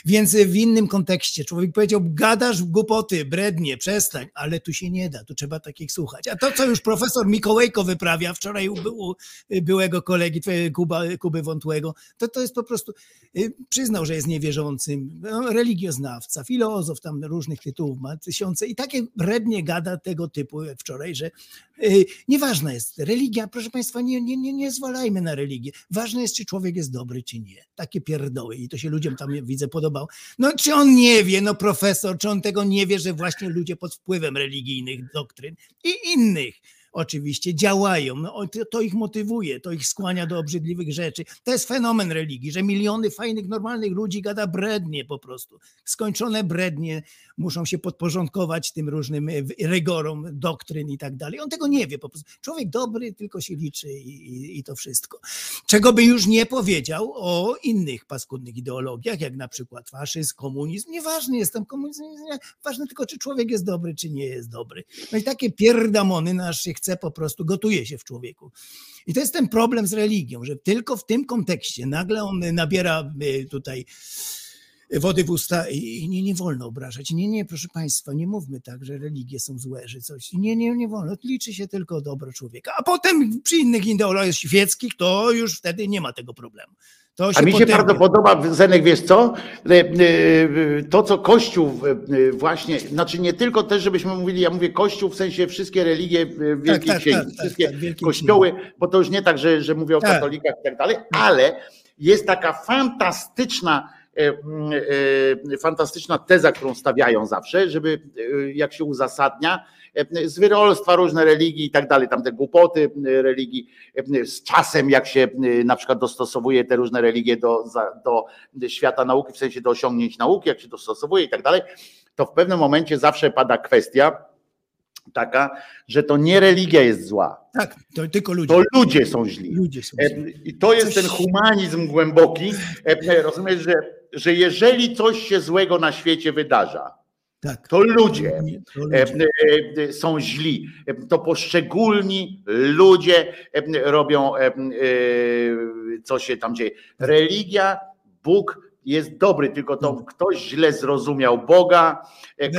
Więc w innym kontekście człowiek powiedział, gadasz głupoty, brednie, przestań, ale tu się nie da, tu trzeba takich słuchać. A to, co już profesor Mikołajko wyprawia, wczoraj u był, byłego kolegi, Kuba, Kuby Wątłego, to to jest po prostu, y, przyznał, że jest niewierzącym, no, religioznawca, filozof, tam różnych tytułów ma tysiące i takie brednie gada tego typu wczoraj, że y, nieważna jest religia, proszę Państwa, nie, nie, nie, nie zwalajmy na religię. Ważne jest, czy człowiek jest dobry, czy nie. Takie pierdoły i to się ludziom tam, widzę, podobało. No czy on nie wie, no profesor, czy on tego nie wie, że właśnie ludzie pod wpływem religijnych doktryn i innych oczywiście działają. No, to, ich motywuje, to ich skłania do obrzydliwych rzeczy. To jest fenomen religii, że miliony fajnych, normalnych ludzi gada brednie po prostu. Skończone brednie muszą się podporządkować tym różnym e, rygorom doktryn i tak dalej. On tego nie wie po prostu. Człowiek dobry tylko się liczy i, i, i to wszystko. Czego by już nie powiedział o innych paskudnych ideologiach, jak na przykład faszyzm, komunizm. Nieważny jest tam komunizm, ważne tylko, czy człowiek jest dobry, czy nie jest dobry. No i takie pierdamony naszych chce, po prostu gotuje się w człowieku. I to jest ten problem z religią, że tylko w tym kontekście nagle on nabiera y, tutaj wody w usta i nie, nie wolno obrażać. Nie, nie, proszę Państwa, nie mówmy tak, że religie są złe, że coś. Nie, nie, nie wolno. Liczy się tylko dobro człowieka. A potem przy innych ideologiach świeckich to już wtedy nie ma tego problemu. A mi się bardzo podoba, Zenek, wiesz co? E, e, to, co Kościół e, właśnie, znaczy nie tylko też, żebyśmy mówili, ja mówię Kościół w sensie wszystkie religie Wielkiej tak, tak, Księgi, tak, tak wszystkie tak, kościoły, bo to już nie tak, że, że mówię o tak. katolikach i tak dalej, ale jest taka fantastyczna, fantastyczna teza, którą stawiają zawsze, żeby jak się uzasadnia, z wyrolstwa różne religii i tak dalej, tam te głupoty religii, z czasem jak się na przykład dostosowuje te różne religie do, do świata nauki, w sensie do osiągnięć nauki, jak się dostosowuje i tak dalej, to w pewnym momencie zawsze pada kwestia, taka, że to nie religia jest zła. Tak, to tylko ludzie. To ludzie są źli. Ludzie są źli. I to jest coś... ten humanizm głęboki. Rozumiesz, że, że jeżeli coś się złego na świecie wydarza, tak. To ludzie, to ludzie. E, e, są źli. E, to poszczególni ludzie robią, co się tam dzieje. Religia, Bóg jest dobry, tylko to hmm. ktoś źle zrozumiał Boga,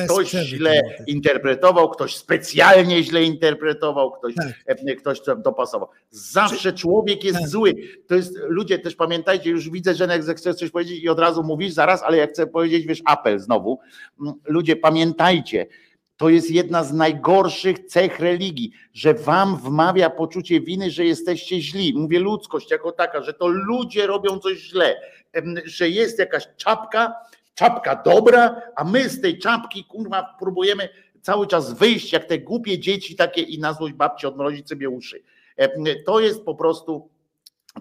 ktoś źle interpretował, ktoś specjalnie źle interpretował, ktoś, tak. ktoś dopasował. Zawsze człowiek jest tak. zły. To jest, ludzie też pamiętajcie, już widzę, że jak chcesz coś powiedzieć i od razu mówisz zaraz, ale jak chcę powiedzieć, wiesz, apel znowu. Mm, ludzie, pamiętajcie, to jest jedna z najgorszych cech religii, że wam wmawia poczucie winy, że jesteście źli. Mówię ludzkość jako taka, że to ludzie robią coś źle że jest jakaś czapka, czapka dobra, a my z tej czapki, kurwa, próbujemy cały czas wyjść jak te głupie dzieci takie i na złość babci odmrozić sobie uszy. To jest po prostu,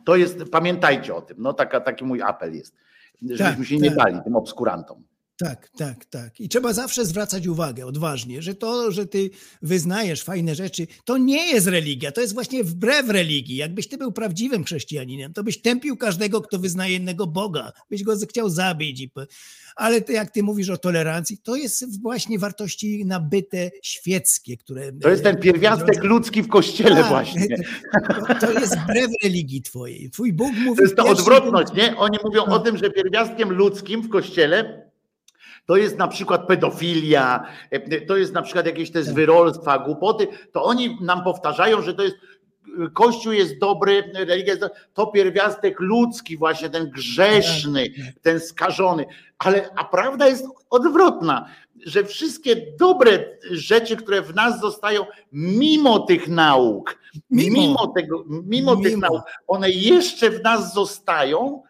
to jest, pamiętajcie o tym, no taka, taki mój apel jest, żebyśmy tak, się nie tak. bali tym obskurantom. Tak, tak, tak. I trzeba zawsze zwracać uwagę odważnie, że to, że ty wyznajesz fajne rzeczy, to nie jest religia, to jest właśnie wbrew religii. Jakbyś ty był prawdziwym chrześcijaninem, to byś tępił każdego, kto wyznaje innego Boga, byś go chciał zabić. Ale ty, jak ty mówisz o tolerancji, to jest właśnie wartości nabyte świeckie, które. To jest ten pierwiastek ludzki w kościele, tak, właśnie. To, to, jest wbrew religii twojej. Twój Bóg mówi. To jest to odwrotność, nie? Oni mówią o tym, że pierwiastkiem ludzkim w kościele to jest na przykład pedofilia, e, to jest na przykład jakieś te zwyrolstwa, głupoty, to oni nam powtarzają, że to jest Kościół jest dobry, religia jest dobra, to pierwiastek ludzki, właśnie ten grzeszny, ten skażony. Ale a prawda jest odwrotna, że wszystkie dobre rzeczy, które w nas zostają, mimo tych nauk, mimo, mimo tego, mimo, mimo. tych nauk, one jeszcze w nas zostają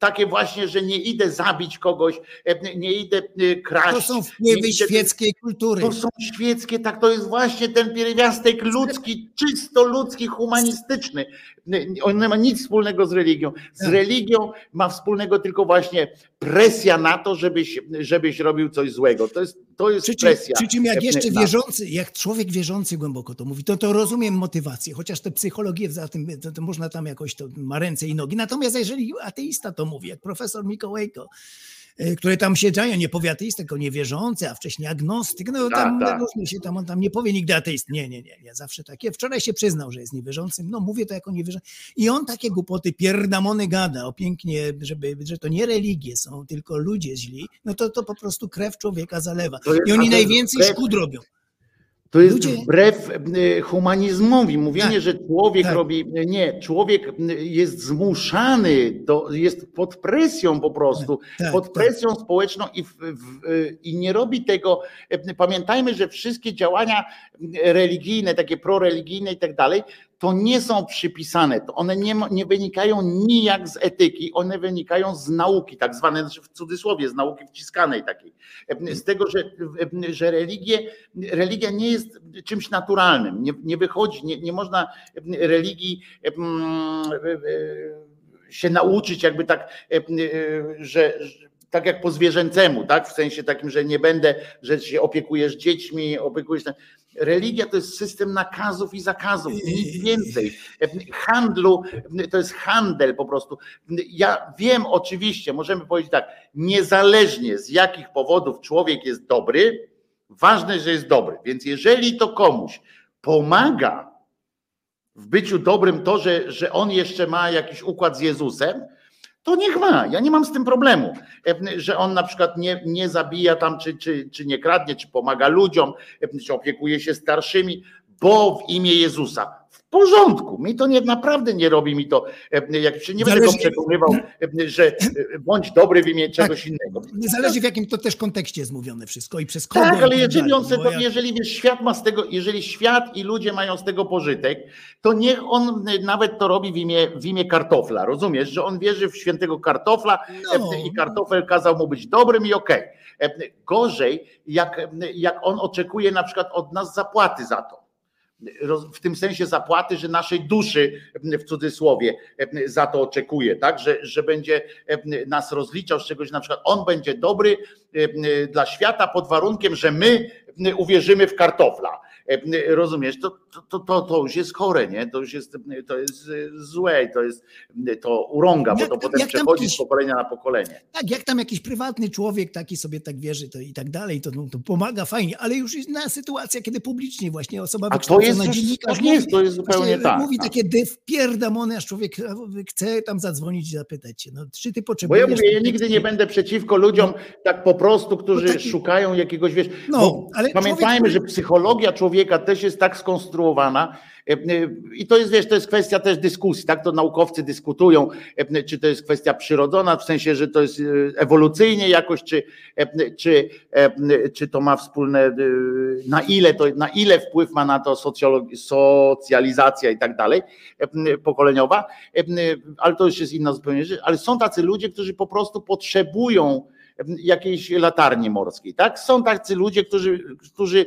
takie właśnie, że nie idę zabić kogoś, e, nie idę e, kraść. To są wpływy idę, świeckiej kultury. To są świeckie, tak, to jest właśnie ten pierwiastek ludzki, czysto ludzki, humanistyczny. On nie ma nic wspólnego z religią. Z Tak. religią ma wspólnego tylko właśnie presja na to, żebyś, żebyś robił coś złego. To jest, to jest Przy czym, presja. przy czym jak jeszcze wierzący, jak człowiek wierzący głęboko to mówi, to, to rozumiem motywację, chociaż te psychologię za tym, to, to można tam jakoś, to ma ręce i nogi. Natomiast jeżeli ateista to mówi, jak profesor Mikołajko, y, które tam siedziają, nie powie ateista, tylko niewierzący, a wcześniej agnostyk, no tam Tak, tak. różnie się tam, on tam nie powie nigdy ateist. Nie, nie, nie, nie, zawsze takie. Wczoraj się przyznał, że jest niewierzącym, no mówię to jako niewierzący. I on takie głupoty, pierdamony gada, o pięknie, żeby, że to nie religie są, tylko ludzie źli, no to, to po prostu krew człowieka zalewa. I oni najwięcej szkód robią. To jest Ludzie- wbrew y, humanizmowi. Mówienie, Tak, że człowiek tak. robi. Nie, człowiek y, jest zmuszany, do, jest pod presją po prostu, Tak, pod tak. presją społeczną i, w, w, i nie robi tego. y, Pamiętajmy, że wszystkie działania religijne, takie proreligijne i tak dalej, to nie są przypisane. To one nie, nie wynikają nijak z etyki, one wynikają z nauki, tak zwane, znaczy w cudzysłowie, z nauki wciskanej takiej. Z tego, że, że religie religia nie jest czymś naturalnym. Nie, nie wychodzi, nie, nie można religii mm, się nauczyć, jakby tak, że. Tak jak po zwierzęcemu, tak? W sensie takim, że nie będę, że się opiekujesz dziećmi, opiekujesz. Religia to jest system nakazów i zakazów, nic więcej. Handlu to jest handel po prostu. Ja wiem oczywiście, możemy powiedzieć tak, niezależnie z jakich powodów człowiek jest dobry, ważne, że jest dobry. Więc jeżeli to komuś pomaga w byciu dobrym to, że, że on jeszcze ma jakiś układ z Jezusem, to niech ma. Ja nie mam z tym problemu, że on na przykład nie, nie zabija tam, czy, czy, czy nie kradnie, czy pomaga ludziom, czy opiekuje się starszymi, bo w imię Jezusa. W porządku. Mi to nie, naprawdę nie robi mi to, jak się nie będę go przekonywał, że bądź dobry w imię czegoś innego. Nie zależy w jakim to też kontekście jest mówione wszystko i przez kogo. Tak, ale tak jeżeli on bo to, jak- jeżeli wiesz, świat ma z tego, jeżeli świat i ludzie mają z tego pożytek, to niech on nawet to robi w imię, w imię kartofla. Rozumiesz, że on wierzy w świętego kartofla No. e, i kartofel kazał mu być dobrym i okej. E, Gorzej, jak, jak on oczekuje na przykład od nas zapłaty za to. W tym sensie zapłaty, że naszej duszy w cudzysłowie e, za to oczekuje, tak? Że, że będzie e, nas rozliczał z czegoś, na przykład on będzie dobry e, dla świata pod warunkiem, że my uwierzymy w kartofla. E, Rozumiesz, to, to, to, to już jest chore, nie? To już jest, to jest e, złe, to jest to urąga, bo to potem jak przechodzi jakiś- z pokolenia na pokolenie. Tak, jak tam jakiś prywatny człowiek taki sobie tak wierzy to i tak dalej, to, to pomaga fajnie, ale już inna sytuacja, kiedy publicznie właśnie osoba A to jest, dziennikarz tak jest, to jest zupełnie tak. mówi tak. takie wpierdamony, aż człowiek chce tam zadzwonić i zapytać się, no czy ty Bo potrzebujesz... ja mówię, ja nigdy nie będę przeciwko ludziom tak po prostu, którzy No taki- szukają jakiegoś, wiesz, No, bo ale pamiętajmy, człowiek- że psychologia człowieka też jest tak skonstruowana e, e, i to jest, wiesz, to jest kwestia też dyskusji, tak, to naukowcy dyskutują, e, czy to jest kwestia przyrodzona, w sensie, że to jest ewolucyjnie jakoś, czy, czy, czy to ma wspólne, na ile to, na ile wpływ ma na to socjalizacja i tak dalej, pokoleniowa, ale to już jest inna zupełnie rzecz, ale są tacy ludzie, którzy po prostu potrzebują jakiejś latarni morskiej, tak? Są tacy ludzie, którzy, którzy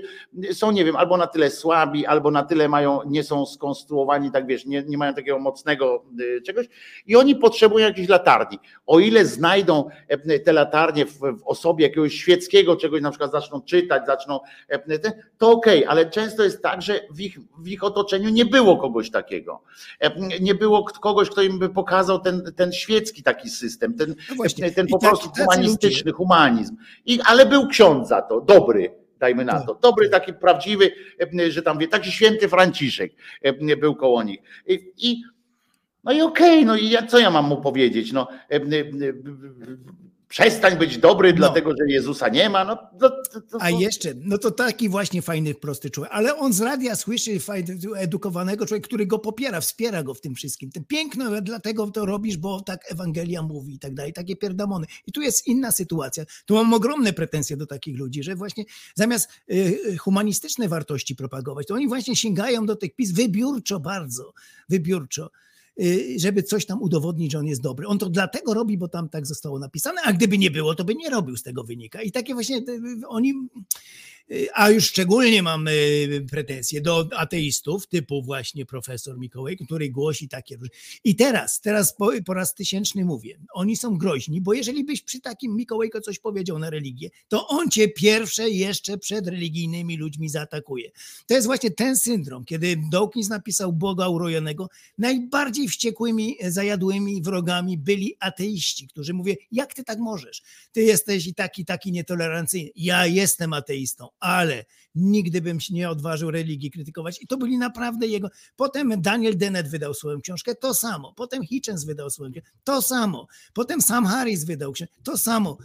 są, nie wiem, albo na tyle słabi, albo na tyle mają, nie są skonstruowani, tak wiesz, nie, nie mają takiego mocnego y, czegoś i oni potrzebują jakiejś latarni. O ile znajdą e, te latarnie w, w osobie jakiegoś świeckiego czegoś, na przykład zaczną czytać, zaczną, e, te- to okej, ale często jest tak, że w ich, w ich otoczeniu nie było kogoś takiego. E, Nie było kogoś, kto im by pokazał ten, ten świecki taki system, ten, No właśnie. ten po tak- prostu tacy humanizm. I, ale był ksiądz za to, dobry, dajmy na Tak, to. Dobry, taki prawdziwy, że tam wie, taki święty Franciszek był koło nich. I, no i okej, no i ja, co ja mam mu powiedzieć? No, przestań być dobry, No. dlatego że Jezusa nie ma. No, to, to, to, A jeszcze, no to taki właśnie fajny, prosty człowiek, ale on z radia słyszy fajny, edukowanego człowieka, który go popiera, wspiera go w tym wszystkim. Ten piękno, dlatego to robisz, bo tak Ewangelia mówi i tak dalej, takie pierdamony. I tu jest inna sytuacja. Tu mam ogromne pretensje do takich ludzi, że właśnie zamiast y, y, humanistyczne wartości propagować, to oni właśnie sięgają do tych PiS wybiórczo bardzo, wybiórczo żeby coś tam udowodnić, że on jest dobry. On to dlatego robi, bo tam tak zostało napisane, a gdyby nie było, to by nie robił z tego wynika. I takie właśnie y, oni Y, A już szczególnie mam y, pretensje do ateistów, typu właśnie profesor Mikołaj, który głosi takie. róż- I teraz, teraz po, po raz tysięczny mówię, oni są groźni, bo jeżeli byś przy takim Mikołajko coś powiedział na religię, to on cię pierwsze jeszcze przed religijnymi ludźmi zaatakuje. To jest właśnie ten syndrom, kiedy Dawkins napisał Boga urojonego, najbardziej wściekłymi, zajadłymi wrogami byli ateiści, którzy mówią, jak ty tak możesz? Ty jesteś i taki, taki nietolerancyjny. Ja jestem ateistą, ale nigdy bym się nie odważył religii krytykować. I to byli naprawdę jego. Potem Daniel Dennett wydał swoją książkę, to samo. Potem Hitchens wydał swoją książkę, to samo. Potem Sam Harris wydał książkę, to samo.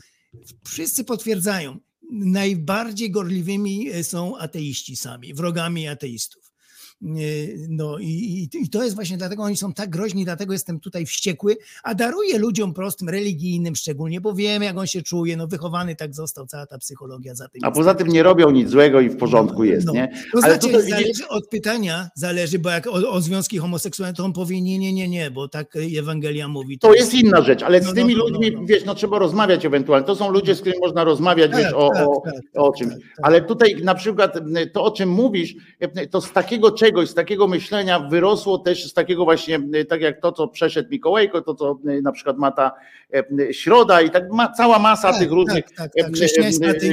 Wszyscy potwierdzają, najbardziej gorliwymi e, są ateiści sami, wrogami ateistów. No i, i, to jest właśnie dlatego oni są tak groźni, dlatego jestem tutaj wściekły, a daruję ludziom prostym, religijnym szczególnie, bo wiem jak on się czuje, no wychowany tak został, cała ta psychologia za tym. A poza tym nie robią nic złego i w porządku jest, No, nie? To Ale znaczy, zależy od pytania, zależy, bo jak o, o związki homoseksualne, to on powie nie, nie, nie, nie, bo tak Ewangelia mówi. To jest inna rzecz, ale No, z no, tymi no, ludźmi, no, no. wiesz, no trzeba rozmawiać ewentualnie. To są ludzie, z którymi można rozmawiać, Tak, wiesz, o, tak, o, tak, o tak, czymś. tak, tak. Ale tutaj na przykład m, to, o czym mówisz, m, to z takiego czegoś, z takiego myślenia wyrosło też z takiego właśnie, m, tak jak to, co przeszedł Mikołajko, to, co m, na przykład ma ta m, Środa i tak ma, cała masa Tak, tych różnych tak, tak,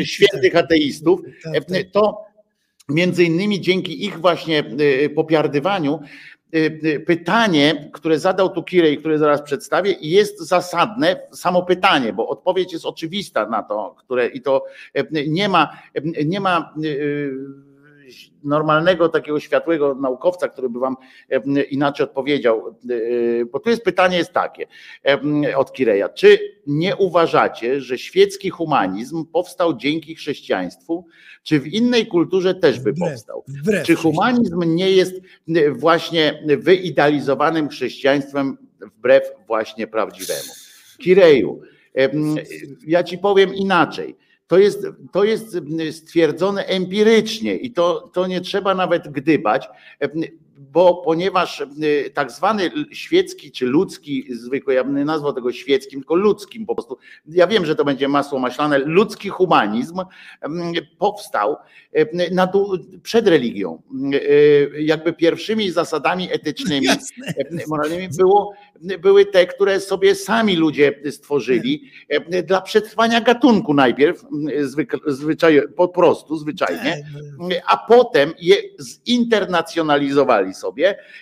świętych ateistów. To między innymi dzięki ich właśnie y, popiardywaniu y, y, pytanie, które zadał tu Kirej, które zaraz przedstawię, jest zasadne, samo pytanie, bo odpowiedź jest oczywista na to, które i to y, nie ma, y, nie ma y, normalnego takiego światłego naukowca, który by wam y, inaczej odpowiedział, y, bo tu jest pytanie jest takie y, od Kireja, czy nie uważacie, że świecki humanizm powstał dzięki chrześcijaństwu, czy w innej kulturze też by Wbrew, powstał? wbrew Czy humanizm nie jest właśnie wyidealizowanym chrześcijaństwem wbrew właśnie prawdziwemu? Kireju, ja ci powiem inaczej. To jest, to jest y, stwierdzone empirycznie i to, to nie trzeba nawet gdybać, em, bo ponieważ y, tak zwany świecki czy ludzki, zwykły, ja bym nie nazwał tego świeckim, tylko ludzkim po prostu. Ja wiem, że to będzie masło maślane. Ludzki humanizm em, powstał na, dół- przed religią. Y, Jakby pierwszymi zasadami etycznymi Jasne. e, moralnymi było, były te, które sobie sami ludzie stworzyli e, dla przetrwania gatunku najpierw, m, zwyk- zwyczaj, po prostu, zwyczajnie, no. a potem je zinternacjonalizowali sobie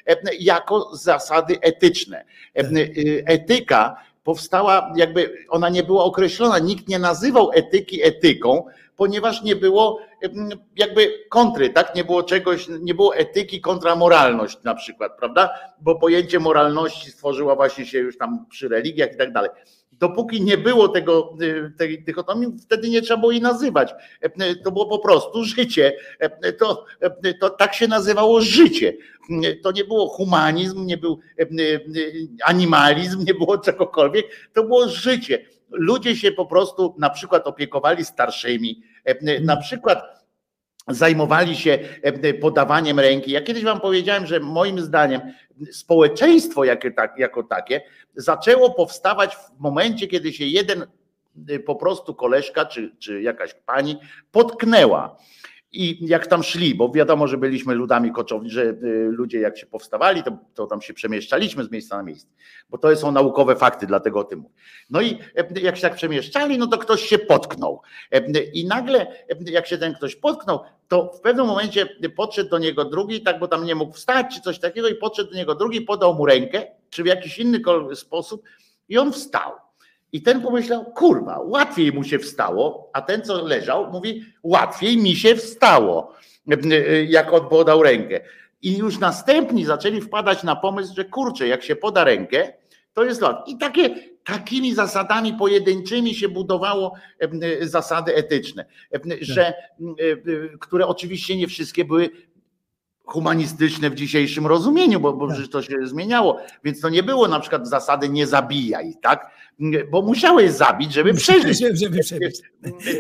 e, jako zasady etyczne. E, y, Etyka powstała, jakby ona nie była określona, nikt nie nazywał etyki etyką, ponieważ nie było jakby kontry, tak? Nie było czegoś, nie było etyki kontra moralność na przykład, prawda? Bo pojęcie moralności stworzyła właśnie się już tam przy religiach i tak dalej. Dopóki nie było tego, y, tej dychotomii, wtedy nie trzeba było jej nazywać. E, To było po prostu życie. E, To, to tak się nazywało życie. To nie było humanizm, nie był animalizm, nie było czegokolwiek. To było życie. Ludzie się po prostu na przykład opiekowali starszymi, na przykład zajmowali się e, podawaniem ręki. Ja kiedyś wam powiedziałem, że moim zdaniem społeczeństwo tak, jako takie zaczęło powstawać w momencie, kiedy się jeden y, po prostu koleżka czy, czy jakaś pani potknęła. I jak tam szli, bo wiadomo, że byliśmy ludami koczowni, że y, ludzie jak się powstawali, to, to tam się przemieszczaliśmy z miejsca na miejsce, bo to są naukowe fakty, dlatego o tym mówię. No i e, jak się tak przemieszczali, no to ktoś się potknął. E, I nagle, e, jak się ten ktoś potknął, to w pewnym momencie podszedł do niego drugi, tak, bo tam nie mógł wstać, czy coś takiego, i podszedł do niego drugi, podał mu rękę, czy w jakiś inny sposób, i on wstał. I ten pomyślał, kurwa, łatwiej mu się wstało, a ten, co leżał, mówi, łatwiej mi się wstało, jak on podał rękę. I już następni zaczęli wpadać na pomysł, że kurczę, jak się poda rękę, to jest lot. I takie, takimi zasadami pojedynczymi się budowało em, zasady etyczne, że, które oczywiście nie wszystkie były humanistyczne w dzisiejszym rozumieniu, bo, bo Tak. przecież to się zmieniało. Więc to nie było na przykład zasady nie zabijaj, tak? Bo musiałeś zabić, żeby przeżyć. Żeby, przeżyć.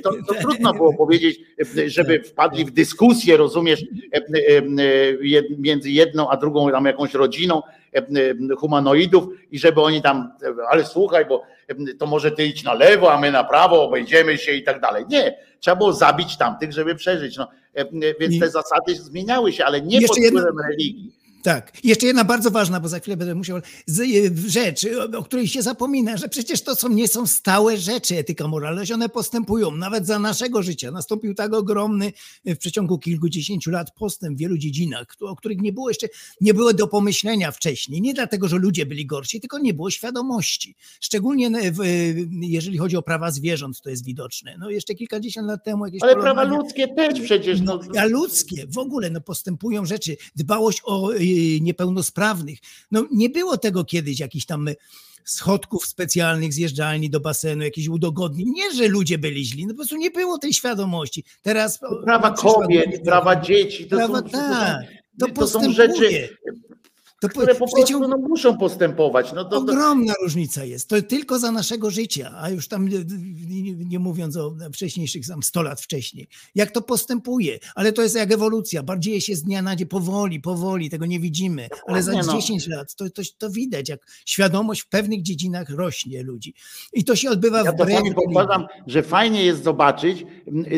To, to trudno było powiedzieć, żeby wpadli w dyskusję, rozumiesz, jed- między jedną a drugą tam jakąś rodziną humanoidów i żeby oni tam, ale słuchaj, bo to może ty idź na lewo, a my na prawo, obejdziemy się i tak dalej. Nie, trzeba było zabić tamtych, żeby przeżyć. No, więc te zasady zmieniały się, ale nie pod wpływem religii. Tak. Jeszcze jedna bardzo ważna, bo za chwilę będę musiał, rzecz, o której się zapomina, że przecież to są, nie są stałe rzeczy, etyka moralność, one postępują. Nawet za naszego życia nastąpił tak ogromny w przeciągu kilkudziesięciu lat postęp w wielu dziedzinach, o których nie było jeszcze, nie było do pomyślenia wcześniej. Nie dlatego, że ludzie byli gorsi, tylko nie było świadomości. Szczególnie jeżeli chodzi o prawa zwierząt, to jest widoczne. No jeszcze kilkadziesiąt lat temu jakieś Ale prawa ludzkie też przecież. No, no, a ludzkie w ogóle no, postępują rzeczy. Dbałość o niepełnosprawnych. No nie było tego kiedyś, jakichś tam schodków specjalnych, zjeżdżalni do basenu, jakichś udogodnień. Nie, że ludzie byli źli, no po prostu nie było tej świadomości. Teraz prawa kobiet, prawa dzieci, to prawa, są, tak, to, to, to są rzeczy to które po prostu no, muszą postępować. No to, ogromna to... różnica jest. To tylko za naszego życia, a już tam nie, nie mówiąc o wcześniejszych, tam 100 lat wcześniej. Jak to postępuje, ale to jest jak ewolucja. Bardziej się z dnia na dzień, powoli, powoli, tego nie widzimy, ale za no. 10 lat to, to, to widać, jak świadomość w pewnych dziedzinach rośnie ludzi. I to się odbywa ja w Ja powtarzam, że fajnie jest zobaczyć,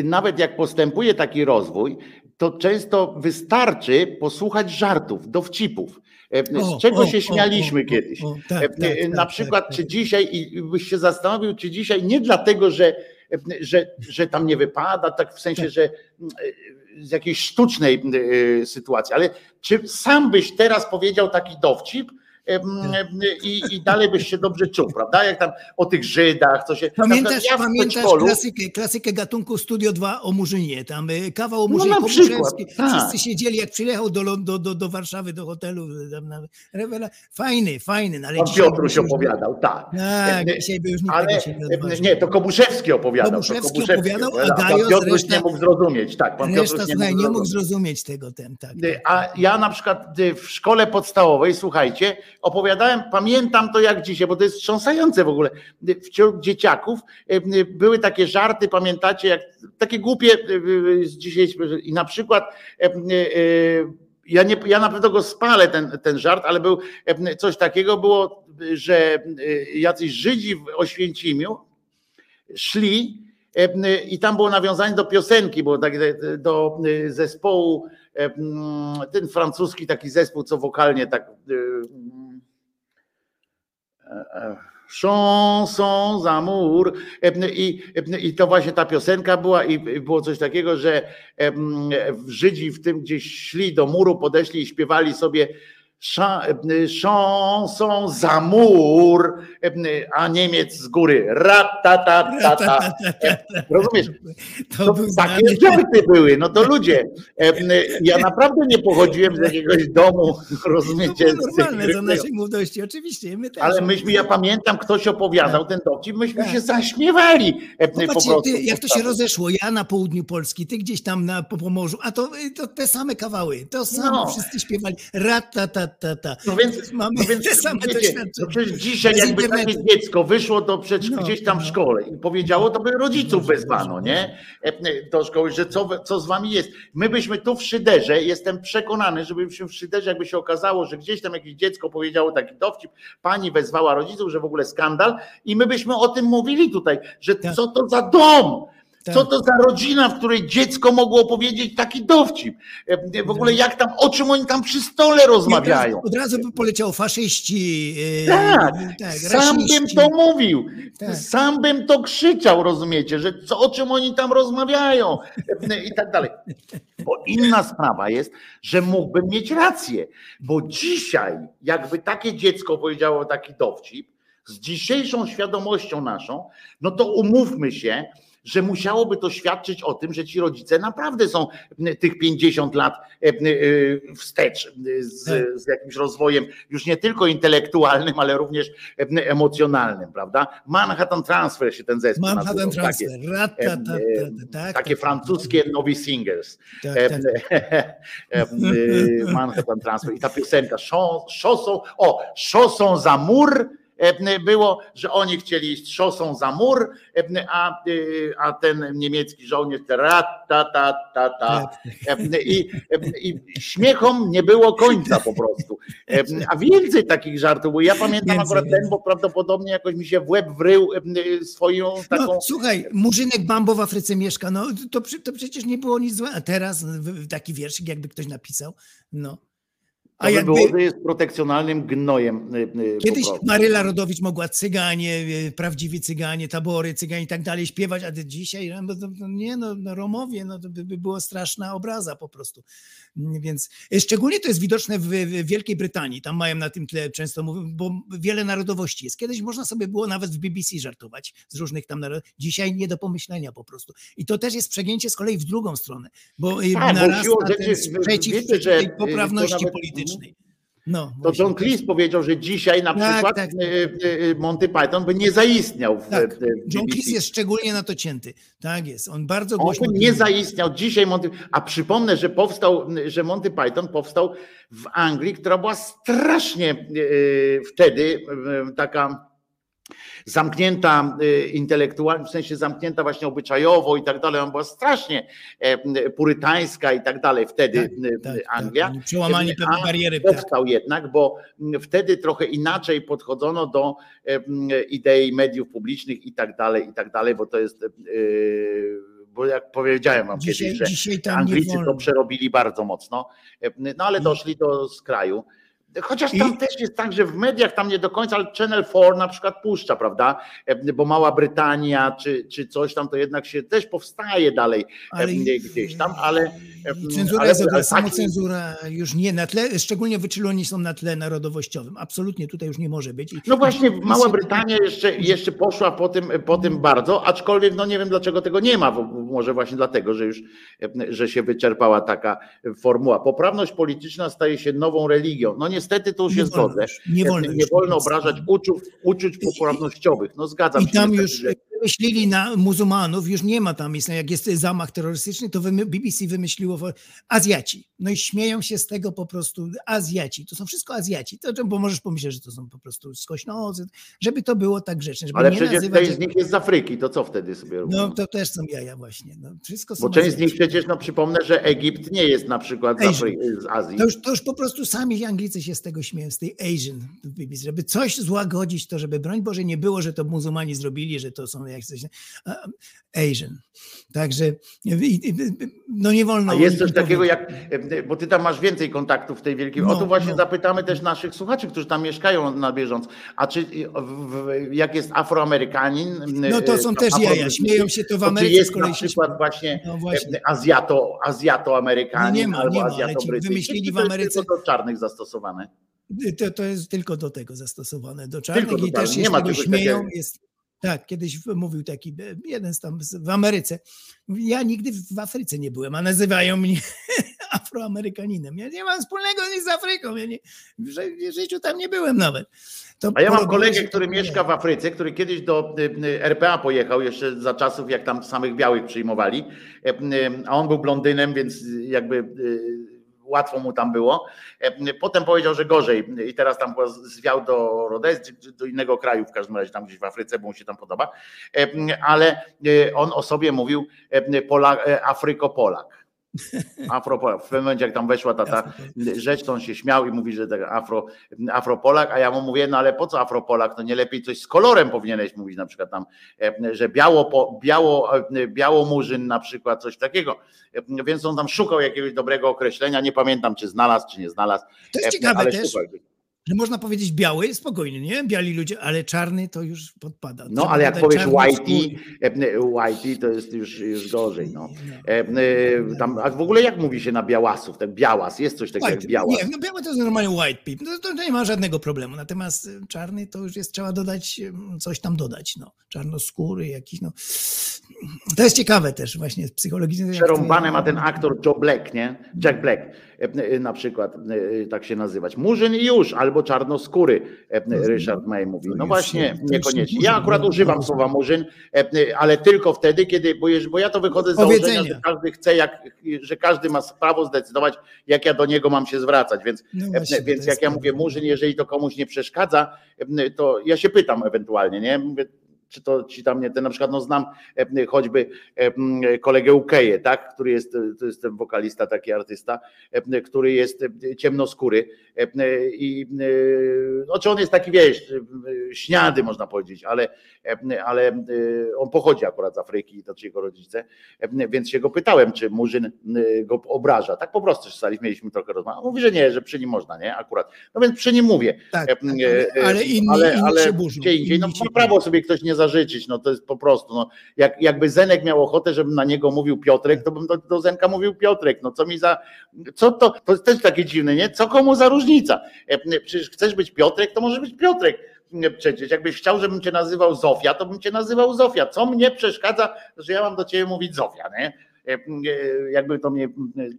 nawet jak postępuje taki rozwój, to często wystarczy posłuchać żartów, dowcipów. E, z czego o, się śmialiśmy o, kiedyś. Tak, e, tak, na tak, przykład, tak, czy tak. dzisiaj, i byś się zastanowił, czy dzisiaj nie dlatego, że, że, że tam nie wypada, tak w sensie, tak. że z jakiejś sztucznej sytuacji, ale czy sam byś teraz powiedział taki dowcip, i, i dalej byś się dobrze czuł, prawda? Jak tam o tych Żydach, co się... Pamiętasz, ja pamiętasz klasykę, klasykę gatunku Studio 2 o Murzynie, tam y, kawał o Murzynie, no Wszyscy tak. siedzieli, jak przyjechał do, do, do, do Warszawy, do hotelu, tam na, rewela, fajny, fajny. No ale Pan Piotruś opowiadał, tak. Tak, dzisiaj by już nikt ale, tego się nie Nie, to Kobuszewski opowiadał. Kobuszewski, Kobuszewski opowiadał, a Gajos Piotruś reszta, nie mógł zrozumieć, tak. Pan reszta, Piotruś nie, mógł, nie mógł zrozumieć tego. Ten, tak, tak, a tak. ja na przykład y, w szkole podstawowej, słuchajcie, opowiadałem, pamiętam to jak dzisiaj, bo to jest wstrząsające w ogóle. Wśród dzieciaków były takie żarty, pamiętacie, jak takie głupie z dzisiaj i na przykład ja, nie, ja na pewno go spalę, ten, ten żart, ale był coś takiego, było, że jacyś Żydzi w Oświęcimiu szli i tam było nawiązanie do piosenki, było tak, do zespołu, ten francuski taki zespół, co wokalnie tak chanson zamour. I, i to właśnie ta piosenka była i było coś takiego, że Żydzi w tym gdzieś szli do muru, podeszli i śpiewali sobie chanson za mur, a Niemiec z góry ratatatata. Rozumiesz? To, to takie żarty były, no to ludzie. Ja naprawdę nie pochodziłem z jakiegoś domu, rozumiecie? To normalne za naszej młodości, oczywiście. My. Ale myśmy, ja pamiętam, ktoś opowiadał tak. ten dowcip, myśmy tak. się zaśmiewali po prostu. Ty, jak to się rozeszło, ja na południu Polski, ty gdzieś tam na Pomorzu, a to, to te same kawały, to samo no. wszyscy śpiewali ratata ta, ta. No więc mamy no więc, te same wiecie, no przecież dzisiaj jakby internetu. takie dziecko wyszło do przecież no, gdzieś tam w no. szkole i powiedziało, to by rodziców wezwano, nie? E, do szkoły, że co, co z wami jest. My byśmy tu w Szyderze, jestem przekonany, żebyśmy w Szyderze, jakby się okazało, że gdzieś tam jakieś dziecko powiedziało taki dowcip, pani wezwała rodziców, że w ogóle skandal i my byśmy o tym mówili tutaj, że tak. co to za dom. Co to za rodzina, w której dziecko mogło powiedzieć taki dowcip? E, w ogóle jak tam, o czym oni tam przy stole rozmawiają? Od razu by poleciał faszyści. Yy, tak, tak sam bym to mówił. Tak. Sam bym to krzyczał, rozumiecie, że co, o czym oni tam rozmawiają e, i tak dalej. Bo inna sprawa jest, że mógłbym mieć rację, bo dzisiaj jakby takie dziecko powiedziało taki dowcip, z dzisiejszą świadomością naszą, no to umówmy się, że musiałoby to świadczyć o tym, że ci rodzice naprawdę są tych 50 lat e, e, wstecz z, tak. z jakimś rozwojem już nie tylko intelektualnym, ale również emocjonalnym, prawda? Manhattan Transfer się ten zespół Manhattan. Transfer. Takie, tak, takie tak, francuskie Novi Singers. Manhattan Transfer i ta piosenka Chansons, o, Chansons za mur e, było, że oni chcieli iść szosą za mur, a, y, a ten niemiecki żołnierz ra, ta, ta, ta, ta. E, I, I śmiechom nie było końca po prostu. A więcej takich żartów, bo ja pamiętam akurat ten, bo prawdopodobnie jakoś mi się w łeb wrył swoją taką... No, słuchaj, Murzynek Bambo w Afryce mieszka, no to, to przecież nie było nic złego. A teraz taki wierszyk, jakby ktoś napisał, no. To A by jakby było, że jest protekcjonalnym gnojem. y, y, kiedyś. Maryla Rodowicz mogła cyganie, y, prawdziwi cyganie, tabory, cyganie i tak dalej śpiewać, a dzisiaj no, to, to nie, no, no Romowie, no to by, by była straszna obraza po prostu. Mm, Więc szczególnie to jest widoczne w, Wielkiej Brytanii, tam mają na tym tle często, mówią, bo wiele narodowości jest. Kiedyś można sobie było nawet w BBC żartować z różnych tam narodów, dzisiaj nie do pomyślenia po prostu. I to też jest przegięcie z kolei w drugą stronę, bo Tak, bo narasta siłą ten sprzeciw wiecie, przeciw że, poprawności nawet- No, To. John Cleese powiedział, że dzisiaj na Tak, przykład tak. y, y, Monty Python by nie zaistniał w, Tak, w John. Cleese jest szczególnie na to cięty. Tak jest. On bardzo On głośno. by nie zaistniał dzisiaj Monty, a przypomnę, że powstał, że Monty Python powstał w Anglii, która była strasznie wtedy taka zamknięta y, intelektualnie, w sensie zamknięta właśnie obyczajowo i tak dalej. Ona była strasznie e, purytańska i tak dalej wtedy y, Tak, tak, Anglia. Tak, przełamanie pewnej bariery. Tak. powstał jednak, bo wtedy trochę inaczej podchodzono do em, idei mediów publicznych i tak dalej, i tak dalej, bo to jest, yy, bo jak powiedziałem wam Dzisiaj, kiedyś, że Anglicy to przerobili bardzo mocno, no ale doszli do skraju. Chociaż I- tam też jest tak, że w mediach tam nie do końca, ale Channel 4 na przykład puszcza, prawda? Em, Bo Mała Brytania czy, czy coś tam, to jednak się też powstaje dalej Ale em, gdzieś tam, ale I Cenzura ale- jest ale ale taki- już nie na tle, szczególnie wyczuloni są na tle narodowościowym. Absolutnie tutaj już nie może być. I- No właśnie, i- Mała Brytania jeszcze, jeszcze poszła po tym, po tym bardzo, aczkolwiek no nie wiem dlaczego tego nie ma, bo może właśnie dlatego, że już że się wyczerpała taka formuła. Poprawność polityczna staje się nową religią. No niestety tu się Nie zgodzę. już, nie wolno nie już wolno obrażać uczuć, uczuć poprawnościowych. No zgadzam I się. tam niestety, już że- wymyślili na muzułmanów, już nie ma tam, jest, jak jest zamach terrorystyczny, to BBC wymyśliło Azjaci. No i śmieją się z tego po prostu Azjaci. To są wszystko Azjaci. To, bo możesz pomyśleć, że to są po prostu skośnozy, żeby to było tak grzeczne. Żeby Ale przecież nazywać, część z nich jest z Afryki, to co wtedy sobie robią? No to też są jaja właśnie. No, wszystko Bo część z Azjaci. nich przecież, no przypomnę, że Egipt nie jest na przykład z, Asian. Afry- z Azji. To już, to już po prostu sami Anglicy się z tego śmieją, z tej Asian, BBC, żeby coś złagodzić, to żeby broń Boże nie było, że to muzułmani zrobili, że to są jak coś, Asian. Także no nie wolno. A jest o coś takiego jak, bo ty tam masz więcej kontaktów w tej wielkiej. o No, to właśnie no. zapytamy też naszych słuchaczy, którzy tam mieszkają na bieżąco. A czy jak jest Afroamerykanin? No to są e, też jaja, Afrobrytyjski, śmieją się to w to czy Ameryce jest na się przykład właśnie, No właśnie. e, Azjato, Azjato-Amerykanin No nie ma, albo nie ma, Azjato-Brytyjski? wymyślili w to Ameryce- tylko do czarnych zastosowane. To, to jest tylko do tego zastosowane, do czarnych do i też się nie ma tego śmieją. Jest, tak, kiedyś mówił taki e, jeden z tam w Ameryce. Mówi, Ja nigdy w Afryce nie byłem, a nazywają mnie Afroamerykaninem. Ja nie mam wspólnego nic z Afryką. Ja nie, w ży- w życiu tam nie byłem nawet. To A ja mam kolegę, który mieszka w Afryce, który kiedyś do y, RPA pojechał jeszcze za czasów, jak tam samych białych przyjmowali, E, a on był blondynem, więc jakby łatwo mu tam było. E, Potem powiedział, że gorzej i teraz tam zwiał do Rodezji, do innego kraju w każdym razie, tam gdzieś w Afryce, bo mu się tam podoba, E, ale y, on o sobie mówił e, Pola, e, Afryko-Polak. Afropolak. W pewnym momencie, jak tam weszła ta, ta rzecz, to on się śmiał i mówi, że tak afro, Afropolak, a ja mu mówię, no ale po co Afropolak? To nie lepiej coś z kolorem powinieneś mówić, na przykład tam, e, że biało, biało, e, białomurzyn na przykład, coś takiego. E, Więc on tam szukał jakiegoś dobrego określenia, nie pamiętam, czy znalazł, czy nie znalazł. To jest ciekawe też, szukał. Że można powiedzieć biały, spokojnie, nie? Biali ludzie, ale czarny to już podpada. No Trzeba ale jak powiesz whitey, e, whitey to jest już, już gorzej. No. No. E, e, Tam, a w ogóle jak mówi się na białasów? Tak białas, jest coś takiego jak White, białas. nie, no biały to jest normalnie white people, no, to, nie ma żadnego problemu. Natomiast czarny to już jest, trzeba dodać, coś tam dodać, no. Czarnoskóry jakiś, no. To jest ciekawe też właśnie psychologicznie. jak Przerąbane ma ten aktor Joe Black, nie? Jack Black. E, na przykład e, tak się nazywać. Murzyn i już, albo czarnoskóry, e, Ryszard May mówi. No właśnie, niekoniecznie. Ja akurat mówi, używam bardzo. słowa murzyn, e, ale tylko wtedy, kiedy, bo, ja to wychodzę z założenia, że każdy chce, jak, że każdy ma prawo zdecydować, jak ja do niego mam się zwracać, więc No E, właśnie, Więc jak ja prawda. mówię murzyn, jeżeli to komuś nie przeszkadza, e, to ja się pytam ewentualnie, nie? Czy to ci tam nie, ten na przykład no znam e, choćby e, kolegę Ukeję, tak, który jest, e, to jest ten wokalista, taki artysta, który jest ciemnoskóry i no, czy on jest taki, wiesz, śniady można powiedzieć, ale, ale on pochodzi akurat z Afryki, to czy jego rodzice, więc się go pytałem, czy Murzyn go obraża. Tak po prostu stali, mieliśmy trochę rozmowę. Mówi, że nie, że przy nim można, nie? Akurat. No więc przy nim mówię. Tak, tak, e, ale, ale inni, ale, inni ale burzą. gdzie indziej, no ma prawo sobie ktoś nie zażyczyć, no to jest po prostu, no jak, jakby Zenek miał ochotę, żebym na niego mówił Piotrek, to bym do, do Zenka mówił Piotrek, no co mi za, co to, to jest też takie dziwne, nie? Co komu za różnica? E, Przecież chcesz być Piotrek, to może być Piotrek. Przecież jakbyś chciał, żebym cię nazywał Zofia, to bym cię nazywał Zofia. Co mnie przeszkadza, że ja mam do ciebie mówić Zofia, nie? E, e, Jakby to mnie,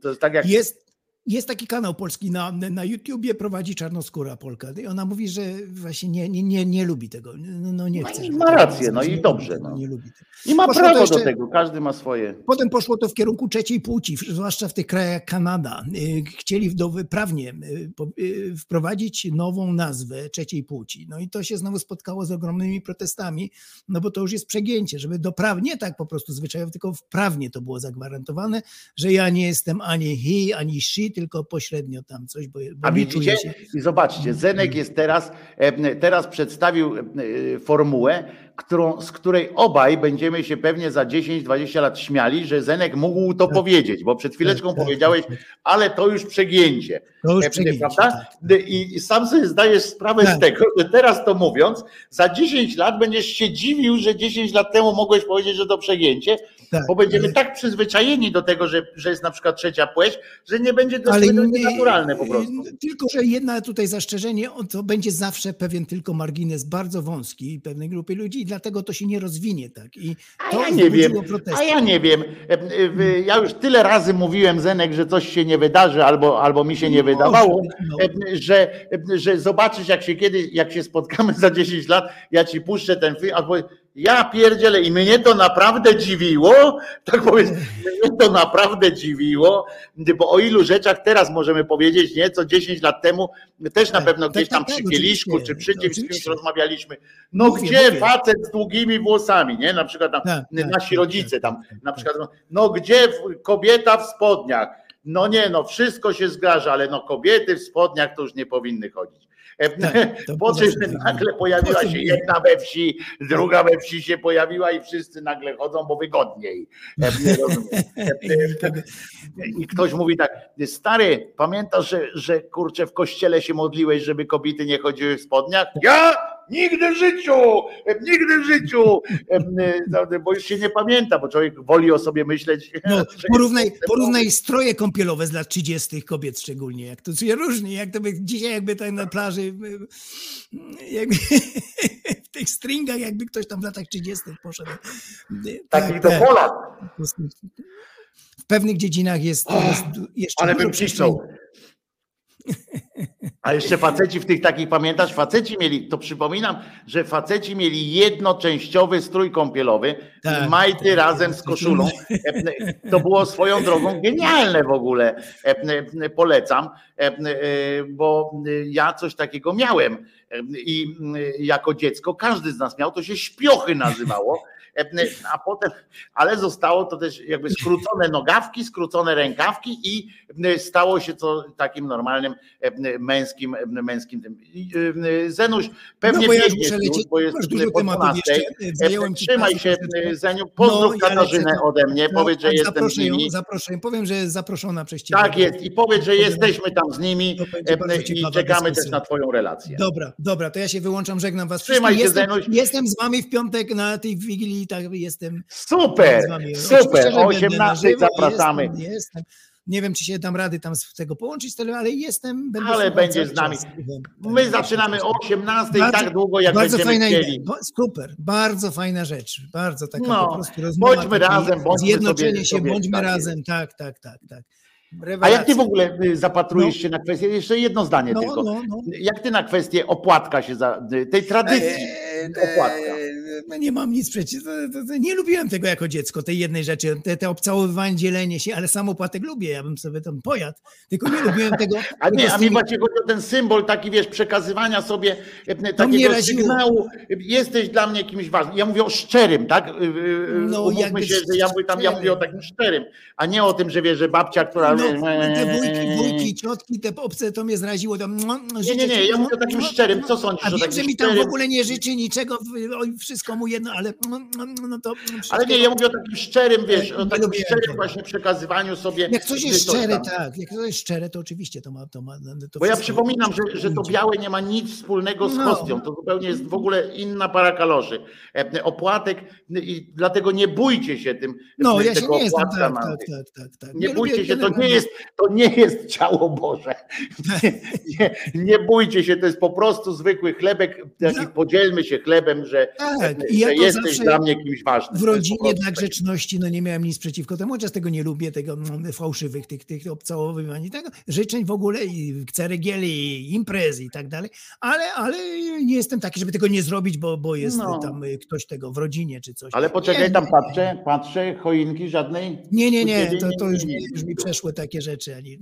to jest tak jak Jest, jest taki kanał polski na, na YouTubie, prowadzi Czarnoskóra Polka. I ona mówi, że właśnie nie, nie, nie, nie lubi tego. No, no nie No chce. i ma rację, no i dobrze, no. Nie lubi tego. i ma Poszło prawo do jeszcze- tego, każdy ma swoje. Potem poszło to w kierunku trzeciej płci, zwłaszcza w tych krajach jak Kanada. Y, Chcieli do wyprawnie y, y, wprowadzić nową nazwę trzeciej płci. No i to się znowu spotkało z ogromnymi protestami, no bo to już jest przegięcie, żeby doprawnie, nie tak po prostu zwyczajowo, tylko wprawnie to było zagwarantowane, że ja nie jestem ani he, ani she, tylko pośrednio tam coś, bo, bo A widzicie? się... I zobaczcie, Zenek jest teraz, teraz przedstawił e, formułę, którą, z której obaj będziemy się pewnie za 10-20 lat śmiali, że Zenek mógł to powiedzieć, bo przed chwileczką Tak, tak, powiedziałeś, tak, tak. ale to już przegięcie. To już E, przegięcie, prawda? tak. I, sam sobie zdajesz sprawę z Tak. tego, że teraz to mówiąc, za 10 lat będziesz się dziwił, że 10 lat temu mogłeś powiedzieć, że to przegięcie, Tak, bo będziemy tak przyzwyczajeni do tego, że, że jest na przykład trzecia płeć, że nie będzie to nie- naturalne po prostu. Tylko, że jedna tutaj zastrzeżenie, to będzie zawsze pewien tylko margines bardzo wąski pewnej grupy ludzi dlatego to się nie rozwinie tak. I A to ja nie wiem, protesty. a ja nie wiem. Ja już tyle razy mówiłem Zenek, że coś się nie wydarzy, albo, albo mi się nie Może wydawało, no. że, że zobaczysz, jak się kiedyś, jak się spotkamy za 10 lat, ja ci puszczę ten film, albo ja pierdzielę i mnie to naprawdę dziwiło, tak powiedz, mnie to naprawdę dziwiło, bo o ilu rzeczach teraz możemy powiedzieć, nie, co 10 lat temu też na Tak, pewno tak, gdzieś tam tak, przy tak, kieliszku, czy przy czymś z kimś rozmawialiśmy. No gdzie facet z długimi włosami, nie? Na przykład tam Tak, tak, nasi tak, rodzice tak, tam tak, na tak. przykład, no gdzie kobieta w spodniach? No nie, no wszystko się zgadza, ale no kobiety w spodniach to już nie powinny chodzić. E, Tak, to po czym nagle pojawiła po się jedna we wsi, druga we wsi się pojawiła i wszyscy nagle chodzą, bo wygodniej. E. I tego- I ktoś mówi tak, stary, pamiętasz, że, że kurczę w kościele się modliłeś, żeby kobiety nie chodziły w spodniach? Ja nigdy w życiu, e, nigdy w życiu, E, e, bo już się nie pamięta, bo człowiek woli o sobie myśleć. No, porównaj, porównaj stroje kąpielowe z lat 30. kobiet szczególnie, jak to się różni, jak to by dzisiaj jakby tak na plaży jakby, w tych stringach jakby ktoś tam w latach 30. poszedł. Y, Taki tak, to tak. Polak, W pewnych dziedzinach jest, jest jeszcze ale bym cisnął. A jeszcze faceci w tych takich, pamiętasz, faceci mieli, to przypominam, że faceci mieli jednoczęściowy strój kąpielowy, Tak, majty tak, razem z koszulą. To było swoją drogą genialne w ogóle. Polecam, e, bo ja coś takiego miałem i e, jako dziecko każdy z nas miał, to się śpiochy nazywało. E, A potem, ale zostało to też jakby skrócone nogawki, skrócone rękawki i e, stało się to takim normalnym e, męskim, e, męskim tym. E, Zenuś, pewnie No bo ja już muszę już, lecieć, bo jest masz dużo po tematów 12. jeszcze, zająłem ci Trzymaj się. Zeniu, pozdrów No, ja Katarzynę lecę. ode mnie, No, powiedz, że tak, jestem z zaproszę ją, nimi. zaproszę ją. Powiem, że jest zaproszona przez ciebie. Tak jest i powiedz, że jesteśmy tam z nimi e, i czekamy też na twoją relację. Dobra, dobra, to ja się wyłączam, żegnam was Trzymaj wszystkich. się, Jestem, jestem z wami w piątek na tej Wigilii, tak, jestem Super, z wami. Oczywiście, super, o będę na 18 żywo, zapraszamy. Jestem, jestem. Nie wiem, czy się dam rady tam z tego połączyć, ale jestem. Będę Ale będzie z nami. My zaczynamy o 18 Bardzo- tak długo, jak bardzo będziemy fajna chcieli. idea. Super, bardzo fajna rzecz. Bardzo taka No, po prostu rozmowa. bądźmy razem, bądźmy Zjednoczenie sobie- się, sobie- bądźmy tak jest. razem. Tak, tak, tak, tak. A Rewelacja. jak ty w ogóle y, zapatrujesz się na kwestię, jeszcze jedno zdanie No, tylko. no, no. Jak ty na kwestię opłatka się za y, tej tradycji eee, no nie mam nic przeciw. Nie lubiłem tego jako dziecko, tej jednej rzeczy, te, te obcałowywanie, dzielenie się, ale sam opłatek lubię, ja bym sobie tam pojadł, tylko nie lubiłem tego. A nie, a mi właśnie chodzi o ten symbol taki, wiesz, przekazywania sobie e, takiego sygnału, jesteś dla mnie kimś ważnym. Ja mówię o szczerym, tak? Y, No, Umówmy się, że ja mówię, tam, ja mówię o takim szczerym, a nie o tym, że wiesz, że babcia, która... No, te wujki, wujki, ciotki, te obce, to mnie zraziło. No, Nie, nie, nie, ja mówię o takim szczerym. Co sądzisz A o takim że mi tam w ogóle nie życzy niczego, wszystko mu jedno, ale no, no, no to Ale nie, ja mówię o takim szczerym, wiesz, o takim szczerym właśnie przekazywaniu sobie. Jak coś jest szczere, tak, jak coś jest szczere, to oczywiście to ma... To ma to Bo ja przypominam, że, że to białe nie ma nic wspólnego z No. hostią. To zupełnie jest w ogóle inna para kaloszy. E, Opłatek i dlatego nie bójcie się tym. No, ja się nie jestem, tak, tak, tak, tak. Nie bójcie się, to nie jest, to nie jest ciało Boże. Nie, bójcie się, to jest po prostu zwykły chlebek. Taki Ja- podzielmy się chlebem, że, Tak, ja że to jesteś dla mnie kimś ważnym. W rodzinie dla takie. grzeczności no nie miałem nic przeciwko temu, chociaż tego nie lubię, tego mm, fałszywych, tych, tych obcałowywań tego, życzeń w ogóle i ceregieli, i imprez i tak dalej, ale, ale nie jestem taki, żeby tego nie zrobić, bo, bo jest No. tam y, ktoś tego w rodzinie czy coś. Ale poczekaj, Nie, tam patrzę, patrzę, choinki żadnej. Nie, nie, nie, to, to już, już mi przeszły takie rzeczy. Ani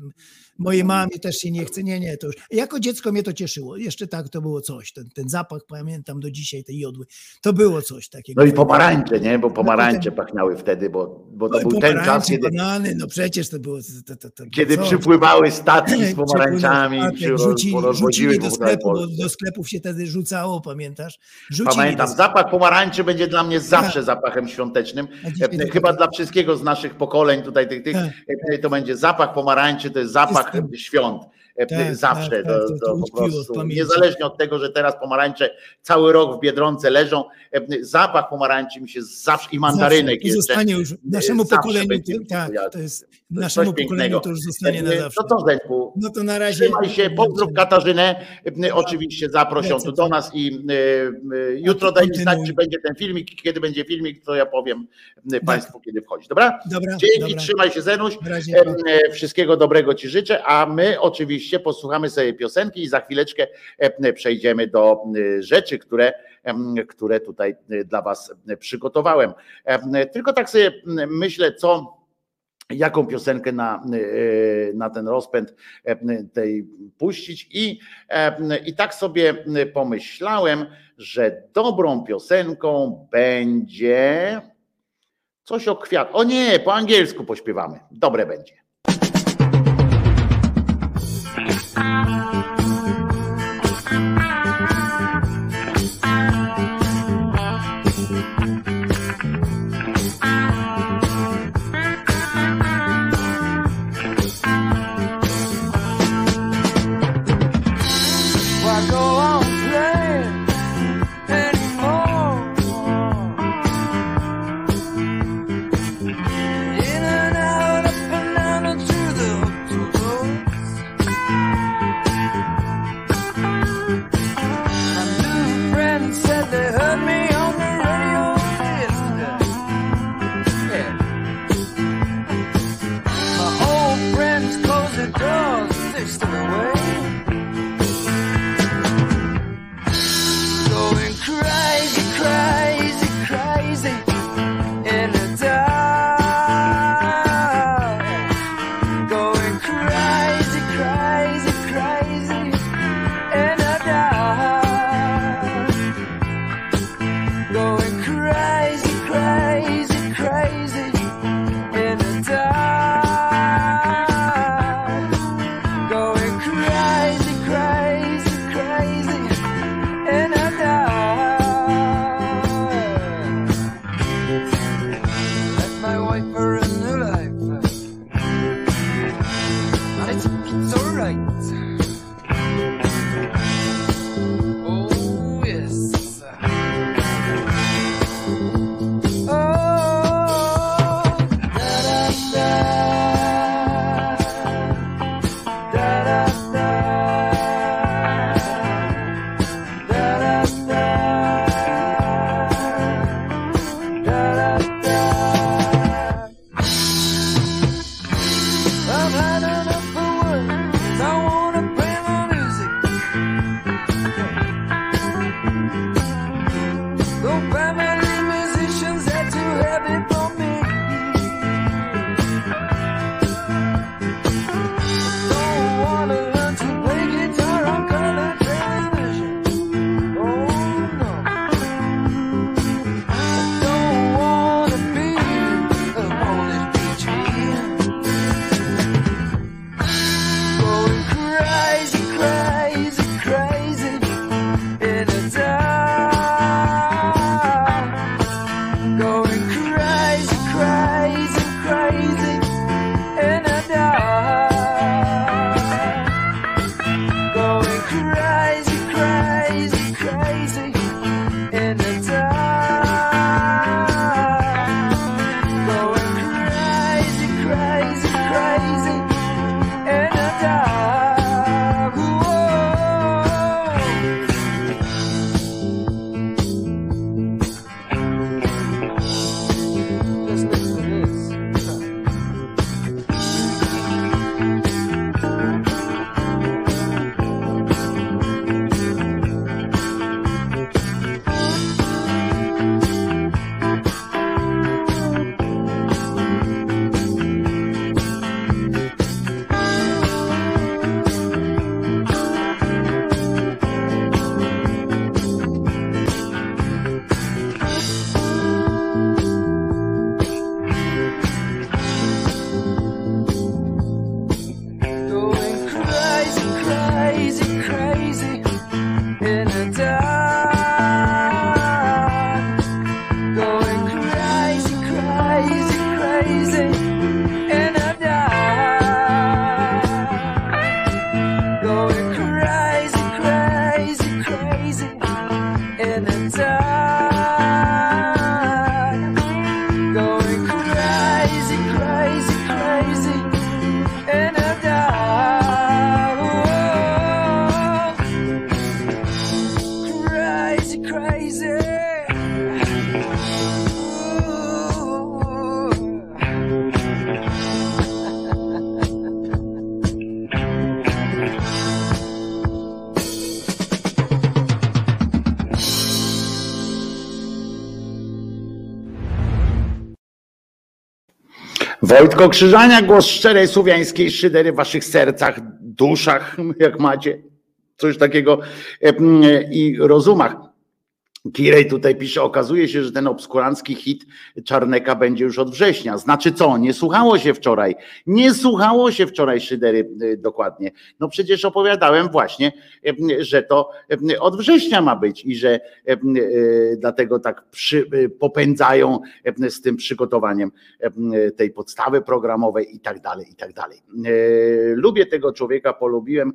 mojej mamie też się nie chce, nie, nie, to już. Jako dziecko mnie to cieszyło. Jeszcze tak, to było coś. Ten, ten zapach pamiętam do dzisiaj, tej jodły. To było coś takiego. No i pomarańcze, nie? Bo pomarańcze pachniały wtedy, bo, bo to No był ten czas, kiedy, banany, no przecież to było. To, to, to, kiedy przypływały statki z pomarańczami rozwodziły do sklepu, bo Polsce. do sklepów się wtedy rzucało, pamiętasz? Rzucili Pamiętam, do zapach pomarańczy będzie dla mnie zawsze zapachem świątecznym. E, Chyba tak- dla wszystkiego z naszych pokoleń tutaj tych, tych Tak. e, to będzie zapach pomarańczy, to jest zapach świąt. E, Tak, Zawsze tak, to, tak, to- to to po prostu, niezależnie od tego, że teraz pomarańcze cały rok w Biedronce leżą, e, zapach pomarańczy mi się zawsze i mandarynek to jeszcze. zostanie już naszemu zawsze pokoleniu, będzie tak, to jest To naszemu pokoleniu to już zostanie na E, zawsze. To co, Zęku? No to na razie. Trzymaj się, pozdrów Katarzynę, e, oczywiście Lecę, tu do tak. nas i e, e, jutro daj mi znać, czy będzie ten filmik, kiedy będzie filmik, to ja powiem e, Państwu, kiedy wchodzi, dobra? Dobra, Dzięki, dobra. trzymaj się Zenuś. E, e, wszystkiego dobrego Ci życzę, a my oczywiście posłuchamy sobie piosenki i za chwileczkę e, przejdziemy do e, rzeczy, które, em, które tutaj e, dla Was e, przygotowałem. E, Tylko tak sobie myślę, co jaką piosenkę na, e, na ten rozpęd e, tej puścić i, e, i tak sobie pomyślałem, że dobrą piosenką będzie coś o kwiat. O nie, po angielsku pośpiewamy. Dobre będzie. Thank you. Wojtko Krzyżania, głos szczerej słowiańskiej szydery w waszych sercach, duszach, jak macie coś takiego e, m, i rozumach. Kirej tutaj pisze, okazuje się, że ten obskurancki hit Czarneka będzie już od września. Znaczy co? Nie słuchało się wczoraj. Nie słuchało się wczoraj Szydery y, dokładnie. No przecież opowiadałem właśnie, y, że to y, od września ma być i że dlatego tak przy, popędzają z tym przygotowaniem tej podstawy programowej i tak dalej, i tak dalej. Lubię tego człowieka, polubiłem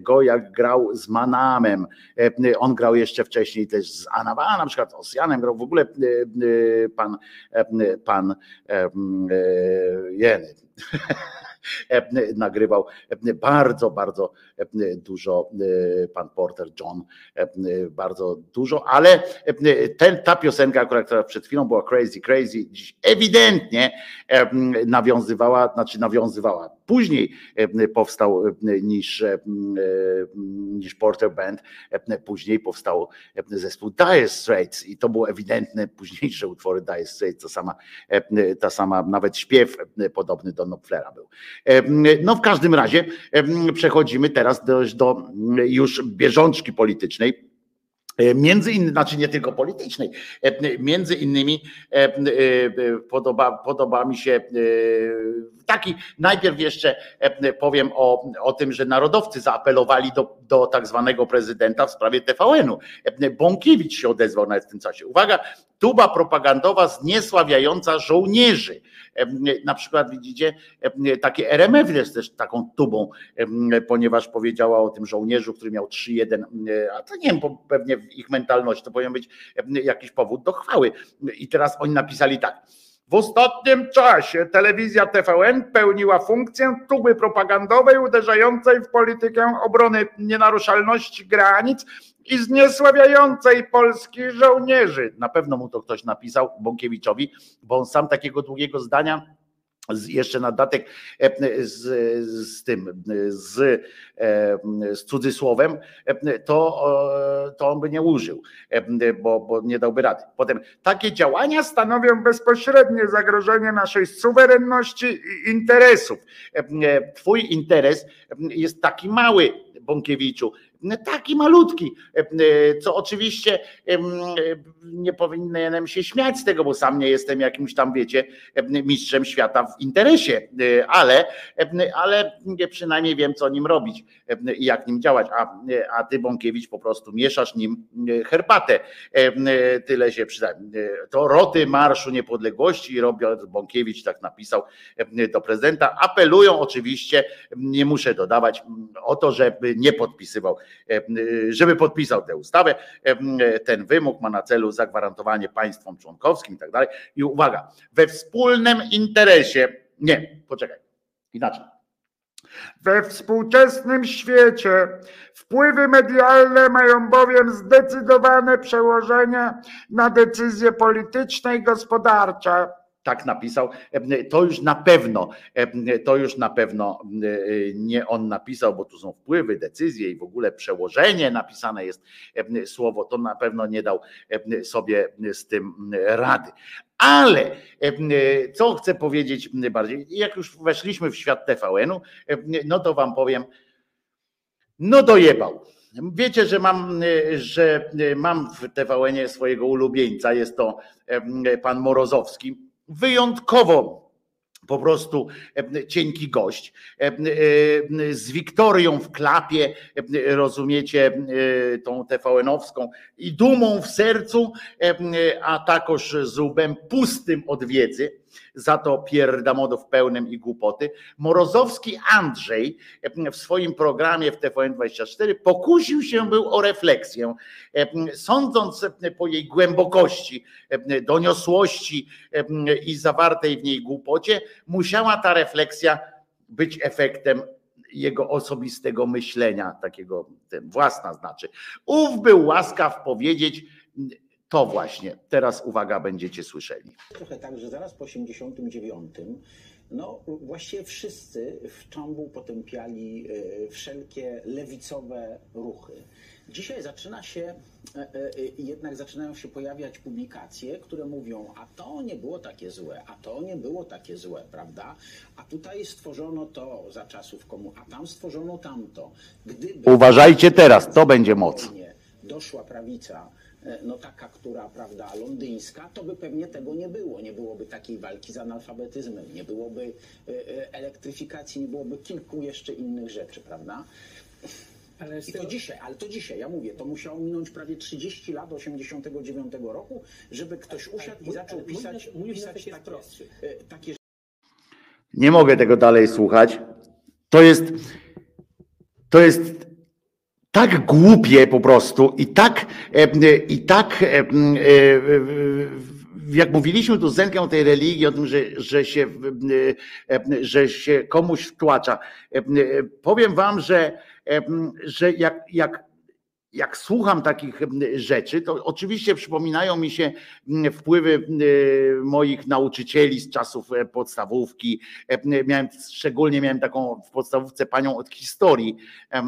go jak grał z Manamem. On grał jeszcze wcześniej też z Anaba, na przykład Osjanem grał w ogóle pan, pan Jeny. Nagrywał bardzo, bardzo e, dużo e, pan Porter John, e, bardzo dużo, ale ten, ta piosenka, akurat, która przed chwilą była crazy, crazy, dziś ewidentnie nawiązywała, znaczy nawiązywała. Później e, powstał e, niż, e, niż Porter Band, później powstał zespół Dire Straits i to było ewidentne, późniejsze utwory Dire Straits, to sama, ta sama, nawet śpiew podobny do Knopflera był. No w każdym razie przechodzimy teraz do, do już bieżączki politycznej. Między innymi, znaczy nie tylko politycznej, między innymi podoba, podoba mi się taki, najpierw jeszcze e, powiem o, o tym, że narodowcy zaapelowali do, do tak zwanego prezydenta w sprawie TVN-u. E, Bąkiewicz się odezwał nawet w tym czasie. Uwaga, tuba propagandowa zniesławiająca żołnierzy. E, Na przykład widzicie, takie RMF jest też taką tubą, ponieważ powiedziała o tym żołnierzu, który miał 3-1, e, a to nie wiem, pewnie w ich mentalności to powinien być jakiś powód do chwały. I teraz oni napisali tak. W ostatnim czasie telewizja TVN pełniła funkcję tuby propagandowej uderzającej w politykę obrony nienaruszalności granic i zniesławiającej polskich żołnierzy. Na pewno mu to ktoś napisał Bąkiewiczowi, bo on sam takiego długiego zdania z, jeszcze na datek e, z, z tym, z, e, z cudzysłowem, e, to, e, to on by nie użył, e, bo, bo nie dałby rady. Potem takie działania stanowią bezpośrednie zagrożenie naszej suwerenności i interesów. E, e, Twój interes e, jest taki mały, Bąkiewiczu, taki malutki, e, co oczywiście e, nie powinienem się śmiać z tego, bo sam nie jestem jakimś tam, wiecie, em, mistrzem świata w interesie, e, ale, ale przynajmniej wiem, co nim robić i jak nim działać, a, a ty, Bąkiewicz, po prostu mieszasz nim e, herbatę. E, Tyle się przyda. E, To roty Marszu Niepodległości, Robert Bąkiewicz tak napisał do prezydenta, apelują oczywiście, nie muszę dodawać, o to, żeby nie podpisywał E, żeby podpisał tę ustawę. E, Ten wymóg ma na celu zagwarantowanie państwom członkowskim i tak dalej. I uwaga, we wspólnym interesie, nie, poczekaj, inaczej. We współczesnym świecie wpływy medialne mają bowiem zdecydowane przełożenie na decyzje polityczne i gospodarcze. Tak napisał. To już na pewno, to już na pewno nie on napisał, bo tu są wpływy, decyzje i w ogóle przełożenie napisane jest słowo, to na pewno nie dał sobie z tym rady. Ale co chcę powiedzieć bardziej, jak już weszliśmy w świat TVN-u, no to wam powiem, no dojebał. Wiecie, że mam, że mam w TVN-ie swojego ulubieńca, jest to pan Morozowski. Wyjątkowo po prostu e, cienki gość. E, e, Z Wiktorią w klapie, rozumiecie, tą TVN-owską i dumą w sercu, a takoż z łbem pustym od wiedzy, za to pierdamodów pełnym i głupoty. Morozowski Andrzej e, w swoim programie w TVN24 pokusił się był o refleksję, e, sądząc e, po jej głębokości, doniosłości i zawartej w niej głupocie, musiała ta refleksja być efektem jego osobistego myślenia, takiego ten, własna znaczy. Ów był łaskaw powiedzieć to właśnie. Teraz uwaga, będziecie słyszeli. Trochę tak, że zaraz po 89 no właściwie wszyscy w Czambu potępiali e, wszelkie lewicowe ruchy. Dzisiaj zaczyna się, e, e, jednak zaczynają się pojawiać publikacje, które mówią, a to nie było takie złe, a to nie było takie złe, prawda? A tutaj stworzono to za czasów komu, a tam stworzono tamto. Gdyby Uważajcie teraz, to będzie moc. doszła prawica, no taka, która, prawda, londyńska, to by pewnie tego nie było. Nie byłoby takiej walki z analfabetyzmem, nie byłoby e, e, elektryfikacji, nie byłoby kilku jeszcze innych rzeczy, prawda? Ale I to dzisiaj, ale to dzisiaj, ja mówię, to musiało minąć prawie 30 lat 89 roku, żeby ktoś usiadł i zaczął pisać, pisać takie, e, takie Nie mogę tego dalej słuchać. To jest, to jest tak głupie po prostu i tak, e, i tak, e, e, jak mówiliśmy tu z Zenkiem o tej religii, o tym, że, że, się, e, że się komuś wtłacza. E, Powiem wam, że, e, że jak, jak jak słucham takich rzeczy, to oczywiście przypominają mi się wpływy moich nauczycieli z czasów e, podstawówki. E, Miałem, szczególnie miałem taką w podstawówce panią od historii, e,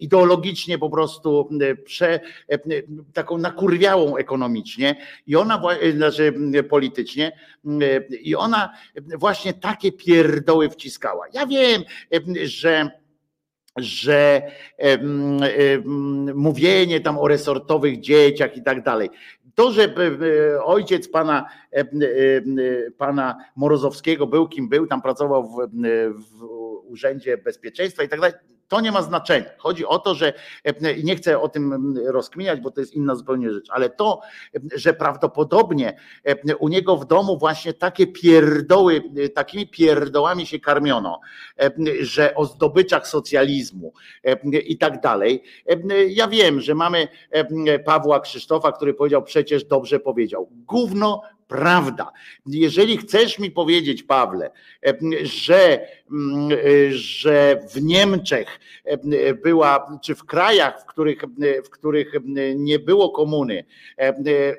ideologicznie po prostu prze, taką nakurwiałą ekonomicznie i ona, znaczy politycznie, i ona właśnie takie pierdoły wciskała. Ja wiem, em, że że mówienie tam o resortowych dzieciach i tak dalej. To, że e, ojciec pana, em, pana Morozowskiego był kim był, tam pracował w, w Urzędzie Bezpieczeństwa i tak dalej, to nie ma znaczenia. Chodzi o to, że em, nie chcę o tym rozkminiać, bo to jest inna zupełnie rzecz, ale to, em, że prawdopodobnie em, u niego w domu właśnie takie pierdoły, takimi pierdołami się karmiono, że o zdobyczach socjalizmu i tak dalej. Ja wiem, że mamy Pawła Krzysztofa, który powiedział przecież dobrze powiedział. Gówno prawda. Jeżeli chcesz mi powiedzieć, Pawle, że, mm, że w Niemczech była, czy w krajach, w których, w których nie było komuny,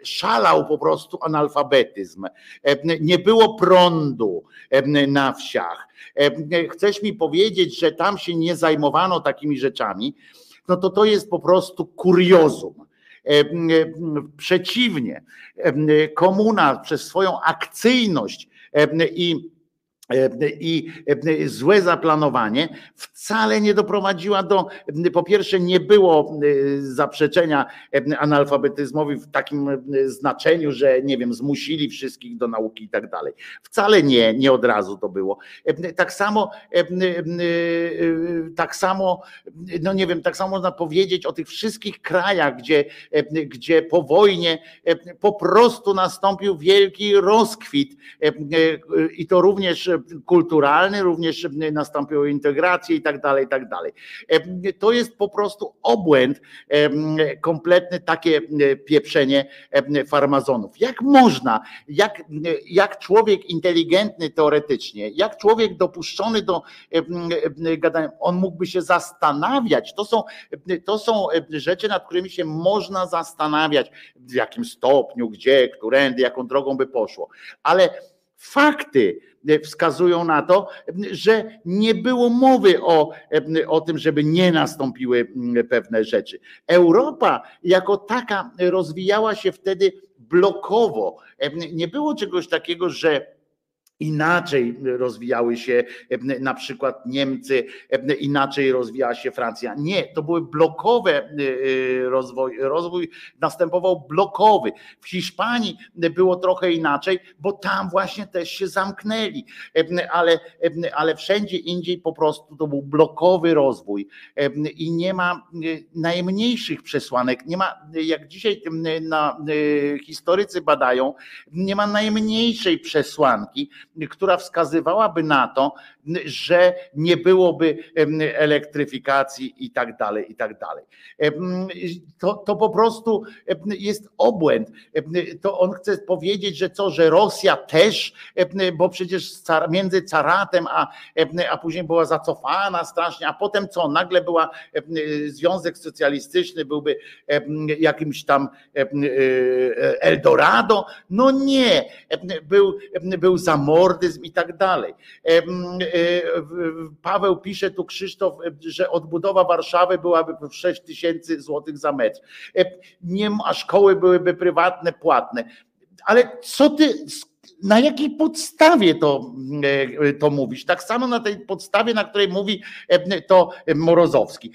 szalał po prostu analfabetyzm, nie było prądu na wsiach. Chcesz mi powiedzieć, że tam się nie zajmowano takimi rzeczami, no to to jest po prostu kuriozum. Przeciwnie, komuna przez swoją akcyjność i i złe zaplanowanie wcale nie doprowadziła do, po pierwsze, nie było zaprzeczenia analfabetyzmowi w takim znaczeniu, że nie wiem, zmusili wszystkich do nauki i tak dalej. Wcale nie, nie od razu to było. Tak samo, tak samo, no nie wiem, tak samo można powiedzieć o tych wszystkich krajach, gdzie, gdzie po wojnie po prostu nastąpił wielki rozkwit i to również kulturalny, również nastąpiła integracja i tak dalej, i tak dalej. To jest po prostu obłęd, kompletny takie pieprzenie farmazonów. Jak można, jak, jak człowiek inteligentny teoretycznie, jak człowiek dopuszczony do gadania, on mógłby się zastanawiać, to są, to są rzeczy, nad którymi się można zastanawiać, w jakim stopniu, gdzie, którędy, jaką drogą by poszło. Ale fakty wskazują na to, że nie było mowy o, o tym, żeby nie nastąpiły pewne rzeczy. Europa jako taka rozwijała się wtedy blokowo. Nie było czegoś takiego, że Inaczej rozwijały się na przykład Niemcy, inaczej rozwijała się Francja. Nie, to były blokowe y, rozwój, rozwój następował blokowy. W Hiszpanii było trochę inaczej, bo tam właśnie też się zamknęli, ale, ale wszędzie indziej po prostu to był blokowy rozwój i nie ma najmniejszych przesłanek, nie ma, jak dzisiaj na, historycy badają, nie ma najmniejszej przesłanki, która wskazywałaby na to, że nie byłoby elektryfikacji i tak dalej, i tak dalej. To, to po prostu jest obłęd. To on chce powiedzieć, że co, że Rosja też, bo przecież między caratem, a, a później była zacofana strasznie, a potem co, nagle była Związek Socjalistyczny, byłby jakimś tam Eldorado. No nie, był, był zamordyzm i tak dalej. Paweł pisze tu Krzysztof, że odbudowa Warszawy byłaby 6 tysięcy złotych za metr. Nie ma szkoły byłyby prywatne, płatne. Ale co ty, na jakiej podstawie to, to mówisz? Tak samo na tej podstawie, na której mówi to Morozowski.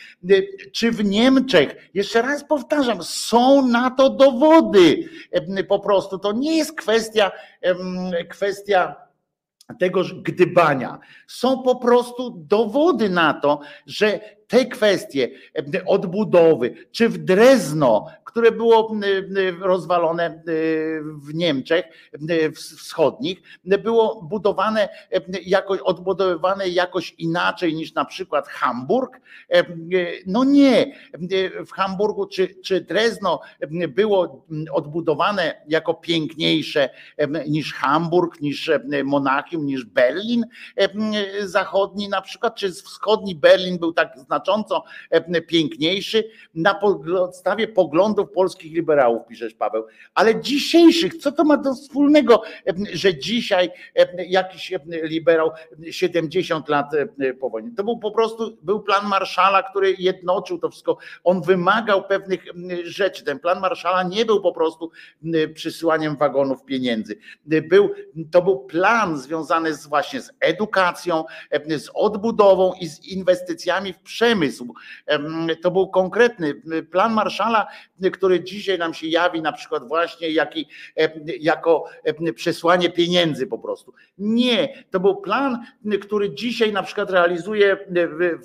Czy w Niemczech, jeszcze raz powtarzam, są na to dowody. Po prostu to nie jest kwestia, kwestia tego gdybania. Są po prostu dowody na to, że te kwestie odbudowy, czy w Drezno, które było rozwalone w Niemczech wschodnich, było budowane jakoś, odbudowywane jakoś inaczej niż na przykład Hamburg? No nie. W Hamburgu czy, czy Drezno było odbudowane jako piękniejsze niż Hamburg, niż Monachium, niż Berlin zachodni na przykład, czy wschodni Berlin był tak znacząco piękniejszy na podstawie poglądów polskich liberałów, piszesz Paweł, ale dzisiejszych, co to ma do wspólnego, że dzisiaj jakiś liberał 70 lat po wojnie. To był po prostu, był plan Marszala, który jednoczył to wszystko. On wymagał pewnych rzeczy. Ten plan Marszala nie był po prostu przysyłaniem wagonów pieniędzy. Był, to był plan związany z, właśnie z edukacją, z odbudową i z inwestycjami w przemysł. To był konkretny plan Marszala, który dzisiaj nam się jawi na przykład właśnie jaki, jako przesłanie pieniędzy po prostu. Nie, to był plan, który dzisiaj na przykład realizuje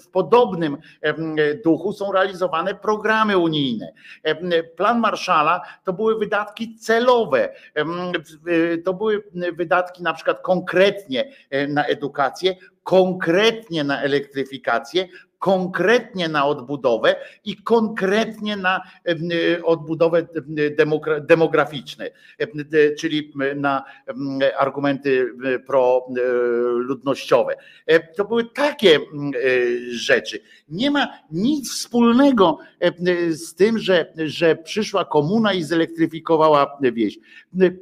w podobnym duchu są realizowane programy unijne. Plan Marszala to były wydatki celowe, to były wydatki na przykład konkretnie na edukację, konkretnie na elektryfikację, konkretnie na odbudowę i konkretnie na e, odbudowę demograficzne, em, e, czyli na argumenty proludnościowe. E, To były takie rzeczy. Nie ma nic wspólnego z tym, że, że przyszła komuna i zelektryfikowała wieś.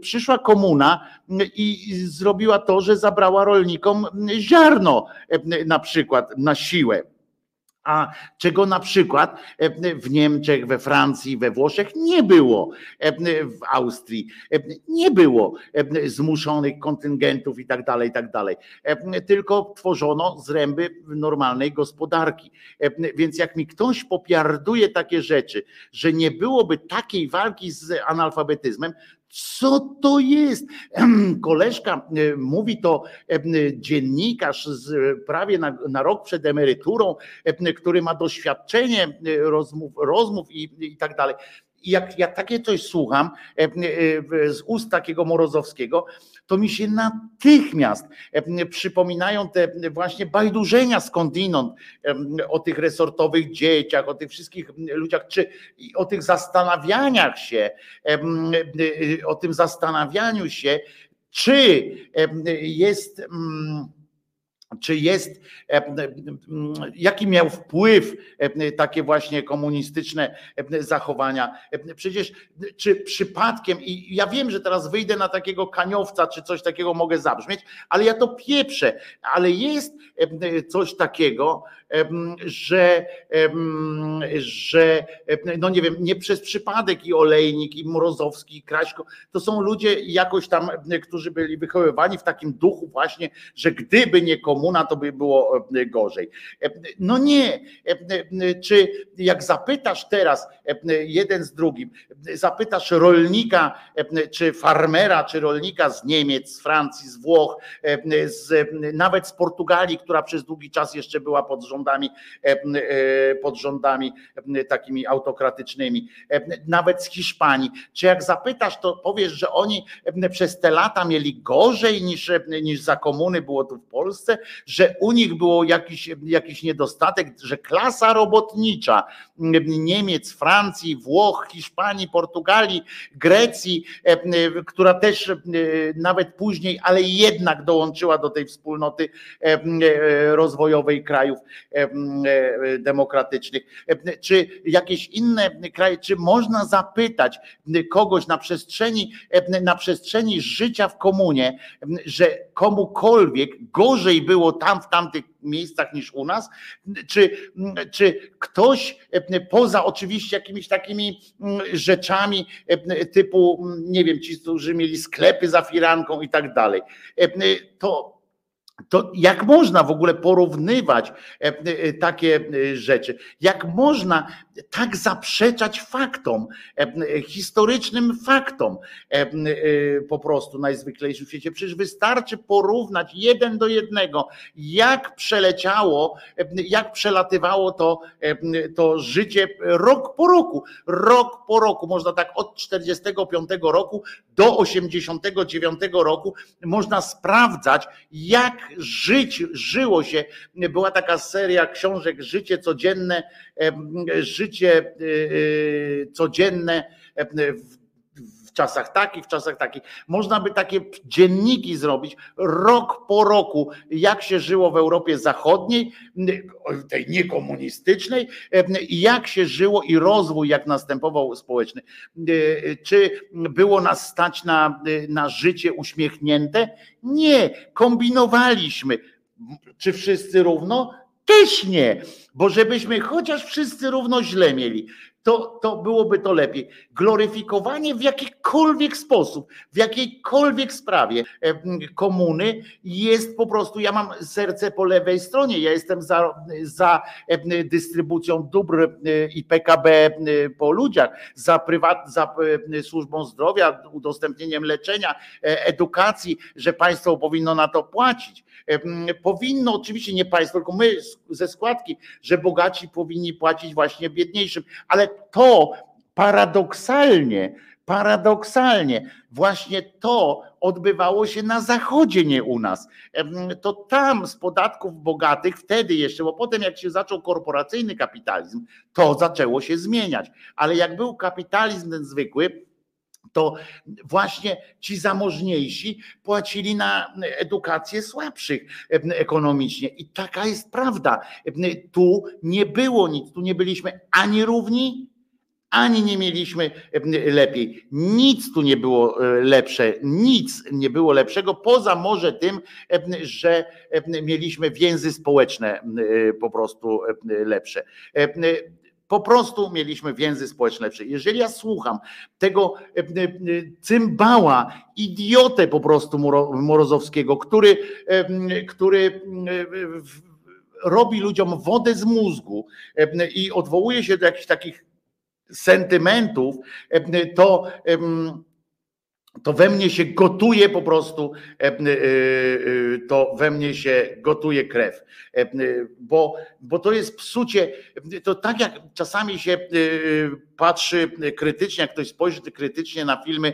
Przyszła komuna i zrobiła to, że zabrała rolnikom ziarno na przykład na siłę. A czego na przykład e, w Niemczech, we Francji, we Włoszech nie było, e, w Austrii e, nie było zmuszonych kontyngentów i tak dalej, i tak dalej. Tylko tworzono zręby normalnej gospodarki. Więc jak mi ktoś popiarduje takie rzeczy, że nie byłoby takiej walki z analfabetyzmem, co to jest? Koleżka e, mówi to e, dziennikarz z, prawie na, na rok przed emeryturą, e, który ma doświadczenie e, rozmów, rozmów i, i tak dalej. Jak ja takie coś słucham e, e, z ust takiego Morozowskiego, to mi się natychmiast e, przypominają te właśnie bajdurzenia skądinąd e, o tych resortowych dzieciach, o tych wszystkich ludziach, czy o tych zastanawianiach się, e, o tym zastanawianiu się, czy jest. Czy jest, em, jaki miał wpływ em, takie właśnie komunistyczne em, zachowania? Przecież, czy przypadkiem, i ja wiem, że teraz wyjdę na takiego kaniowca, czy coś takiego mogę zabrzmieć, ale ja to pieprzę, ale jest coś takiego, że, że no nie wiem, nie przez przypadek i Olejnik, i Mrozowski, i Kraśko, to są ludzie jakoś tam, którzy byli wychowywani w takim duchu właśnie, że gdyby nie komuna, to by było gorzej. No nie, czy jak zapytasz teraz jeden z drugim, zapytasz rolnika, czy farmera, czy rolnika z Niemiec, z Francji, z Włoch, z, nawet z Portugalii, która przez długi czas jeszcze była pod rządami, em, e, pod rządami em, takimi autokratycznymi, nawet z Hiszpanii. Czy jak zapytasz, to powiesz, że oni przez te lata mieli gorzej niż, niż za komuny było tu w Polsce, że u nich było jakiś, jakiś niedostatek, że klasa robotnicza em, Niemiec, Francji, Włoch, Hiszpanii, Portugalii, Grecji, która też nawet później, ale jednak dołączyła do tej wspólnoty e, rozwojowej krajów e, demokratycznych, Em, czy jakieś inne kraje, czy można zapytać kogoś na przestrzeni, na przestrzeni życia w komunie, że komukolwiek gorzej było tam w tamtych miejscach niż u nas, czy, czy ktoś poza oczywiście jakimiś takimi mm, rzeczami typu, mm, nie wiem, ci, którzy mieli sklepy za firanką i tak dalej, to to jak można w ogóle porównywać e, e, takie e, rzeczy? Jak można tak zaprzeczać faktom, e, historycznym faktom e, e, po prostu najzwyklejszym w świecie? Przecież wystarczy porównać jeden do jednego, jak przeleciało, e, jak przelatywało to, e, to życie rok po roku. Rok po roku, można tak od 45 roku do 89 roku można sprawdzać, jak żyć, żyło się. Była taka seria książek Życie codzienne, em, życie y, y, codzienne em, w czasach takich, w czasach takich. Można by takie dzienniki zrobić rok po roku, jak się żyło w Europie Zachodniej, tej niekomunistycznej, i jak się żyło i rozwój, jak następował społeczny. Czy było nas stać na, na życie uśmiechnięte? Nie, kombinowaliśmy. Czy wszyscy równo? Też nie, bo żebyśmy chociaż wszyscy równo źle mieli, to, to byłoby to lepiej. Gloryfikowanie w jakikolwiek sposób, w jakiejkolwiek sprawie komuny jest po prostu, ja mam serce po lewej stronie, ja jestem za, za dystrybucją dóbr i PKB po ludziach, za, prywat, za służbą zdrowia, udostępnieniem leczenia, e, edukacji, że państwo powinno na to płacić. Powinno, oczywiście nie państwo, tylko my ze składki, że bogaci powinni płacić właśnie biedniejszym, ale to paradoksalnie, paradoksalnie właśnie to odbywało się na zachodzie, nie u nas. To tam z podatków bogatych, wtedy jeszcze, bo potem jak się zaczął korporacyjny kapitalizm, to zaczęło się zmieniać. Ale jak był kapitalizm ten zwykły, to właśnie ci zamożniejsi płacili na edukację słabszych ekonomicznie. I taka jest prawda. Tu nie było nic, tu nie byliśmy ani równi, ani nie mieliśmy lepiej. Nic tu nie było lepsze, nic nie było lepszego, poza może tym, że mieliśmy więzy społeczne po prostu lepsze. Po prostu mieliśmy więzy społeczne lepsze. Jeżeli ja słucham tego em, em, cymbała, idiotę po prostu Moro- Morozowskiego, który, em, który robi ludziom wodę z mózgu i odwołuje się do jakichś takich sentymentów, to, to we mnie się gotuje po prostu, em, y, y, to we mnie się gotuje krew, bo, bo to jest psucie, to tak jak czasami się patrzy krytycznie, jak ktoś spojrzy krytycznie na filmy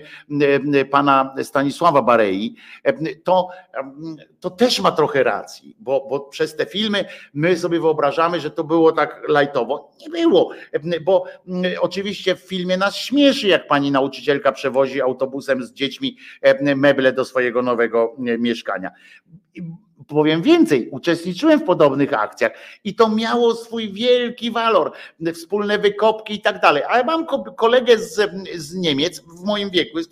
pana Stanisława Barei, to, to też ma trochę racji, bo, bo przez te filmy my sobie wyobrażamy, że to było tak lajtowo. Nie było, bo oczywiście w filmie nas śmieszy, jak pani nauczycielka przewozi autobusem z dziećmi meble do swojego nowego mieszkania. Powiem więcej, uczestniczyłem w podobnych akcjach i to miało swój wielki walor, wspólne wykopki i tak dalej. Ale mam ko- kolegę z, z Niemiec w moim wieku, z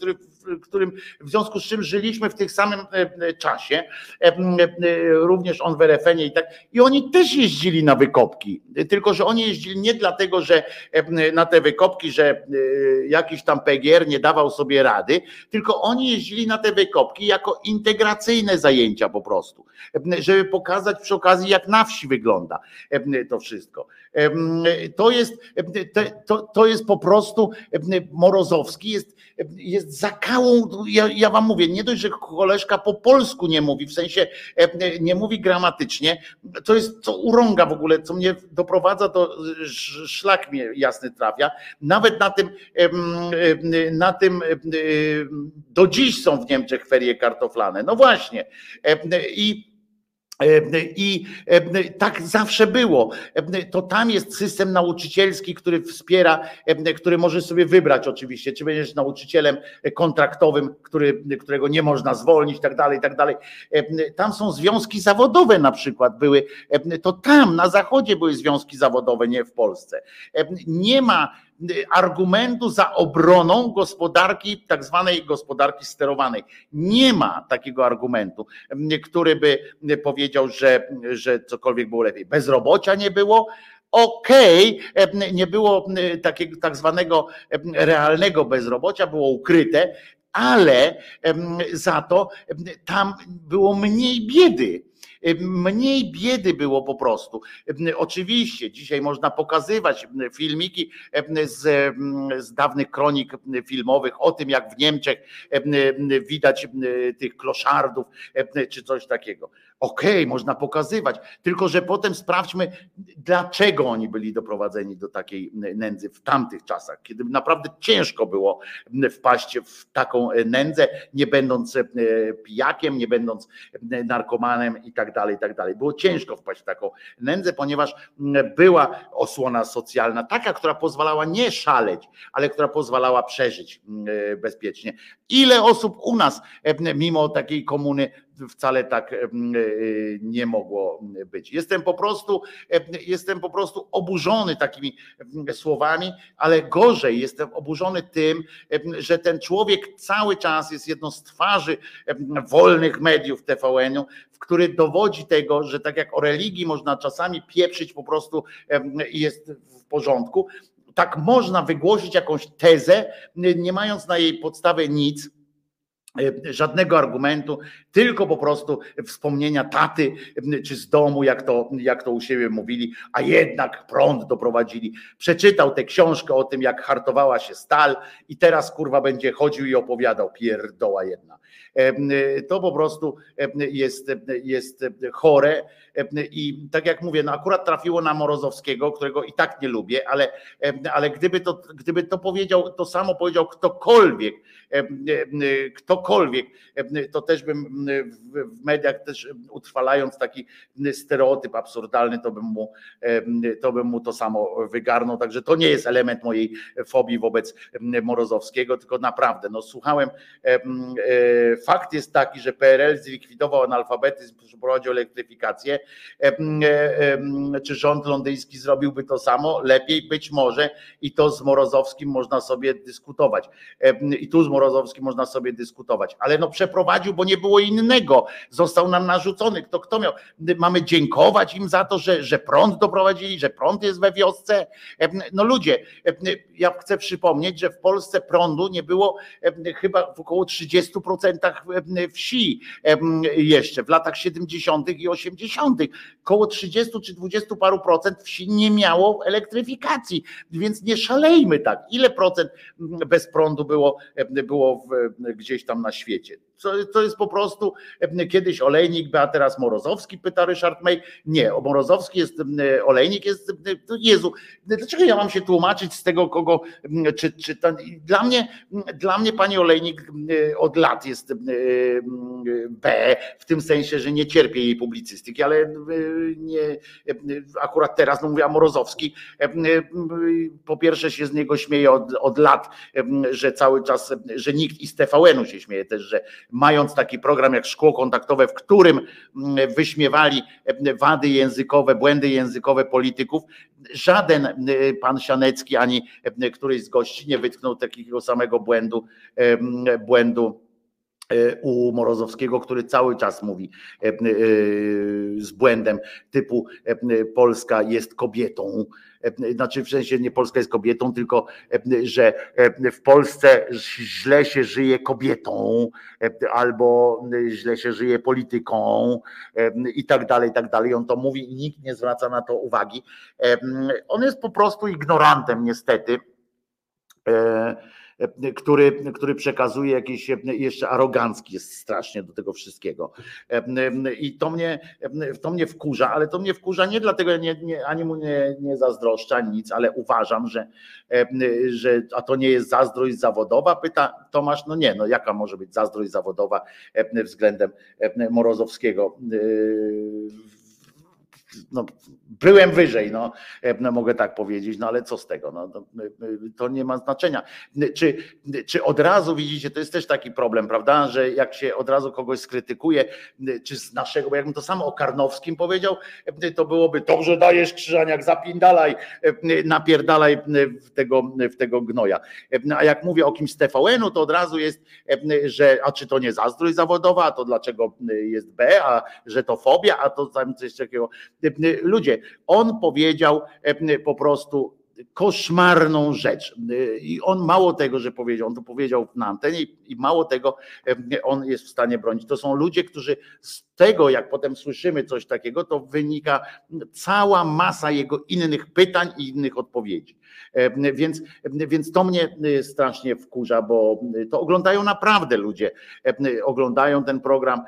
którym, w związku z czym żyliśmy w tym samym e, e, czasie, e, również on w RFN-ie i tak, i oni też jeździli na wykopki, tylko że oni jeździli nie dlatego, że na te wykopki, że jakiś tam PGR nie dawał sobie rady, tylko oni jeździli na te wykopki jako integracyjne zajęcia po prostu, żeby pokazać przy okazji, jak na wsi wygląda to wszystko. To jest, to, to jest po prostu Morozowski jest, jest zakałą. Ja, ja wam mówię, nie dość, że koleżka po polsku nie mówi, w sensie nie mówi gramatycznie, to jest co urąga w ogóle, co mnie doprowadza do sz- szlak mnie jasny trafia. Nawet na tym, na tym do dziś są w Niemczech ferie kartoflane. No właśnie. I i e, tak zawsze było. E, To tam jest system nauczycielski, który wspiera, e, który może sobie wybrać oczywiście, czy będziesz nauczycielem kontraktowym, który, którego nie można zwolnić, tak dalej, tak dalej. E, Tam są związki zawodowe na przykład były, e, to tam na zachodzie były związki zawodowe, nie w Polsce. E, Nie ma argumentu za obroną gospodarki, tak zwanej gospodarki sterowanej. Nie ma takiego argumentu, który by powiedział, że, że cokolwiek było lepiej. Bezrobocia nie było. Okej, nie było takiego tak zwanego realnego bezrobocia, było ukryte, ale za to tam było mniej biedy. Em, Mniej biedy było po prostu. Em, Oczywiście dzisiaj można pokazywać em, filmiki z, z dawnych kronik filmowych o tym, jak w Niemczech em, em, widać tych kloszardów czy coś takiego. Okej, można pokazywać, tylko że potem sprawdźmy, dlaczego oni byli doprowadzeni do takiej nędzy w tamtych czasach, kiedy naprawdę ciężko było wpaść w taką nędzę, nie będąc pijakiem, nie będąc narkomanem i tak dalej, i tak dalej. Było ciężko wpaść w taką nędzę, ponieważ m, była osłona socjalna, taka, która pozwalała nie szaleć, ale która pozwalała przeżyć m, e, bezpiecznie. Ile osób u nas, e, mimo takiej komuny, wcale tak e, nie mogło być. Jestem po prostu, em, jestem po prostu oburzony takimi słowami, ale gorzej jestem oburzony tym, że ten człowiek cały czas jest jedną z twarzy wolnych mediów TVN-u, w który dowodzi tego, że tak jak o religii można czasami pieprzyć po prostu i jest w porządku, tak można wygłosić jakąś tezę, nie mając na jej podstawie nic, żadnego argumentu, tylko po prostu wspomnienia taty czy z domu, jak to, jak to u siebie mówili, a jednak prąd doprowadzili. Przeczytał tę książkę o tym, jak hartowała się stal i teraz kurwa będzie chodził i opowiadał, pierdoła jedna. To po prostu jest, jest chore i tak jak mówię, no akurat trafiło na Morozowskiego, którego i tak nie lubię, ale, ale gdyby, to, gdyby to powiedział, to samo powiedział ktokolwiek, ktokolwiek, to też bym w mediach też utrwalając taki stereotyp absurdalny, to bym mu to, bym mu to samo wygarnął. Także to nie jest element mojej fobii wobec Morozowskiego, tylko naprawdę, no słuchałem, e, fakt jest taki, że PRL zlikwidował analfabetyzm, przeprowadził elektryfikację. Czy rząd londyński zrobiłby to samo? Lepiej być może i to z Morozowskim można sobie dyskutować. I tu z Morozowskim można sobie dyskutować, ale no przeprowadził, bo nie było innego. Został nam narzucony. Kto, kto miał? Mamy dziękować im za to, że, że prąd doprowadzili, że prąd jest we wiosce. No ludzie, ja chcę przypomnieć, że w Polsce prądu nie było chyba w około 30% wsi jeszcze w latach 70. i 80. Koło 30 czy 20 paru procent wsi nie miało elektryfikacji, więc nie szalejmy tak. Ile procent bez prądu było, było w, gdzieś tam na świecie? To jest po prostu kiedyś olejnik, a teraz Morozowski, pyta Ryszard May. Nie, Morozowski jest olejnik, jest Jezu, dlaczego ja mam się tłumaczyć z tego, kogo, czy, czy dla mnie, dla mnie pani olejnik od lat jest B, w tym sensie, że nie cierpię jej publicystyki, ale nie, akurat teraz, no mówię, Morozowski, po pierwsze się z niego śmieje od, od lat, że cały czas, że nikt i z TVN-u się śmieje też, że mając taki program jak Szkło Kontaktowe, w którym mm, wyśmiewali e, wady językowe, błędy językowe polityków, żaden e, pan Sianecki ani któryś z gości nie wytknął takiego samego błędu, błędu u Morozowskiego, który cały czas mówi z błędem typu Polska jest kobietą, E, znaczy w sensie nie Polska jest kobietą, tylko e, że e, w Polsce źle się żyje kobietą, albo źle się żyje polityką i tak dalej, i tak dalej. On to mówi i nikt nie zwraca na to uwagi. On jest po prostu ignorantem niestety który, który przekazuje jakiś jeszcze arogancki jest strasznie do tego wszystkiego. I to mnie, to mnie wkurza, ale to mnie wkurza nie dlatego, nie, nie, ani mu nie, nie zazdroszczę, nic, ale uważam, że, że a to nie jest zazdrość zawodowa, pyta Tomasz, no nie, no jaka może być zazdrość zawodowa względem Morozowskiego no, byłem wyżej, no, no, mogę tak powiedzieć, no ale co z tego? No, to, to nie ma znaczenia. Czy, czy od razu widzicie, to jest też taki problem, prawda, że jak się od razu kogoś skrytykuje, czy z naszego, bo jakbym to samo o Karnowskim powiedział, to byłoby dobrze dajesz Krzyżaniak, zapindalaj, napierdalaj w tego, w tego gnoja. A jak mówię o kimś z TVN-u, to od razu jest, że a czy to nie zazdrość zawodowa, a to dlaczego jest B, a że to fobia, a to tam coś takiego Ludzie, on powiedział po prostu koszmarną rzecz. I on mało tego, że powiedział, on to powiedział na antenie i mało tego on jest w stanie bronić. To są ludzie, którzy z tego, jak potem słyszymy coś takiego, to wynika cała masa jego innych pytań i innych odpowiedzi. Więc, więc to mnie strasznie wkurza, bo to oglądają naprawdę ludzie. Oglądają ten program,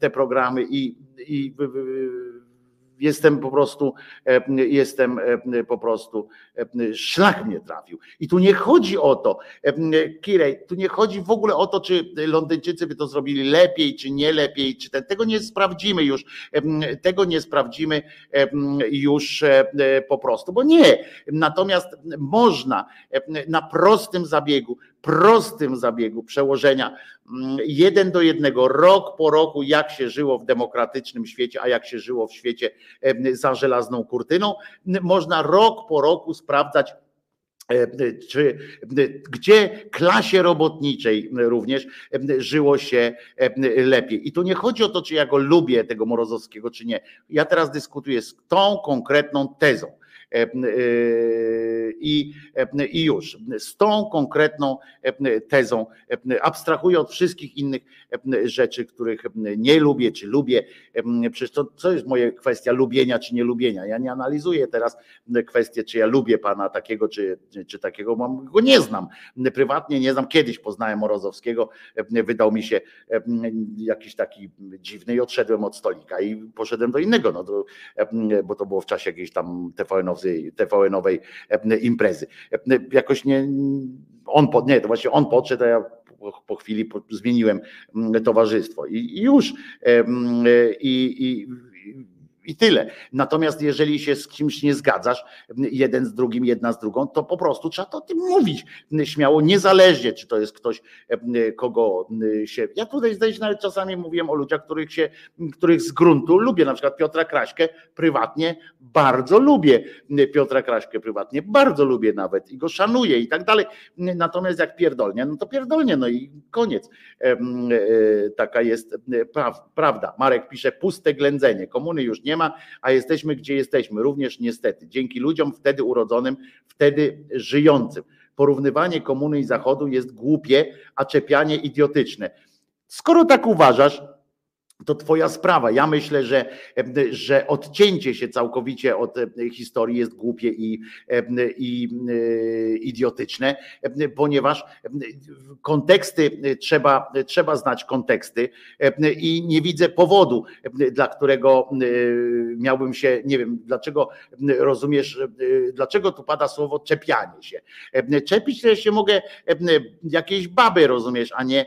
te programy i, i jestem po prostu, e, jestem e, po prostu, e, szlak mnie trafił. I tu nie chodzi o to, Kirej, tu nie chodzi w ogóle o to, czy Londyńczycy by to zrobili lepiej, czy nie lepiej, czy ten, tego nie sprawdzimy już, tego nie sprawdzimy już po prostu, bo nie. Natomiast można na prostym zabiegu prostym zabiegu przełożenia mm, jeden do jednego, rok po roku, jak się żyło w demokratycznym świecie, a jak się żyło w świecie za żelazną kurtyną, można rok po roku sprawdzać czy gdzie klasie robotniczej również żyło się lepiej. I tu nie chodzi o to, czy ja go lubię, tego Morozowskiego, czy nie. Ja teraz dyskutuję z tą konkretną tezą I, I już z tą konkretną tezą abstrahuję od wszystkich innych rzeczy, których nie lubię, czy lubię. Przecież to co jest moja kwestia lubienia czy nie lubienia. Ja nie analizuję teraz kwestię, czy ja lubię pana takiego, czy, czy takiego, mam, go nie znam. Prywatnie nie znam. Kiedyś poznałem Morozowskiego, wydał mi się jakiś taki dziwny i odszedłem od stolika i poszedłem do innego, no to, bo to było w czasie jakiejś tam TVN-owej, TVN-owej imprezy. Jakoś nie, on, nie, to właśnie on podszedł, a ja po chwili zmieniłem towarzystwo i, już. I, i, i tyle. Natomiast jeżeli się z kimś nie zgadzasz, jeden z drugim, jedna z drugą, to po prostu trzeba to o tym mówić śmiało, niezależnie, czy to jest ktoś, kogo się. Ja tutaj zdaje się nawet czasami mówiłem o ludziach, których się, których z gruntu lubię, na przykład Piotra Kraśkę prywatnie bardzo lubię. Piotra Kraśkę prywatnie bardzo lubię nawet i go szanuję i tak dalej. Natomiast jak pierdolnie, no to pierdolnie, no i koniec. Taka jest prawda. Marek pisze, puste ględzenie. Komuny już nie ma, a jesteśmy gdzie jesteśmy. Również niestety. Dzięki ludziom wtedy urodzonym, wtedy żyjącym. Porównywanie komuny i zachodu jest głupie, a czepianie idiotyczne. Skoro tak uważasz, to twoja sprawa. Ja myślę, że, że odcięcie się całkowicie od historii jest głupie i, i idiotyczne, ponieważ konteksty trzeba, trzeba znać konteksty i nie widzę powodu, dla którego miałbym się, nie wiem, dlaczego rozumiesz, dlaczego tu pada słowo czepianie się. Czepić się mogę jakiejś baby, rozumiesz, a nie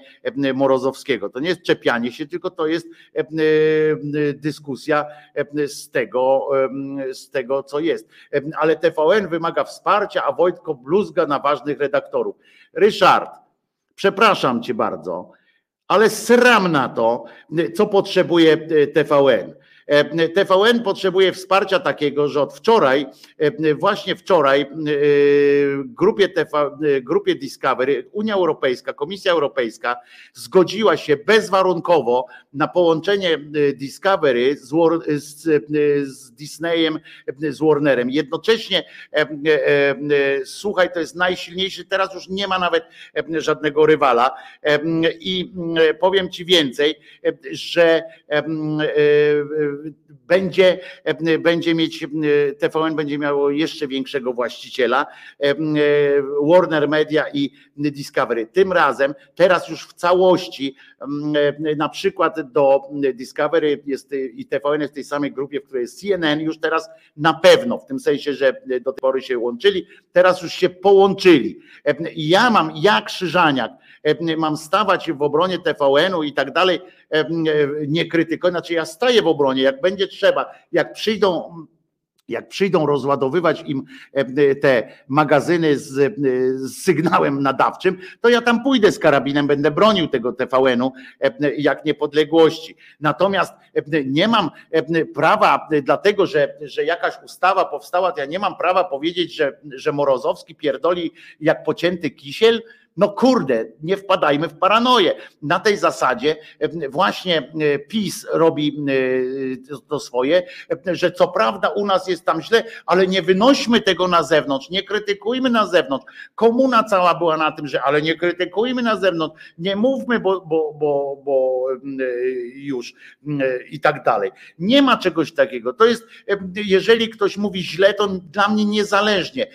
Morozowskiego. To nie jest czepianie się, tylko to jest E, e, dyskusja e, z tego, z tego, co jest. Ale TVN wymaga wsparcia, a Wojtko bluzga na ważnych redaktorów. Ryszard, przepraszam cię bardzo, ale sram na to, co potrzebuje TVN. E, TVN potrzebuje wsparcia takiego, że od wczoraj, e, właśnie wczoraj, e, grupie, TV, grupie Discovery, Unia Europejska, Komisja Europejska zgodziła się bezwarunkowo na połączenie Discovery z, z, z Disneyem, z Warnerem. Jednocześnie, słuchaj, to jest najsilniejszy, teraz już nie ma nawet żadnego rywala i powiem ci więcej, że będzie, będzie mieć, TVN będzie miało jeszcze większego właściciela, Warner Media i Discovery. Tym razem, teraz już w całości, na przykład do Discovery jest i TVN jest w tej samej grupie, w której jest CNN, już teraz na pewno, w tym sensie, że do tej pory się łączyli, teraz już się połączyli. Ja mam, jak Krzyżaniak, mam stawać w obronie TVN-u i tak dalej, nie krytykować, znaczy ja staję w obronie, jak będzie trzeba, jak przyjdą jak przyjdą rozładowywać im te magazyny z, z, sygnałem nadawczym, to ja tam pójdę z karabinem, będę bronił tego TVN-u jak niepodległości. Natomiast nie mam prawa, dlatego że, że jakaś ustawa powstała, to ja nie mam prawa powiedzieć, że, że Morozowski pierdoli jak pocięty kisiel, no kurde, nie wpadajmy w paranoję. Na tej zasadzie e, właśnie e, PiS robi e, to swoje, że co prawda u nas jest tam źle, ale nie wynośmy tego na zewnątrz, nie krytykujmy na zewnątrz. Komuna cała była na tym, że ale nie krytykujmy na zewnątrz, nie mówmy, bo, bo, bo, bo już i tak dalej. Nie ma czegoś takiego. To jest, jeżeli ktoś mówi źle, to dla mnie niezależnie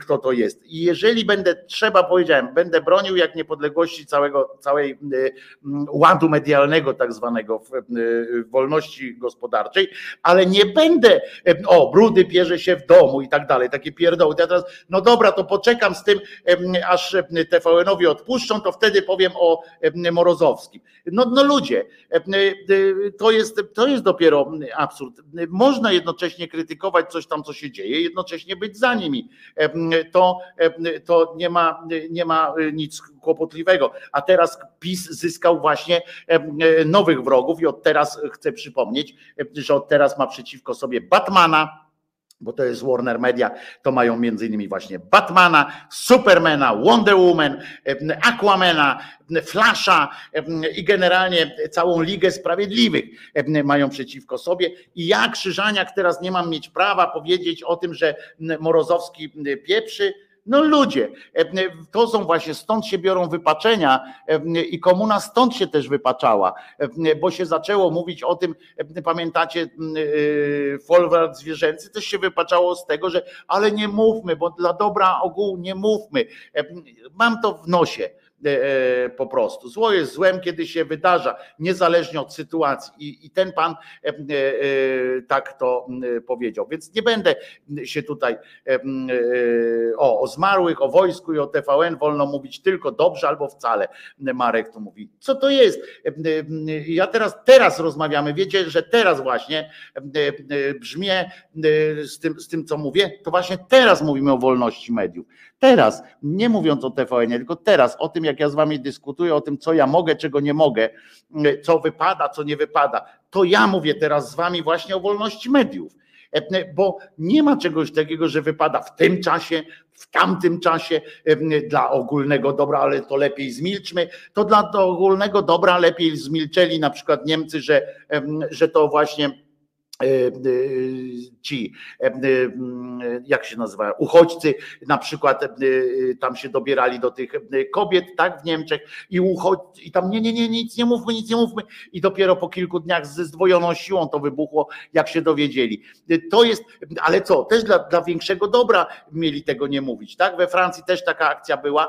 kto to jest. I jeżeli będę, trzeba powiedziałem, będę bronił jak niepodległości całego, całej y, mm, ładu medialnego, tak zwanego y, wolności gospodarczej, ale nie będę, y, o, brudy pierze się w domu i tak dalej, takie pierdoły. Ja teraz, no dobra, to poczekam z tym, aż TVN-owi odpuszczą, to wtedy powiem o Morozowskim. No, no ludzie, to jest, to jest dopiero absurd. Można jednocześnie krytykować coś tam, co się dzieje, jednocześnie być za nimi. To, to nie ma, nie ma nic kłopotliwego. A teraz PiS zyskał właśnie e, nowych wrogów i od teraz chcę przypomnieć, że od teraz ma przeciwko sobie Batmana, bo to jest Warner Media, to mają między innymi właśnie Batmana, Supermana, Wonder Woman, Aquamana, Flasha i generalnie całą Ligę Sprawiedliwych mają przeciwko sobie. I ja, Krzyżaniak, teraz nie mam mieć prawa powiedzieć o tym, że Morozowski pieprzy, no ludzie, e, to są właśnie, stąd się biorą wypaczenia e, i komuna stąd się też wypaczała, e, bo się zaczęło mówić o tym, pamiętacie, folwark zwierzęcy też się wypaczało z tego, że ale nie mówmy, bo dla dobra ogółu nie mówmy. Mam to w nosie E, po prostu. Zło jest złem, kiedy się wydarza, niezależnie od sytuacji. I, i ten pan e, e, tak to powiedział. Więc nie będę się tutaj o, o zmarłych, o wojsku i o TVN wolno mówić tylko dobrze albo wcale. Marek tu mówi. Co to jest? Ja teraz, teraz rozmawiamy. Wiecie, że teraz właśnie brzmię z tym, z tym, co mówię, to właśnie teraz mówimy o wolności mediów. Teraz, nie mówiąc o TVN, tylko teraz, o tym, jak ja z wami dyskutuję, o tym, co ja mogę, czego nie mogę, co wypada, co nie wypada, to ja mówię teraz z wami właśnie o wolności mediów. Bo nie ma czegoś takiego, że wypada w tym czasie, w tamtym czasie dla ogólnego dobra, ale to lepiej zmilczmy. To dla ogólnego dobra lepiej zmilczeli na przykład Niemcy, że, że to właśnie E, e, ci, e, jak się nazywają, uchodźcy, na przykład tam się dobierali do tych kobiet, tak, w Niemczech i uchodźcy, i tam nie, nie, nie, nic nie mówmy, nic nie mówmy. I dopiero po kilku dniach ze zdwojoną siłą to wybuchło, jak się dowiedzieli. To jest, ale co, też dla, dla większego dobra mieli tego nie mówić, tak, we Francji też taka akcja była,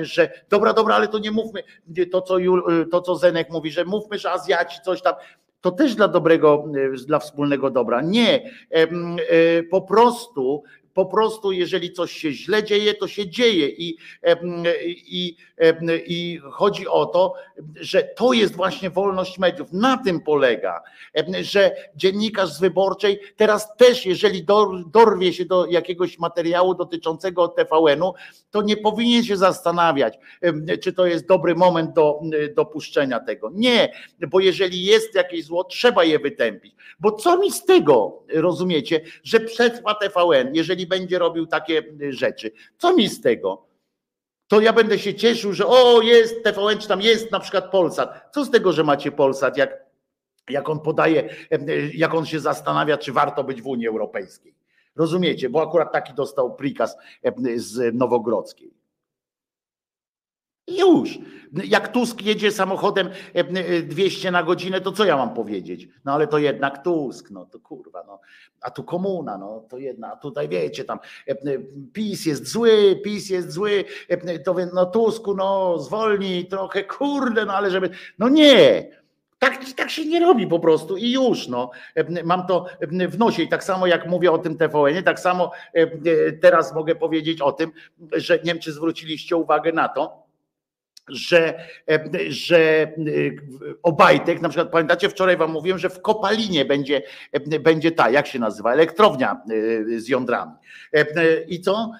że dobra, dobra, ale to nie mówmy, to co, Jul, to co Zenek mówi, że mówmy, że Azjaci coś tam, to też dla dobrego, e, dla wspólnego dobra. Nie, e, po prostu po prostu, jeżeli coś się źle dzieje, to się dzieje. I, i, i chodzi o to, że to jest właśnie wolność mediów. Na tym polega, że dziennikarz z wyborczej teraz też, jeżeli dorwie się do jakiegoś materiału dotyczącego TVN-u, to nie powinien się zastanawiać, czy to jest dobry moment do dopuszczenia tego. Nie, bo jeżeli jest jakieś zło, trzeba je wytępić. Bo co mi z tego, rozumiecie, że przetrwa TVN, jeżeli będzie robił takie y, rzeczy. Co mi z tego? To ja będę się cieszył, że o, jest TVN, czy tam jest na przykład Polsat. Co z tego, że macie Polsat, jak, jak on podaje, y, jak on się zastanawia, czy warto być w Unii Europejskiej. Rozumiecie, bo akurat taki dostał prikaz z Nowogrodzkiej. Już. Jak Tusk jedzie samochodem 200 e, na godzinę, to co ja mam powiedzieć? No ale to jednak Tusk, no to kurwa, no. A tu komuna, no to jedna, a tutaj wiecie tam, e, PiS jest zły, PiS jest zły, e, to no Tusku, no zwolnij trochę, kurde, no ale żeby, no nie. Tak, tak się nie robi po prostu i już. No. Mam to w nosie i tak samo jak mówię o tym TVN, tak samo teraz mogę powiedzieć o tym, że Niemcy zwróciliście uwagę na to, że, że Obajtek, na przykład pamiętacie, wczoraj wam mówiłem, że w Kopalinie będzie, będzie ta, jak się nazywa, elektrownia e, z jądrami. I co?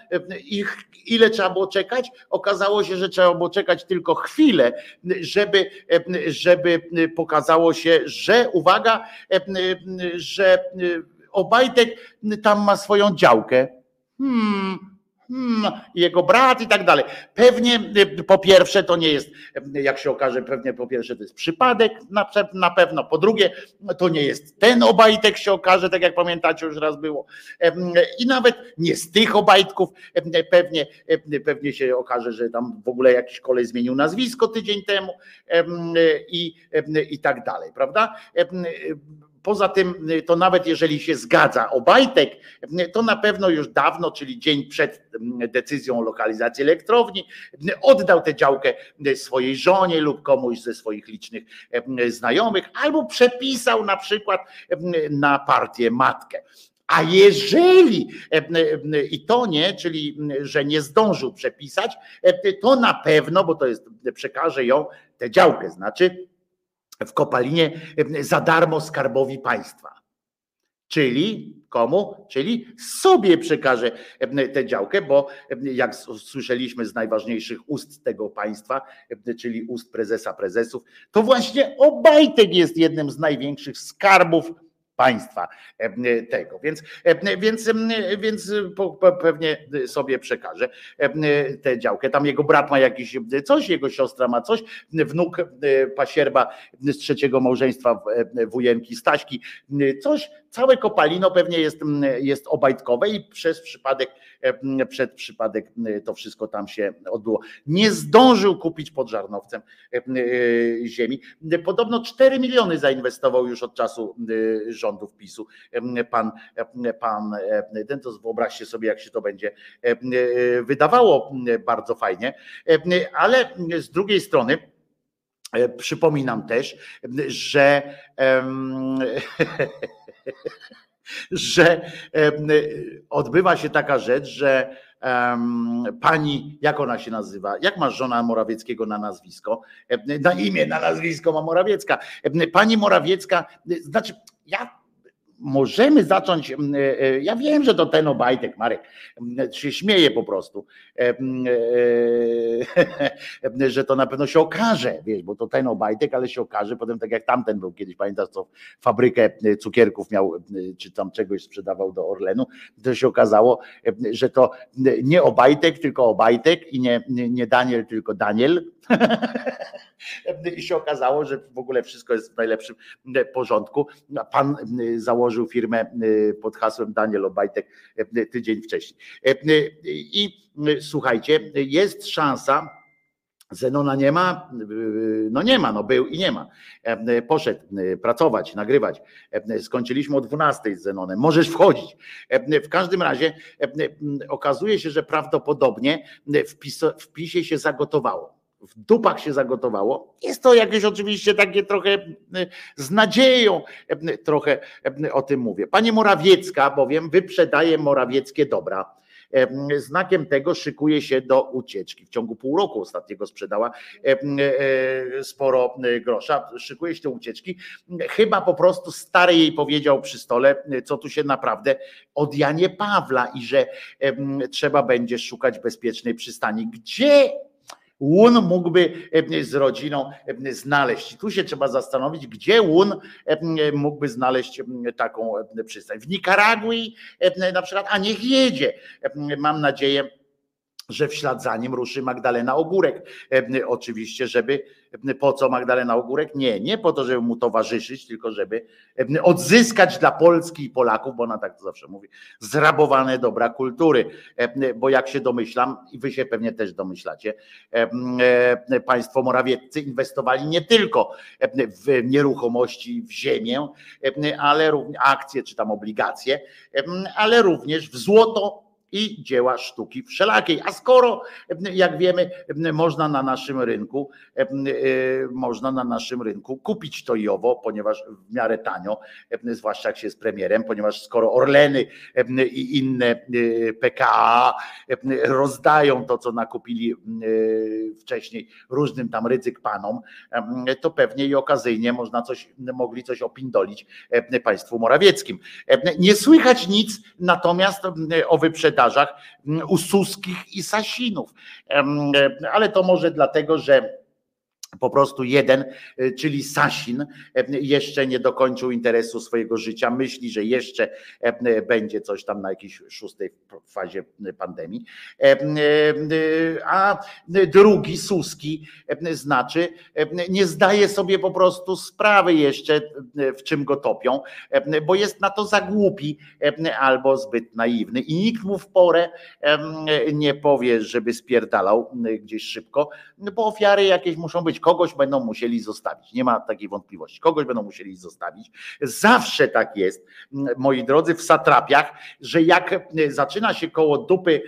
I ile trzeba było czekać? Okazało się, że trzeba było czekać tylko chwilę, żeby, żeby pokazało się, że uwaga, że Obajtek tam ma swoją działkę. Hmm, hmm, jego brat i tak dalej. Pewnie y, po pierwsze to nie jest, jak się okaże, pewnie po pierwsze to jest przypadek na, na pewno, po drugie to nie jest ten Obajtek się okaże, tak jak pamiętacie już raz było i nawet nie z tych Obajtków pewnie, pewnie się okaże, że tam w ogóle jakiś kolej zmienił nazwisko tydzień temu i, i tak dalej, prawda? Poza tym, y, to nawet jeżeli się zgadza Obajtek, y, to na pewno już dawno, czyli dzień przed y, decyzją o lokalizacji elektrowni, oddał tę działkę swojej żonie lub komuś ze swoich licznych znajomych, albo przepisał na przykład na partię matkę. A jeżeli i to nie, czyli że nie zdążył przepisać, to na pewno, bo to jest, przekaże ją tę działkę, znaczy w kopalinie za darmo skarbowi państwa. Czyli komu? Czyli sobie przekaże tę działkę, bo jak słyszeliśmy z najważniejszych ust tego państwa, czyli ust prezesa prezesów, to właśnie Obajtek jest jednym z największych skarbów państwa e, tego. Więc, e, więc, m, więc pewnie sobie przekaże e, tę działkę. Tam jego brat ma jakiś coś, jego siostra ma coś, wnuk e, pasierba z trzeciego małżeństwa e, wujenki Staśki, coś, całe kopalino pewnie jest, jest obajtkowe i przez przypadek, e, przed przypadek m, to wszystko tam się odbyło. Nie zdążył kupić pod Żarnowcem e, e, ziemi. Podobno 4 miliony zainwestował już od czasu e, rządów PiSu. E, Pan, e, pan e, ten, to wyobraźcie sobie, jak się to będzie e, e, wydawało e, bardzo fajnie, E, ale z drugiej strony, E, Przypominam też, że że odbywa się taka rzecz, że pani, jak ona się nazywa? Jak ma żona Morawieckiego na nazwisko? Na imię, na nazwisko ma Morawiecka. Pani Morawiecka, znaczy ja możemy zacząć. em, e, e, Ja wiem, że to ten Obajtek, Marek, em, się śmieje po prostu, e, że to na pewno się okaże, wiesz, bo to ten Obajtek, ale się okaże potem tak jak tamten był kiedyś, pamiętasz, co fabrykę cukierków miał, czy tam czegoś sprzedawał do Orlenu, to się okazało, że to nie Obajtek, tylko Obajtek i nie nie Daniel, tylko Daniel. I się okazało, że w ogóle wszystko jest w najlepszym porządku. A Pan założył firmę pod hasłem Daniel Obajtek tydzień wcześniej. I słuchajcie, jest szansa, Zenona nie ma? No nie ma, no był i nie ma. Poszedł pracować, nagrywać. Skończyliśmy o 12 z Zenonem. Możesz wchodzić. W każdym razie okazuje się, że prawdopodobnie w PiSie się zagotowało. W dupach się zagotowało. Jest to jakieś oczywiście takie trochę z nadzieją, trochę o tym mówię. Pani Morawiecka bowiem wyprzedaje morawieckie dobra. Znakiem tego szykuje się do ucieczki. W ciągu pół roku ostatniego sprzedała sporo grosza. Szykuje się do ucieczki. Chyba po prostu stary jej powiedział przy stole, co tu się naprawdę od Janie Pawla i że trzeba będzie szukać bezpiecznej przystani. Gdzie Łun mógłby z rodziną znaleźć. I tu się trzeba zastanowić, gdzie Łun mógłby znaleźć taką przystań. W Nikaragui na przykład, a niech jedzie. Mam nadzieję, że w ślad za nim ruszy Magdalena Ogórek. Oczywiście, żeby po co Magdalena Ogórek? Nie, nie po to, żeby mu towarzyszyć, tylko żeby odzyskać dla Polski i Polaków, bo ona tak to zawsze mówi, zrabowane dobra kultury. Bo jak się domyślam, i wy się pewnie też domyślacie, państwo Morawieccy inwestowali nie tylko w nieruchomości, w ziemię, ale również akcje czy tam obligacje, ale również w złoto i dzieła sztuki wszelakiej. A skoro, jak wiemy, można na naszym rynku, można na naszym rynku kupić to i owo, ponieważ w miarę tanio, zwłaszcza jak się jest premierem, ponieważ skoro Orleny i inne PKA rozdają to, co nakupili wcześniej różnym tam ryzyk panom, to pewnie i okazyjnie można coś, mogli coś opindolić państwu Morawieckim. Nie słychać nic natomiast o wyprzedaży u Suskich i Sasinów. Ale to może dlatego, że po prostu jeden, czyli Sasin, jeszcze nie dokończył interesu swojego życia, myśli, że jeszcze będzie coś tam na jakiejś szóstej fazie pandemii. A drugi, Suski, znaczy nie zdaje sobie po prostu sprawy jeszcze, w czym go topią, bo jest na to za głupi albo zbyt naiwny i nikt mu w porę nie powie, żeby spierdalał gdzieś szybko, bo ofiary jakieś muszą być kogoś będą musieli zostawić. Nie ma takiej wątpliwości. Kogoś będą musieli zostawić. Zawsze tak jest, moi drodzy, w satrapiach, że jak zaczyna się koło dupy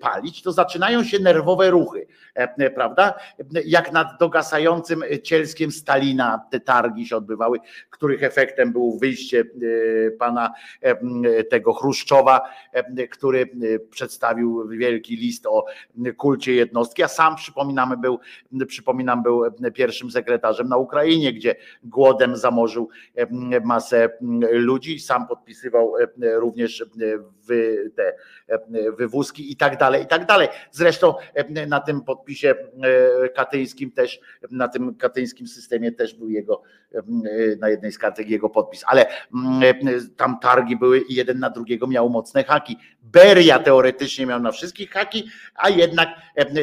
palić, to zaczynają się nerwowe ruchy, prawda? Jak nad dogasającym cielskiem Stalina te targi się odbywały, których efektem było wyjście pana tego Chruszczowa, który przedstawił wielki list o kulcie jednostki, a sam przypominamy był przypominam, był pierwszym sekretarzem na Ukrainie, gdzie głodem zamorzył masę ludzi, sam podpisywał również te wywózki i tak dalej, i tak dalej. Zresztą na tym podpisie katyńskim też, na tym katyńskim systemie też był jego, na jednej z kartek jego podpis, ale tam targi były i jeden na drugiego miał mocne haki. Beria teoretycznie miał na wszystkich haki, a jednak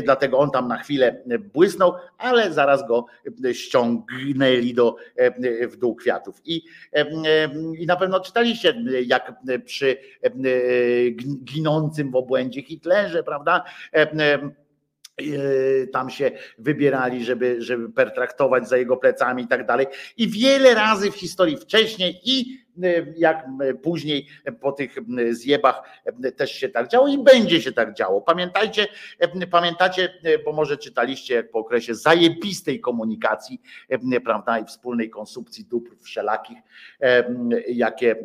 dlatego on tam na chwilę błysnął, ale zaraz go ściągnęli do, w dół kwiatów. I, I na pewno czytaliście, jak przy ginącym w obłędzie Hitlerze, prawda? Tam się wybierali, żeby, żeby pertraktować za jego plecami i tak dalej. I wiele razy w historii wcześniej i jak później po tych zjebach też się tak działo i będzie się tak działo. Pamiętajcie, pamiętacie, bo może czytaliście jak po okresie zajebistej komunikacji, prawda, i wspólnej konsumpcji dóbr wszelakich, jakie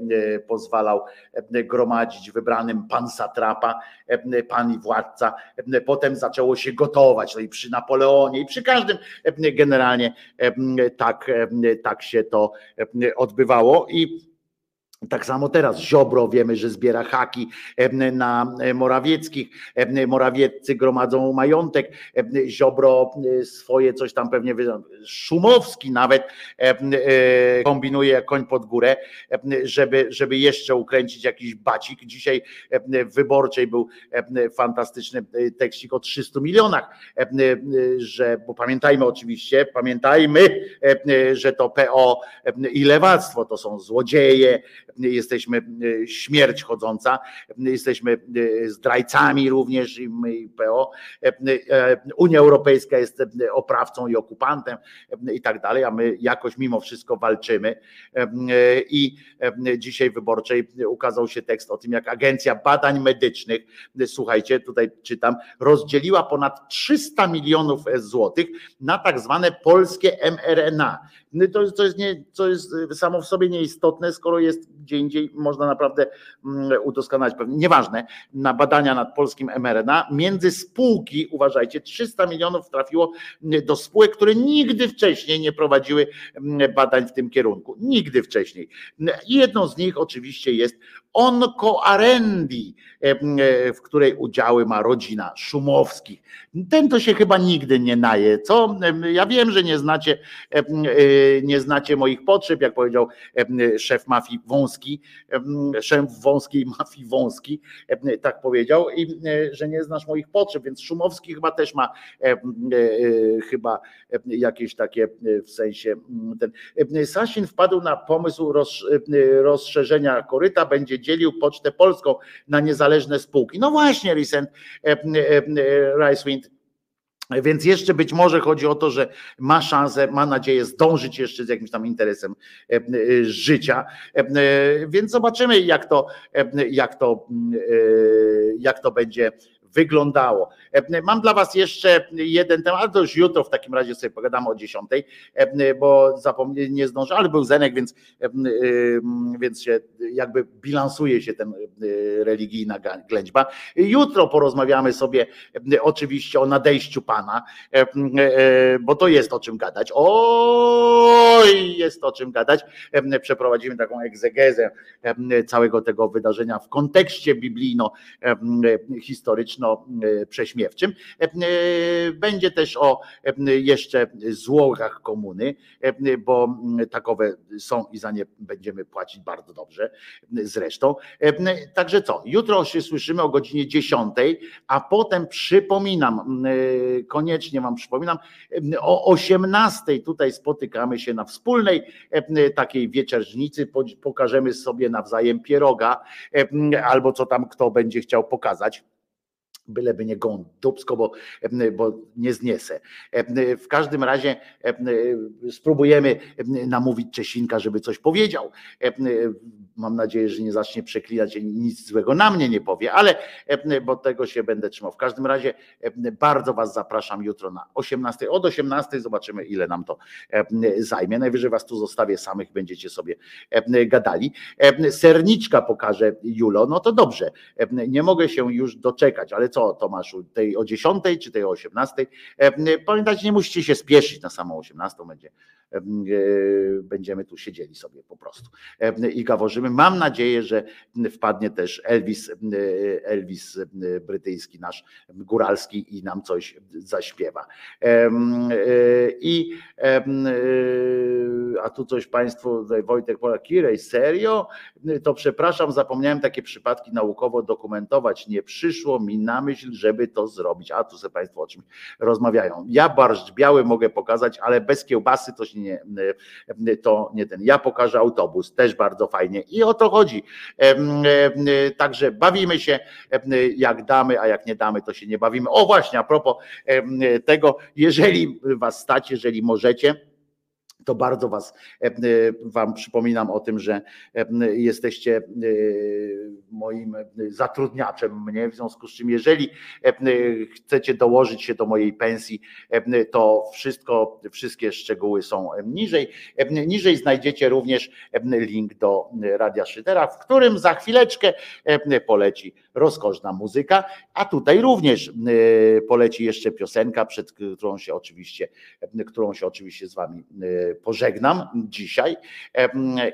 pozwalał gromadzić wybranym pan satrapa, pan i władca. Potem zaczęło się gotować, no i przy Napoleonie i przy każdym generalnie tak, tak się to odbywało i tak samo teraz Ziobro wiemy, że zbiera haki na Morawieckich. Morawieccy gromadzą majątek. Ziobro swoje coś tam pewnie Szumowski nawet kombinuje jak koń pod górę, żeby, żeby jeszcze ukręcić jakiś bacik. Dzisiaj w wyborczej był fantastyczny tekstik o 300 milionach, że, bo pamiętajmy oczywiście, pamiętajmy, że to PO i lewactwo to są złodzieje, jesteśmy e, śmierć chodząca, jesteśmy e, zdrajcami również i my i PO. E, Unia Europejska jest oprawcą i okupantem i tak dalej, a my jakoś mimo wszystko walczymy. I dzisiaj wyborczej ukazał się tekst o tym, jak Agencja Badań Medycznych, słuchajcie, tutaj czytam, rozdzieliła ponad 300 milionów złotych na tak zwane polskie mRNA. To, to, jest nie, to jest samo w sobie nieistotne, skoro jest gdzie indziej można naprawdę mm, udoskonalić pewnie, nieważne, na badania nad polskim mRNA. Między spółki, uważajcie, 300 milionów trafiło mm, do spółek, które nigdy wcześniej nie prowadziły mm, badań w tym kierunku. Nigdy wcześniej. Jedną z nich oczywiście jest Onco Arendi, w której udziały ma rodzina Szumowskich. Ten to się chyba nigdy nie naje, co? Ja wiem, że nie znacie, e, nie znacie moich potrzeb, jak powiedział szef mafii Wąski, szef wąskiej mafii Wąski, tak powiedział, i e, że nie znasz moich potrzeb, więc Szumowski chyba też ma e, chyba jakieś takie w sensie ten. Sasin wpadł na pomysł rozszerzenia koryta, będzie dzielił Pocztę Polską na niezależne spółki. No właśnie, Recent Ricewind więc jeszcze być może chodzi o to, że ma szansę, ma nadzieję zdążyć jeszcze z jakimś tam interesem życia. Więc zobaczymy, jak to, jak to, jak to będzie wyglądało. E, mam dla Was jeszcze jeden temat, to już jutro w takim razie sobie pogadamy o 10, e, bo zapomniałem, nie zdążę, ale był Zenek, więc, e, więc się jakby bilansuje się ten religijna ględźba. Jutro porozmawiamy sobie oczywiście o nadejściu Pana, bo to jest o czym gadać. Oj, jest o czym gadać. Przeprowadzimy taką egzegezę całego tego wydarzenia w kontekście biblijno-historycznym prześmiewczym. E, e, będzie też o e, jeszcze złogach komuny, bo takowe są i za nie będziemy płacić bardzo dobrze zresztą. Także co, jutro się słyszymy o godzinie 10, a potem przypominam, koniecznie wam przypominam, o 18 tutaj spotykamy się na wspólnej takiej wieczerznicy, pokażemy sobie nawzajem pieroga albo co tam kto będzie chciał pokazać byleby nie dubsko, bo, bo nie zniesę. W każdym razie spróbujemy namówić Czesinka, żeby coś powiedział. Mam nadzieję, że nie zacznie przeklinać i nic złego na mnie nie powie, ale bo tego się będę trzymał. W każdym razie bardzo Was zapraszam jutro na 18. Od 18 zobaczymy, ile nam to zajmie. Najwyżej Was tu zostawię samych, będziecie sobie gadali. Serniczka pokaże Julo, no to dobrze. Nie mogę się już doczekać, ale co Tomaszu, tej o 10 czy tej o 18? E, Pamiętajcie, nie musicie się spieszyć na samą 18, będzie, będziemy tu siedzieli sobie po prostu e, i gaworzymy. Mam nadzieję, że wpadnie też Elvis, e, Elvis e, brytyjski, nasz góralski i nam coś zaśpiewa. E, I e, a tu coś Państwu, tutaj Wojtek Pola, Kirej, serio? To przepraszam, zapomniałem takie przypadki naukowo dokumentować. Nie przyszło mi na myśl, żeby to zrobić. A tu sobie Państwo o czymś rozmawiają. Ja barszcz biały mogę pokazać, ale bez kiełbasy to się nie, to nie ten. Ja pokażę autobus, też bardzo fajnie. I o to chodzi. Także bawimy się, jak damy, a jak nie damy, to się nie bawimy. O właśnie, a propos tego, jeżeli was stać, jeżeli możecie, to bardzo was, e, e, wam przypominam o tym, że e, jesteście moim zatrudniaczem mnie, w związku z czym jeżeli chcecie dołożyć się do mojej pensji, to wszystko, wszystkie szczegóły są niżej. Niżej znajdziecie również link do Radia Szydera, w którym za chwileczkę poleci rozkoszna muzyka, a tutaj również poleci jeszcze piosenka, przed którą się oczywiście, którą się oczywiście z wami pożegnam dzisiaj.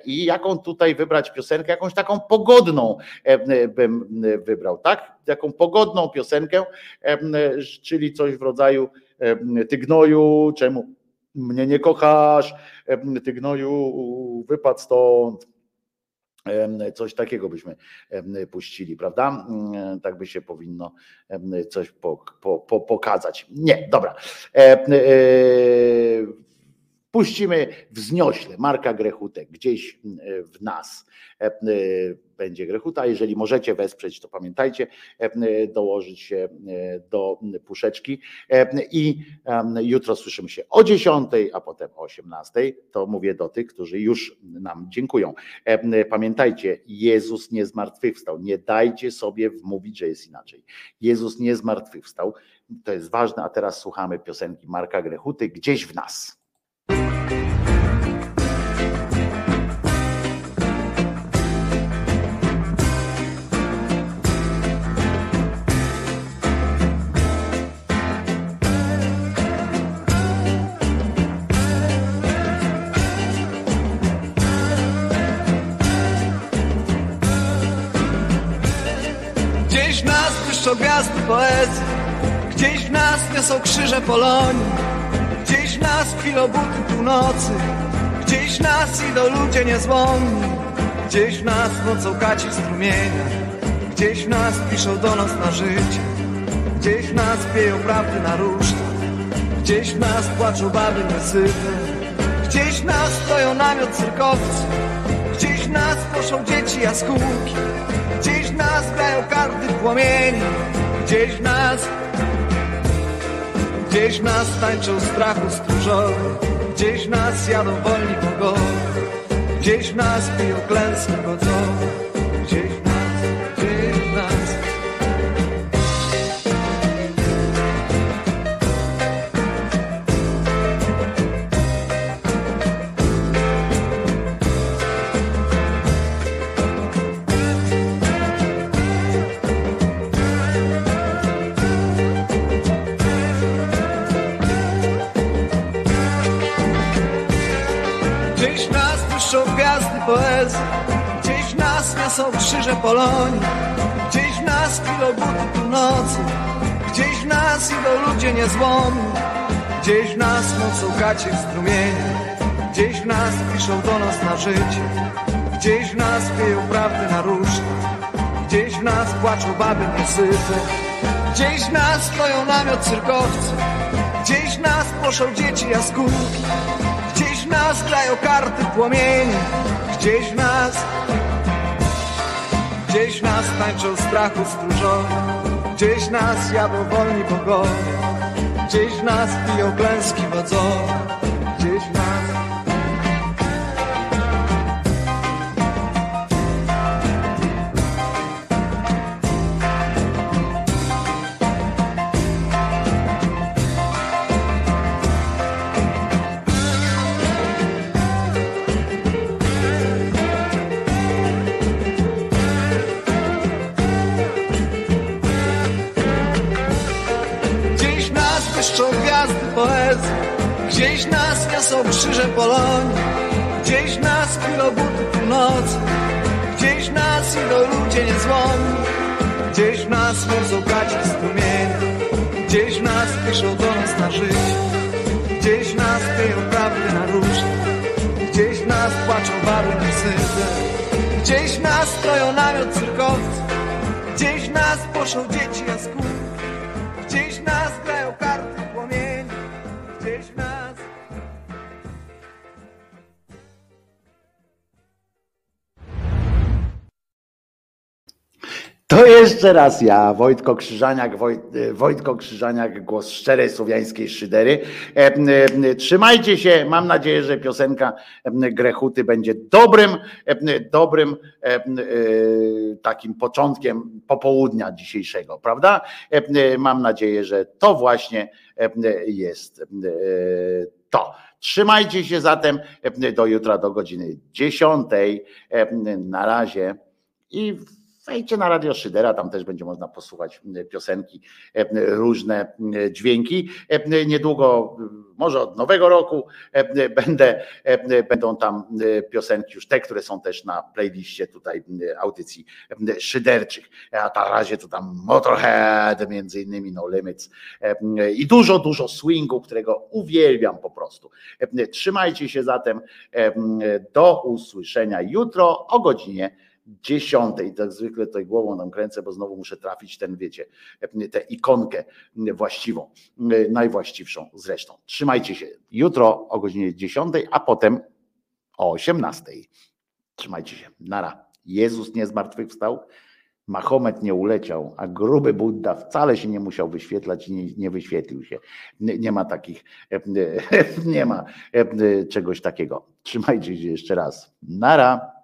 I jaką tutaj wybrać piosenkę, jakąś taką pogodną bym wybrał, tak? Taką pogodną piosenkę, czyli coś w rodzaju Ty gnoju, czemu mnie nie kochasz, ty gnoju, wypad stąd. Coś takiego byśmy puścili, prawda? Tak by się powinno coś po, po, po, pokazać. Nie, dobra. Puścimy wzniośle Marka Grechutek gdzieś w nas będzie Grechuta. Jeżeli możecie wesprzeć, to pamiętajcie, dołożyć się do puszeczki. I jutro słyszymy się o 10, a potem o 18. To mówię do tych, którzy już nam dziękują. Pamiętajcie, Jezus nie zmartwychwstał. Nie dajcie sobie wmówić, że jest inaczej. Jezus nie zmartwychwstał. To jest ważne, a teraz słuchamy piosenki Marka Grechuty gdzieś w nas. Błyszczą gwiazdy poezji. Gdzieś w nas niosą krzyże Polonii. Gdzieś w nas chwilą buty północy. Gdzieś w nas idą ludzie niezłomni. Gdzieś w nas nocą kaci strumienia. Gdzieś w nas piszą do nas na życie. Gdzieś w nas pieją prawdy na rusztach Gdzieś w nas płaczą baby niesyte Gdzieś w nas stoją namiot cyrkowcy. Gdzieś w nas proszą dzieci jaskółki. Gdzieś nas grają karty płomieni Gdzieś w nas Gdzieś w nas tańczą strachu stróżowie Gdzieś w nas jadą wolni bogowie Gdzieś w nas piją klęski godzowe Gdzieś w nas, błyszczą gwiazdy poezji. Gdzieś w nas niosą krzyże Polonii. Gdzieś w nas chwilą buty północy. Gdzieś w nas idą ludzie niezłomni. Gdzieś w nas mocą gacie strumienia Gdzieś w nas piszą do nas na życie. Gdzieś w nas pieją prawdy na różne Gdzieś w nas płaczą baby niesyte. Gdzieś w nas stoją namiot cyrkowcy. Gdzieś w nas proszą dzieci jaskółki nas grają karty płomieni. Gdzieś w nas Gdzieś w nas tańczą strachu stróżowie Gdzieś w nas jadą wolni bogowie Gdzieś w nas piją klęski wodzowe. Gdzieś w nas Gdzieś nas niosą krzyże Polonii, gdzieś nas kilobuty północy, gdzieś nas idą ludzie niezłomni, gdzieś nas mocą gaci strumienie, gdzieś nas piszą do nas na życie, gdzieś nas kryją prawdy na róże, gdzieś nas płaczą barwy na syte, gdzieś nas stoją namiot cyrkowcy, gdzieś nas poszą dzieci jaskółki, To jeszcze raz ja, Wojtko Krzyżaniak, Wojt, Wojtko Krzyżaniak, głos szczerej słowiańskiej szydery. E, e, Trzymajcie się, mam nadzieję, że piosenka e, Grechuty będzie dobrym, e, dobrym e, e, takim początkiem popołudnia dzisiejszego, prawda? E, e, Mam nadzieję, że to właśnie e, jest e, to. Trzymajcie się zatem e, do jutra do godziny 10. E, Na razie i Wejdźcie na Radio Szydera, tam też będzie można posłuchać piosenki, e, różne dźwięki. E, Niedługo, może od nowego roku, e, będę, będą tam piosenki już te, które są też na playliście tutaj audycji szyderczych. A na razie to tam Motorhead, między innymi No Limits i dużo, dużo swingu, którego uwielbiam po prostu. Trzymajcie się zatem do usłyszenia jutro o godzinie dziesiątej, tak zwykle tutaj głową nam kręcę, bo znowu muszę trafić ten, wiecie, tę ikonkę właściwą, najwłaściwszą zresztą. Trzymajcie się jutro o godzinie dziesiątej, a potem o osiemnastej. Trzymajcie się. Nara. Jezus nie zmartwychwstał, Mahomet nie uleciał, a gruby Buddha wcale się nie musiał wyświetlać i nie, nie wyświetlił się. Nie, nie ma takich, nie ma czegoś takiego. Trzymajcie się jeszcze raz. Nara.